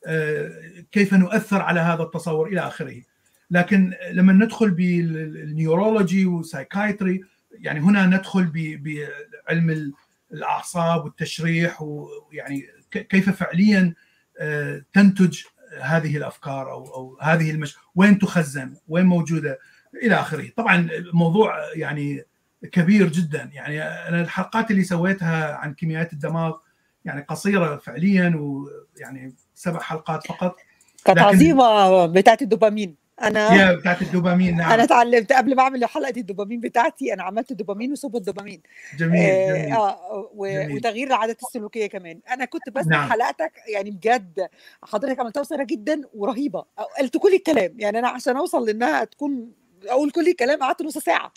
[SPEAKER 2] آه، كيف نؤثر على هذا التصور إلى آخره. لكن لما ندخل بال neurology و psychiatry يعني هنا ندخل بعلم الأعصاب والتشريح ويعني كيف فعليا تنتج هذه الأفكار أو أو هذه المش وين تخزن؟ وين موجودة؟ إلى آخره. طبعا الموضوع يعني كبير جدا. يعني أنا الحلقات اللي سويتها عن كيميائيات الدماغ يعني قصيرة فعليا ويعني سبع حلقات فقط.
[SPEAKER 4] كانت عظيمه بتاعت الدوبامين.
[SPEAKER 2] أنا بتاعت الدوبامين نعم.
[SPEAKER 4] أنا اتعلمت قبل ما أعمل حلقة الدوبامين بتاعتي أنا عملت دوبامين وسوب الدوبامين.
[SPEAKER 2] جميل آه جميل.
[SPEAKER 4] آه و... جميل. وتغيير العادات السلوكية كمان. أنا كنت بسمع نعم. حلقتك يعني بجد حضرتك عملتها قصيره جدا ورهيبة. قلت كل الكلام يعني أنا عشان أوصل لأنها تكون أقول كل الكلام قعدت نص ساعة.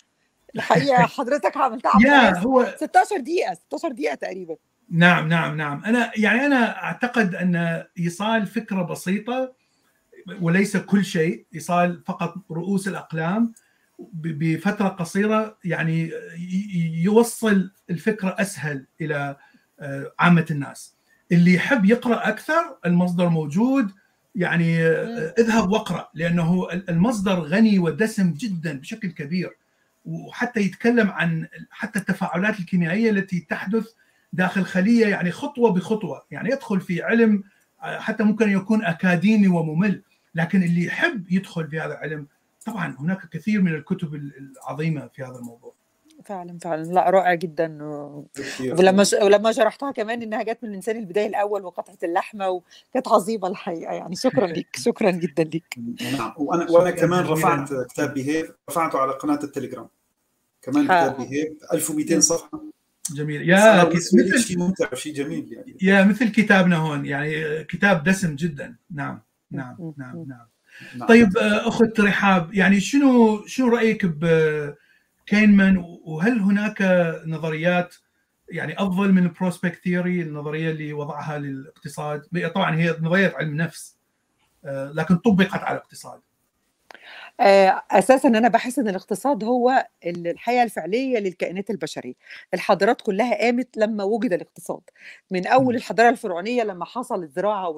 [SPEAKER 4] الحقيقة حضرتك عملتها
[SPEAKER 2] يا هو
[SPEAKER 4] 16 دقيقة 16 دقيقة تقريبا.
[SPEAKER 2] نعم نعم نعم. أنا يعني أنا أعتقد أن إيصال فكرة بسيطة وليس كل شيء ايصال فقط رؤوس الأقلام بفترة قصيرة يعني يوصل الفكرة أسهل إلى عامة الناس. اللي يحب يقرأ أكثر المصدر موجود يعني اذهب واقرأ لأنه المصدر غني ودسم جدا بشكل كبير. وحتى يتكلم عن حتى التفاعلات الكيميائية التي تحدث داخل خلية يعني خطوة بخطوة. يعني يدخل في علم حتى ممكن يكون أكاديمي وممل. لكن اللي يحب يدخل في هذا العلم طبعا هناك كثير من الكتب العظيمة في هذا الموضوع.
[SPEAKER 4] فعلا فعلا. لا رائع جدا. و... ولما ش... ولما شرحتها كمان إنها جت من الإنسان البداية الأول وقطعة اللحمة وكانت عظيمة الحقيقة يعني. شكرا لك شكرا جدا لك
[SPEAKER 1] نعم. وأنا وأنا كمان رفعت كتاب بيهيف رفعته على قناة التليجرام. كمان كتاب بيهيف 1200 صفحة.
[SPEAKER 2] جميل. يا
[SPEAKER 1] مثل شيء ممتع شيء جميل يعني.
[SPEAKER 2] يا مثل كتابنا هون يعني كتاب دسم جدا. نعم. نعم نعم نعم, نعم. طيب أخت رحاب يعني شنو شنو رأيك بكانمان وهل هناك نظريات يعني أفضل من ال prospect theory النظرية اللي وضعها للاقتصاد؟ طبعا هي نظرية علم نفس لكن طبقت على الاقتصاد.
[SPEAKER 4] أساسا أنا بحس إن الاقتصاد هو الحياة الفعلية للكائنات البشرية. الحضارات كلها قامت لما وجد الاقتصاد. من أول الحضارة الفرعونية لما حصل الزراعة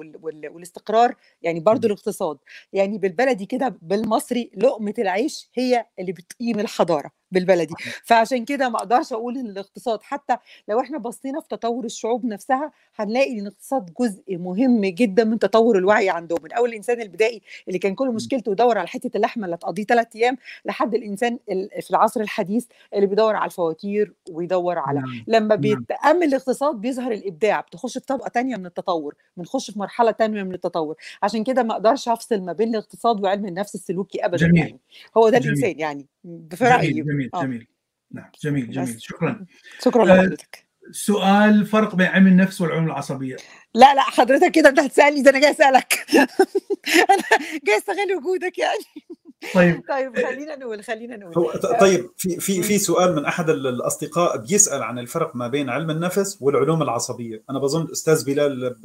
[SPEAKER 4] والاستقرار يعني برضو الاقتصاد. يعني بالبلدي كده بالمصري لقمة العيش هي اللي بتقيم الحضارة. بالبلدي فعشان كده ما أقدرش أقول إن الاقتصاد حتى لو إحنا بصينا في تطور الشعوب نفسها هنلاقي إن الاقتصاد جزء مهم جدا من تطور الوعي عندهم من أول الإنسان البدائي اللي كان كل مشكلته يدور على حتة اللحمة اللي تقضيه ثلاث أيام لحد الإنسان في العصر الحديث اللي بيدور على الفواتير ويدور على نعم. لما بيتأمل الاقتصاد بيظهر الإبداع بتخش في طبقة ثانية من التطور بنخش في مرحلة ثانية من التطور عشان كده ما أقدرش أفصل ما بين الاقتصاد وعلم النفس السلوكي ابدا
[SPEAKER 2] جميل.
[SPEAKER 4] يعني هو ده جميل. الإنسان يعني في رايي
[SPEAKER 2] جميل جميل, آه. جميل. نعم جميل جميل. شكرا.
[SPEAKER 4] شكرا لحضرتك.
[SPEAKER 2] آه سؤال فرق بين علم النفس والعلوم العصبية.
[SPEAKER 4] لا لا حضرتك كده أنت هتسألني ده أنا جاي أسألك. أنا جاي أستغل وجودك يعني.
[SPEAKER 2] طيب
[SPEAKER 4] طيب خلينا نقول خلينا نقول.
[SPEAKER 1] هو طيب في في في سؤال من أحد الأصدقاء بيسأل عن الفرق ما بين علم النفس والعلوم العصبية. أنا بظن أستاذ بلال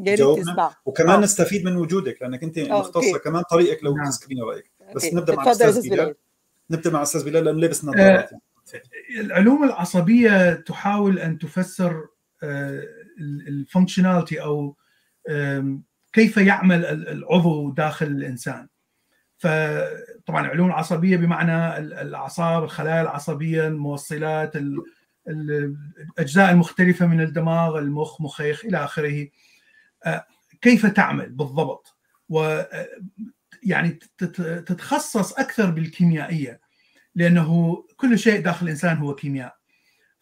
[SPEAKER 1] جاوبنا وكمان آه. نستفيد من وجودك لأنك أنت مختصة كمان طريقك لو تسكرين رايك بس okay. نبدأ مع أستاذ بلال. نبدأ مع أستاذ بلال لأنه لابس نظارات
[SPEAKER 2] آه العلوم العصبية تحاول أن تفسر آه ال functionality أو كيف يعمل العضو داخل الإنسان. فطبعا العلوم العصبية بمعنى الأعصاب الخلايا العصبية الموصلات الأجزاء المختلفة من الدماغ المخ مخيخ إلى آخره. كيف تعمل بالضبط؟ يعني تتخصص أكثر بالكيميائية لأنه كل شيء داخل الإنسان هو كيمياء.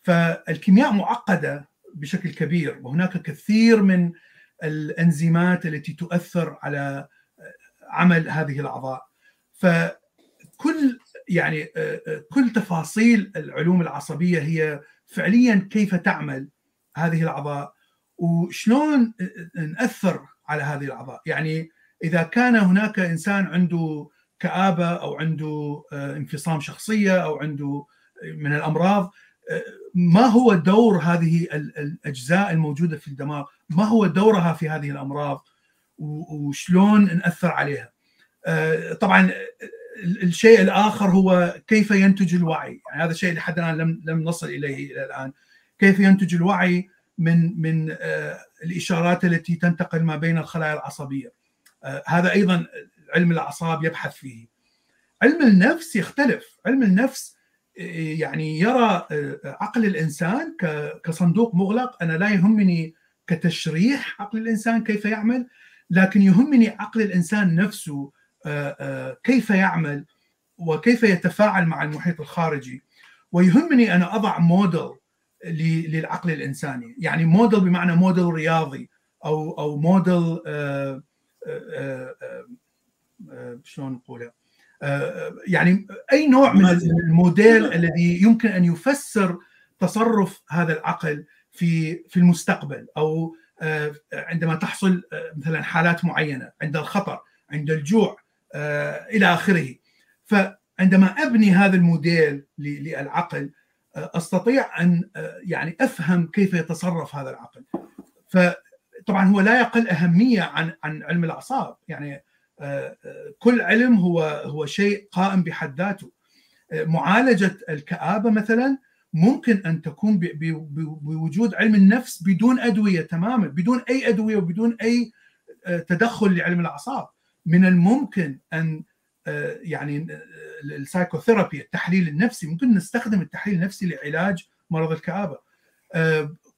[SPEAKER 2] فالكيمياء معقدة بشكل كبير وهناك كثير من الأنزيمات التي تؤثر على عمل هذه الأعضاء. فكل يعني كل تفاصيل العلوم العصبية هي فعليا كيف تعمل هذه الأعضاء وشلون نأثر على هذه الأعضاء. يعني إذا كان هناك إنسان عنده كآبة أو عنده انفصام شخصية أو عنده من الأمراض ما هو دور هذه الأجزاء الموجودة في الدماغ؟ ما هو دورها في هذه الأمراض؟ وشلون نأثر عليها؟ طبعا الشيء الآخر هو كيف ينتج الوعي؟ يعني هذا الشيء لحد الآن لم لم نصل إليه إلى الآن. كيف ينتج الوعي من من الإشارات التي تنتقل ما بين الخلايا العصبية؟ هذا أيضا علم الأعصاب يبحث فيه. علم النفس يختلف. علم النفس يعني يرى عقل الإنسان كصندوق مغلق. أنا لا يهمني كتشريح عقل الإنسان كيف يعمل لكن يهمني عقل الإنسان نفسه كيف يعمل وكيف يتفاعل مع المحيط الخارجي. ويهمني أن أضع موديل للعقل الإنساني. يعني موديل بمعنى موديل رياضي أو أو موديل شلون نقولها يعني أي نوع من الموديل الذي يمكن أن يفسر تصرف هذا العقل في في المستقبل؟ أو عندما تحصل مثلا حالات معينة عند الخطر عند الجوع إلى آخره. فعندما أبني هذا الموديل للعقل أستطيع أن يعني أفهم كيف يتصرف هذا العقل. فطبعا هو لا يقل أهمية عن عن علم الأعصاب. يعني كل علم هو هو شيء قائم بحد ذاته. معالجة الكآبة مثلا ممكن أن تكون بوجود علم النفس بدون أدوية تماما بدون أي أدوية وبدون أي تدخل لعلم الأعصاب. من الممكن أن يعني السايكوثيرابي التحليل النفسي ممكن نستخدم التحليل النفسي لعلاج مرض الكآبة.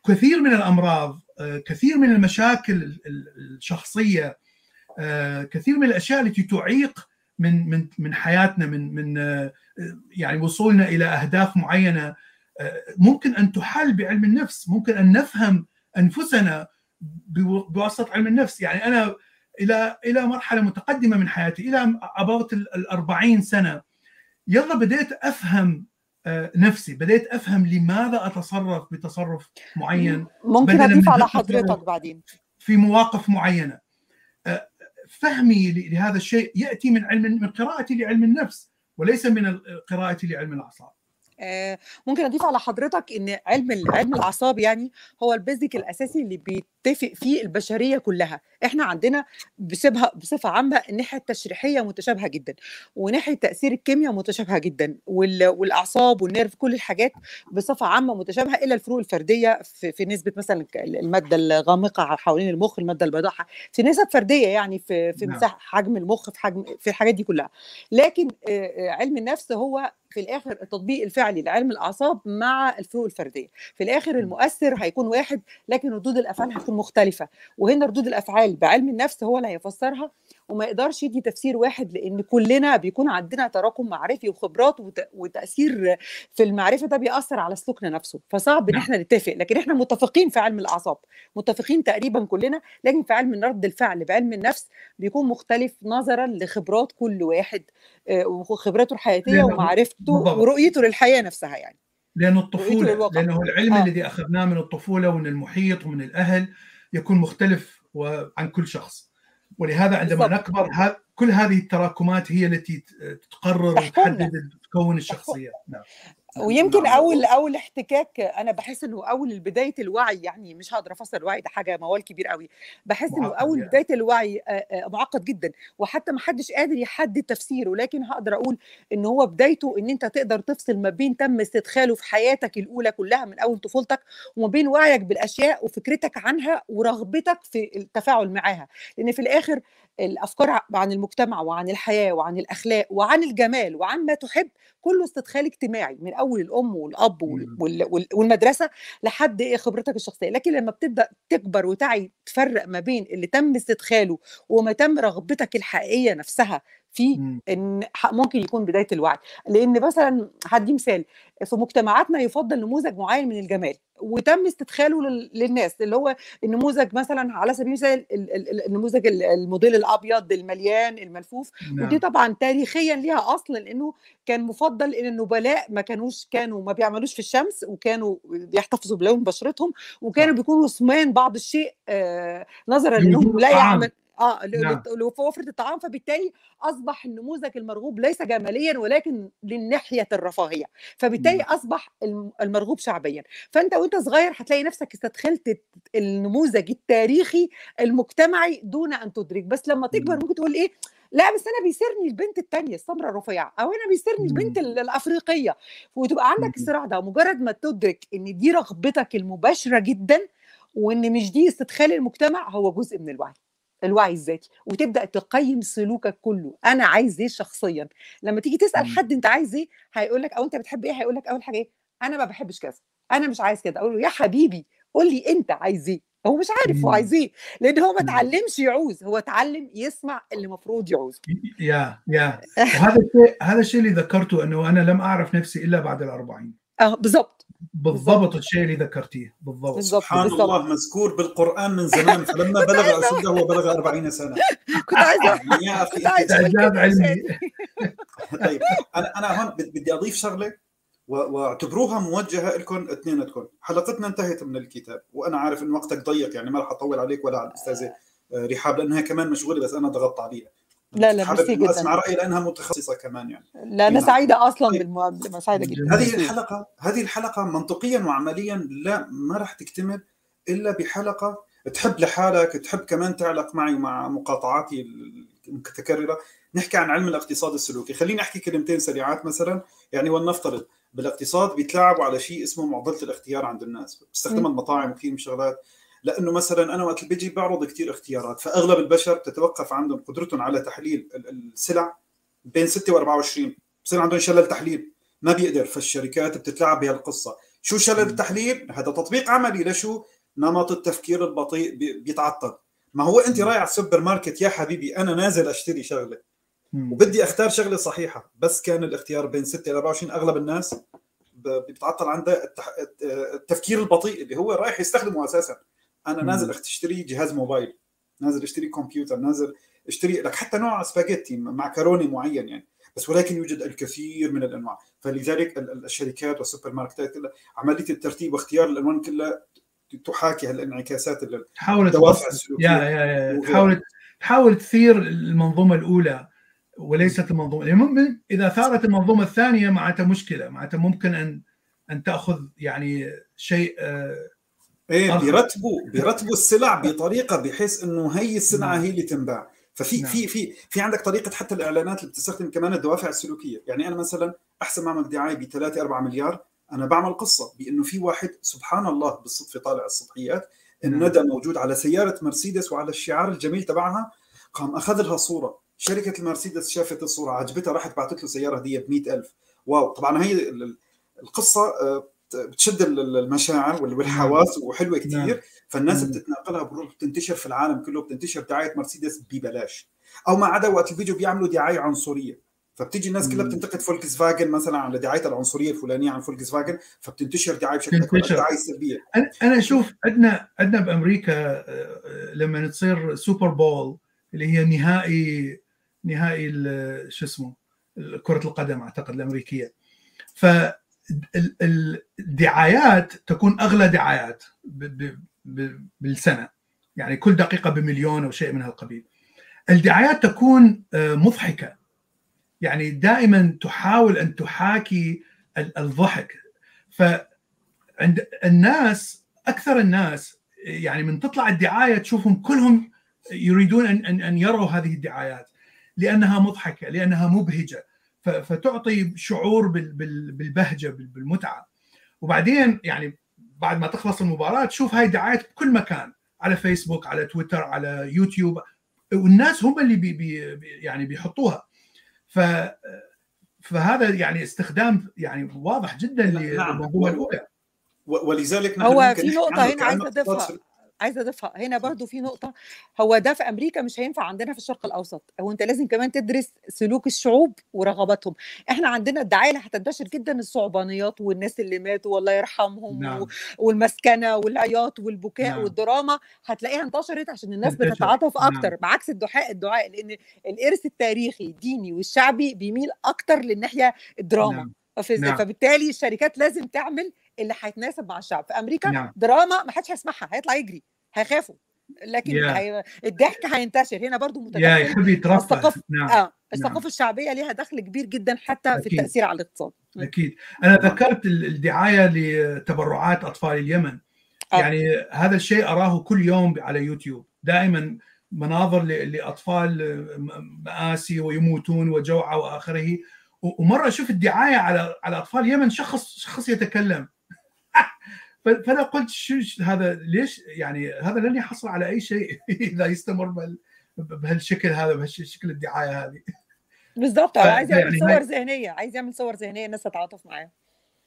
[SPEAKER 2] كثير من الأمراض كثير من المشاكل الشخصية كثير من الأشياء التي تعيق من من من حياتنا من من يعني وصولنا إلى أهداف معينة ممكن أن تحل بعلم النفس ممكن أن نفهم أنفسنا بواسطة علم النفس. يعني أنا إلى إلى مرحلة متقدمة من حياتي إلى اباوت ال 40 سنة يلا بديت أفهم نفسي. بديت أفهم لماذا أتصرف بتصرف معين.
[SPEAKER 4] ممكن أضيف على حضرتك بعدين.
[SPEAKER 2] في مواقف معينة. فهمي لهذا الشيء يأتي من علم من قراءتي لعلم النفس وليس من قراءتي لعلم الأعصاب.
[SPEAKER 4] ممكن أضيف على حضرتك إن علم علم الأعصاب يعني هو البيزك الأساسي اللي بيتفق فيه البشرية كلها. إحنا عندنا بصفة بصفة عامة الناحية التشريحية متشابهة جدا وناحية تأثير الكيمياء متشابهة جدا والأعصاب والنيرف كل الحاجات بصفة عامة متشابهة إلا الفروق الفردية في, في نسبة مثلا المادة الغامقة حوالين المخ المادة البيضاء في نسب فردية يعني في في مساحة حجم المخ في حجم في الحاجات دي كلها. لكن علم النفس هو في الآخر التطبيق الفعلي لعلم الأعصاب مع الفروق الفردية. في الآخر المؤثر هيكون واحد لكن ردود الأفعال هتكون مختلفة. وهنا ردود الأفعال بعلم النفس هو اللي هيفسرها. وما يقدرش يدي تفسير واحد لأن كلنا بيكون عندنا تراكم معرفي وخبرات وتأثير في المعرفة ده بيأثر على سلوكنا نفسه. فصعب إن إحنا نتفق لكن إحنا متفقين في علم الأعصاب. متفقين تقريبا كلنا لكن في علم رد الفعل بعلم النفس بيكون مختلف نظرا لخبرات كل واحد وخبراته الحياتية ومعرفته ورؤيته للحياة نفسها يعني.
[SPEAKER 2] لأنه الطفولة لأنه العلم آه. الذي أخذناه من الطفولة ومن المحيط ومن الأهل يكون مختلف عن كل شخص. ولهذا عندما بالضبط. نكبر كل هذه التراكمات هي التي تقرر وتحدد تكون الشخصية. نعم.
[SPEAKER 4] ويمكن أول أول احتكاك أنا بحس إنه أول بداية الوعي يعني مش هقدر أفسر الوعي ده حاجة موال كبير قوي بحس إنه أول يعني. بداية الوعي معقد جدا وحتى ما حدش قادر يحدد تفسيره لكن هقدر أقول إن هو بدايته إن أنت تقدر تفصل ما بين تم استدخاله في حياتك الأولى كلها من أول طفولتك وما بين وعيك بالأشياء وفكرتك عنها ورغبتك في التفاعل معاها. لأن في الآخر الأفكار عن المجتمع وعن الحياة وعن الأخلاق وعن الجمال وعن ما تحب كله استدخال اجتماعي من أول الأم والأب والمدرسة لحد إيه خبرتك الشخصية. لكن لما بتبدأ تكبر وتعي تفرق ما بين اللي تم استدخاله وما تم رغبتك الحقيقية نفسها في إن ممكن يكون بداية الوعي. لأن مثلا هدي مثال في مجتمعاتنا يفضل نموذج معين من الجمال وتم استدخاله للناس اللي هو النموذج مثلا على سبيل المثال النموذج الموديل الأبيض المليان الملفوف نعم. ودي طبعا تاريخيا ليها أصل لأنه كان مفضل إن النبلاء ما كانوش كانوا ما بيعملوش في الشمس وكانوا بيحتفظوا بلون بشرتهم وكانوا بيكونوا سمان بعض الشيء آه نظرا لأنهم لا يعمل آه نعم. لوفره الطعام فبالتالي أصبح النموذج المرغوب ليس جماليا ولكن للناحية الرفاهية فبالتالي نعم. أصبح المرغوب شعبيا. فأنت وأنت صغير هتلاقي نفسك استدخلت النموذج التاريخي المجتمعي دون أن تدرك. بس لما تكبر ممكن تقول إيه؟ لا بس أنا بيسرني البنت الثانية السمراء الرفيعة أو أنا بيسرني البنت الأفريقية. وتبقى عندك الصراع ده مجرد ما تدرك إن دي رغبتك المباشرة جدا وإن مش دي استدخال المجتمع هو جزء من الوعي. الوعي الذاتي وتبدأ تقيم سلوكك كله. أنا عايز إيه شخصيا؟ لما تيجي تسأل حد أنت عايز إيه هيقول لك أو أنت بتحب إيه هيقول لك أول حاجة إيه أنا ما بحبش كذا أنا مش عايز كده أقول له يا حبيبي قول لي أنت عايز إيه؟ هو مش عارف هو عايز إيه لأن هو ما اتعلمش يعوز هو اتعلم يسمع اللي المفروض يعوزه.
[SPEAKER 2] يا يا وهذا الشيء هذا الشيء اللي ذكرته إنه أنا لم أعرف نفسي إلا بعد ال40
[SPEAKER 4] آه بالضبط.
[SPEAKER 2] بالضبط الشيء اللي ذكرتيه. بالضبط.
[SPEAKER 1] سبحان بالزبط. الله مذكور بالقرآن من زمان فلما بلغ أشده وبلغ 40 سنة.
[SPEAKER 4] كنت عايزه يا أخي
[SPEAKER 2] اعجاب علمي.
[SPEAKER 1] طيب أنا أنا هون بدي أضيف شغلة واعتبروها موجهة لكم اثنيناتكم حلقتنا انتهت من الكتاب وأنا عارف إن وقتك ضيق يعني ما راح أطول عليك ولا على الأستاذة رحاب لأنها كمان مشغولة بس أنا ضغطت عليها.
[SPEAKER 4] لا لا ميرسي جدا.
[SPEAKER 1] اسمع رايي لأنها متخصصة كمان يعني.
[SPEAKER 4] لا أنا سعيدة أصلا بالمقابله سعيدة جدا.
[SPEAKER 1] هذه الحلقة هذه الحلقة منطقيا وعمليا لا ما راح تكتمل إلا بحلقة تحب لحالك تحب كمان تعلق معي ومع مقاطعاتي المتكررة. نحكي عن علم الاقتصاد السلوكي. خليني أحكي كلمتين سريعات مثلا. يعني ولنفترض بالاقتصاد بيتلاعبوا على شيء اسمه معضلة الاختيار عند الناس. بيستخدمها المطاعم وكثير من الشغلات لأنه مثلا أنا وقت بيجي بعرض كثير اختيارات فأغلب البشر تتوقف عندهم قدرتهم على تحليل السلع بين 6 و24 بصير عندهم شلل تحليل. ما بيقدر. فالشركات بتتلاعب بهالقصة. شو شلل التحليل هذا تطبيق عملي لشو؟ نمط التفكير البطيء بيتعطل. ما هو أنت رايح على السوبر ماركت يا حبيبي أنا نازل أشتري شغلة. وبدي أختار شغلة صحيحة. بس كان الاختيار بين 6 إلى 24 أغلب الناس بيتعطل عنده التفكير البطيء اللي هو رايح يستخدمه أساسا. أنا نازل اشتري جهاز موبايل نازل اشتري كمبيوتر نازل اشتري لك حتى نوع سباجيتي معكروني معين يعني. بس ولكن يوجد الكثير من الأنواع. فلذلك الشركات والسوبر ماركتات كلها عملية الترتيب واختيار الألوان كلها تحاكي هالانعكاسات
[SPEAKER 2] تحاول الدوافع السلوكية يا يا يا تحاول تحاول تثير المنظومة الأولى وليست المنظومة. يعني إذا ثارت المنظومة الثانية معناتها مشكلة. معناتها ممكن ان أن تأخذ يعني شيء
[SPEAKER 1] إيه بيرتبوا بيرتبوا السلع بطريقة بحيث إنه هي السلعة نعم. هي اللي تنباع ففي نعم. في في في عندك طريقة حتى الإعلانات اللي بتستخدم كمان الدوافع السلوكية يعني أنا مثلا أحسن ما أعمل دعاية ب 3 4 مليار أنا بعمل قصة بإنه في واحد سبحان الله بالصدفة طالع السطحيات الندى نعم. موجود على سيارة مرسيدس وعلى الشعار الجميل تبعها قام أخذ لها صورة شركة المرسيدس شافت الصورة عجبتها راحت بعثت له سيارة هديه ب 100000 wow طبعا هي القصة بتشد المشاعر والحواس نعم. وحلوة كثير نعم. فالناس بتتناقلها بتروح بتنتشر في العالم كله بتنتشر دعاية مرسيدس ببلاش. أو ما عدا وقت الفيديو بيعملوا دعاية عنصرية. فبتيجي الناس كلها بتنتقد فولكس فاجن مثلا على دعاية العنصرية الفلانية عن فولكس فاجن فبتنتشر دعاية بشكل أكبر دعاية سلبية.
[SPEAKER 2] أنا أشوف عندنا عندنا بأمريكا لما تصير سوبر بول اللي هي نهائي نهائي شو اسمه كرة القدم أعتقد الأمريكية. ف الدعايات تكون أغلى دعايات بالسنة. يعني كل دقيقة بمليون أو شيء من هالقبيل. الدعايات تكون مضحكة. يعني دائما تحاول أن تحاكي الضحك. فعند الناس أكثر الناس يعني من تطلع الدعاية تشوفهم كلهم يريدون ان أن يروا هذه الدعايات. لأنها مضحكة لأنها مبهجة. فتعطي شعور بالبهجة بالمتعة. وبعدين يعني بعد ما تخلص المباراة تشوف هاي دعايات بكل مكان على فيسبوك على تويتر على يوتيوب والناس هم اللي بي بي يعني بيحطوها. ف فهذا يعني استخدام يعني واضح جدا للمنظومه الأولى.
[SPEAKER 1] ولذلك
[SPEAKER 4] هو في نقطة هنا عايز أضيفها. عايزة أضيفها هنا برضو في نقطة هو ده في أمريكا مش هينفع عندنا في الشرق الأوسط هو أنت لازم كمان تدرس سلوك الشعوب ورغباتهم إحنا عندنا الدعاية اللي هتنتشر جدا الصعبانيات والناس اللي ماتوا والله يرحمهم نعم. والمسكنة والعياط والبكاء نعم. والدراما هتلاقيها انتشرت عشان الناس بتتعاطف نعم. أكتر نعم. بعكس الدعاء الدعاء لأن الإرث التاريخي الديني والشعبي بيميل أكتر للناحية الدراما نعم. نعم. فبالتالي الشركات لازم تعمل اللي هيتناسب مع الشعب في أمريكا نعم. دراما ما حدش هيسمعها هيطلع يجري هيخافوا لكن yeah. هي... الضحك هينتشر هنا برضو
[SPEAKER 2] متدخل يا يحب يترفه
[SPEAKER 4] الثقافه نعم. آه الثقافة نعم. الشعبية ليها دخل كبير جدا حتى أكيد. في التأثير على الاقتصاد
[SPEAKER 2] أكيد أنا ذكرت الدعاية لتبرعات أطفال اليمن آه. يعني هذا الشيء أراه كل يوم على يوتيوب دائما مناظر لأطفال مآسي ويموتون وجوعى وآخره ومرة أشوف الدعاية على على أطفال اليمن شخص شخص يتكلم فأنا قلت شو هذا ليش يعني هذا لن يحصل على أي شيء إذا يستمر بهالشكل هذا بهالشكل الدعاية هذه.
[SPEAKER 4] بالضبط. عايز يعمل يعني صور ذهنية عايز يعمل صور ذهنية الناس تتعاطف معاه.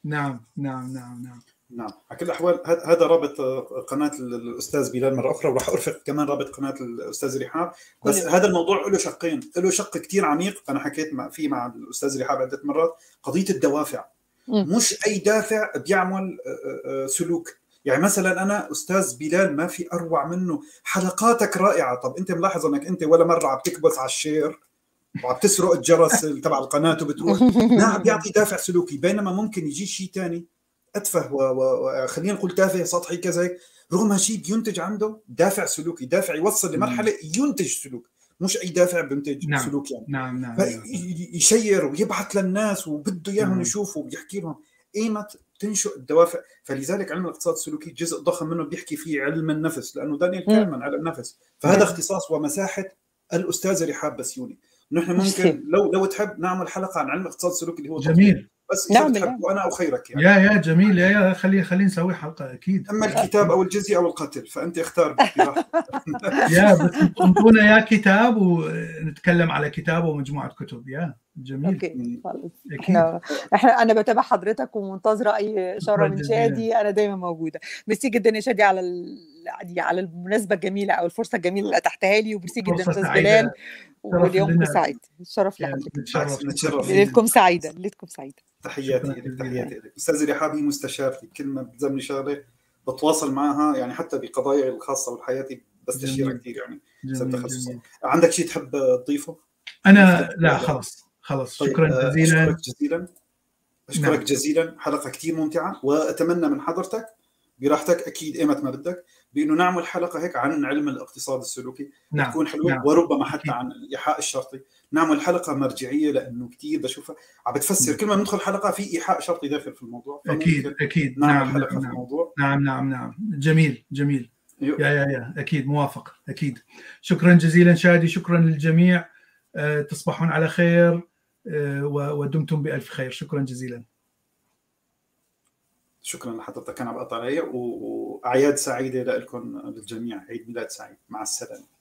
[SPEAKER 2] نعم نعم نعم نعم.
[SPEAKER 1] نعم. على كل الأحوال هذا رابط قناة الأستاذ بلال مرة أخرى وراح أرفق كمان رابط قناة الأستاذ رحاب. بس كل هذا الموضوع له شقين له شق كثير عميق. أنا حكيت مع فيه مع الأستاذ رحاب عدة مرات. قضية الدوافع. مش أي دافع بيعمل سلوك. يعني مثلا أنا أستاذ بلال ما في أروع منه. حلقاتك رائعة. طب أنت ملاحظ أنك أنت ولا مرة عم تكبس على الشير؟ وعم تسرق الجرس تبع القناة وبتروح. نعم بيعطي دافع سلوكي. بينما ممكن يجي شيء ثاني أتفه وخلينا نقول تافه سطحي كذا رغم هالشيء بينتج عنده دافع سلوكي. دافع يوصل لمرحلة ينتج سلوك. مش اي دافع بينتج
[SPEAKER 2] نعم.
[SPEAKER 1] سلوك يعني.
[SPEAKER 2] نعم نعم,
[SPEAKER 1] نعم. يشير ويبعث للناس وبده إياهم نعم. يشوفوا وبيحكي لهم. ايمت تنشئ الدوافع. فلذلك علم الاقتصاد السلوكي جزء ضخم منه بيحكي فيه علم النفس لأنه دانيال كانمان علم النفس. فهذا اختصاص ومساحة الاستاذه رحاب بسيوني. نحن ممكن لو لو تحب نعمل حلقة عن علم الاقتصاد السلوكي اللي هو
[SPEAKER 2] جميل.
[SPEAKER 1] بس نعم تحب وأنا أو خيرك
[SPEAKER 2] يعني. yeah yeah جميل. yeah yeah خلي خلينا نسوي حلقة أكيد.
[SPEAKER 1] أما الكتاب أو الجزية أو القتل فأنت اختار
[SPEAKER 2] yeah بس انطونا يا كتاب ونتكلم على كتاب ومجموعة كتب. yeah. جميل.
[SPEAKER 4] okay خلاص. إحنا إحنا أنا بتابع حضرتك ومنتظرة أي اشاره من شادي أنا دايما موجودة. ميرسي جدا يا شادي على ال... على المناسبة الجميلة أو الفرصة الجميلة اللي أتحتها لي وميرسي جدا أستاذ بلال واليوم سعيد الشرف لحضرتك.
[SPEAKER 1] نتشرف
[SPEAKER 4] ليلتكم سعيده ليلتكم سعيده
[SPEAKER 1] تحياتي لك تحياتي لك. أستاذ رحاب هي مستشارتي كل ما بتزمني شغلة بتواصل معها يعني حتى بقضايا الخاصة وحياتي بستشيرها كثير يعني بسبب تخصصها. عندك شيء تحب تضيفه؟
[SPEAKER 2] أنا لا خلص خلص طيب شكرا جزيلا.
[SPEAKER 1] أشكرك جزيلا. أشكرك نعم. جزيلا. حلقة كثير ممتعة وأتمنى من حضرتك براحتك أكيد ايمت ما بدك بإنه نعمل حلقة هيك عن علم الاقتصاد السلوكي. نعم. تكون حلوة نعم. وربما حتى عن الايحاء الشرطي. نعمل حلقة مرجعية لأنه كثير بشوفها. عم بتفسر كل ما ندخل حلقة في إيحاء شرطي داخل في الموضوع.
[SPEAKER 2] أكيد أكيد.
[SPEAKER 1] نعمل نعم حلقة نعم في الموضوع.
[SPEAKER 2] نعم نعم نعم. جميل جميل. يو. يا يا يا. أكيد موافق أكيد. شكرا جزيلا شادي شكرا للجميع. أه تصبحون على خير. ودمتم بألف خير. شكرا جزيلا.
[SPEAKER 1] شكرا لحضرتك. أنا بقطع علي وأعياد سعيدة لكم للجميع. عيد ميلاد سعيد. مع السلامة.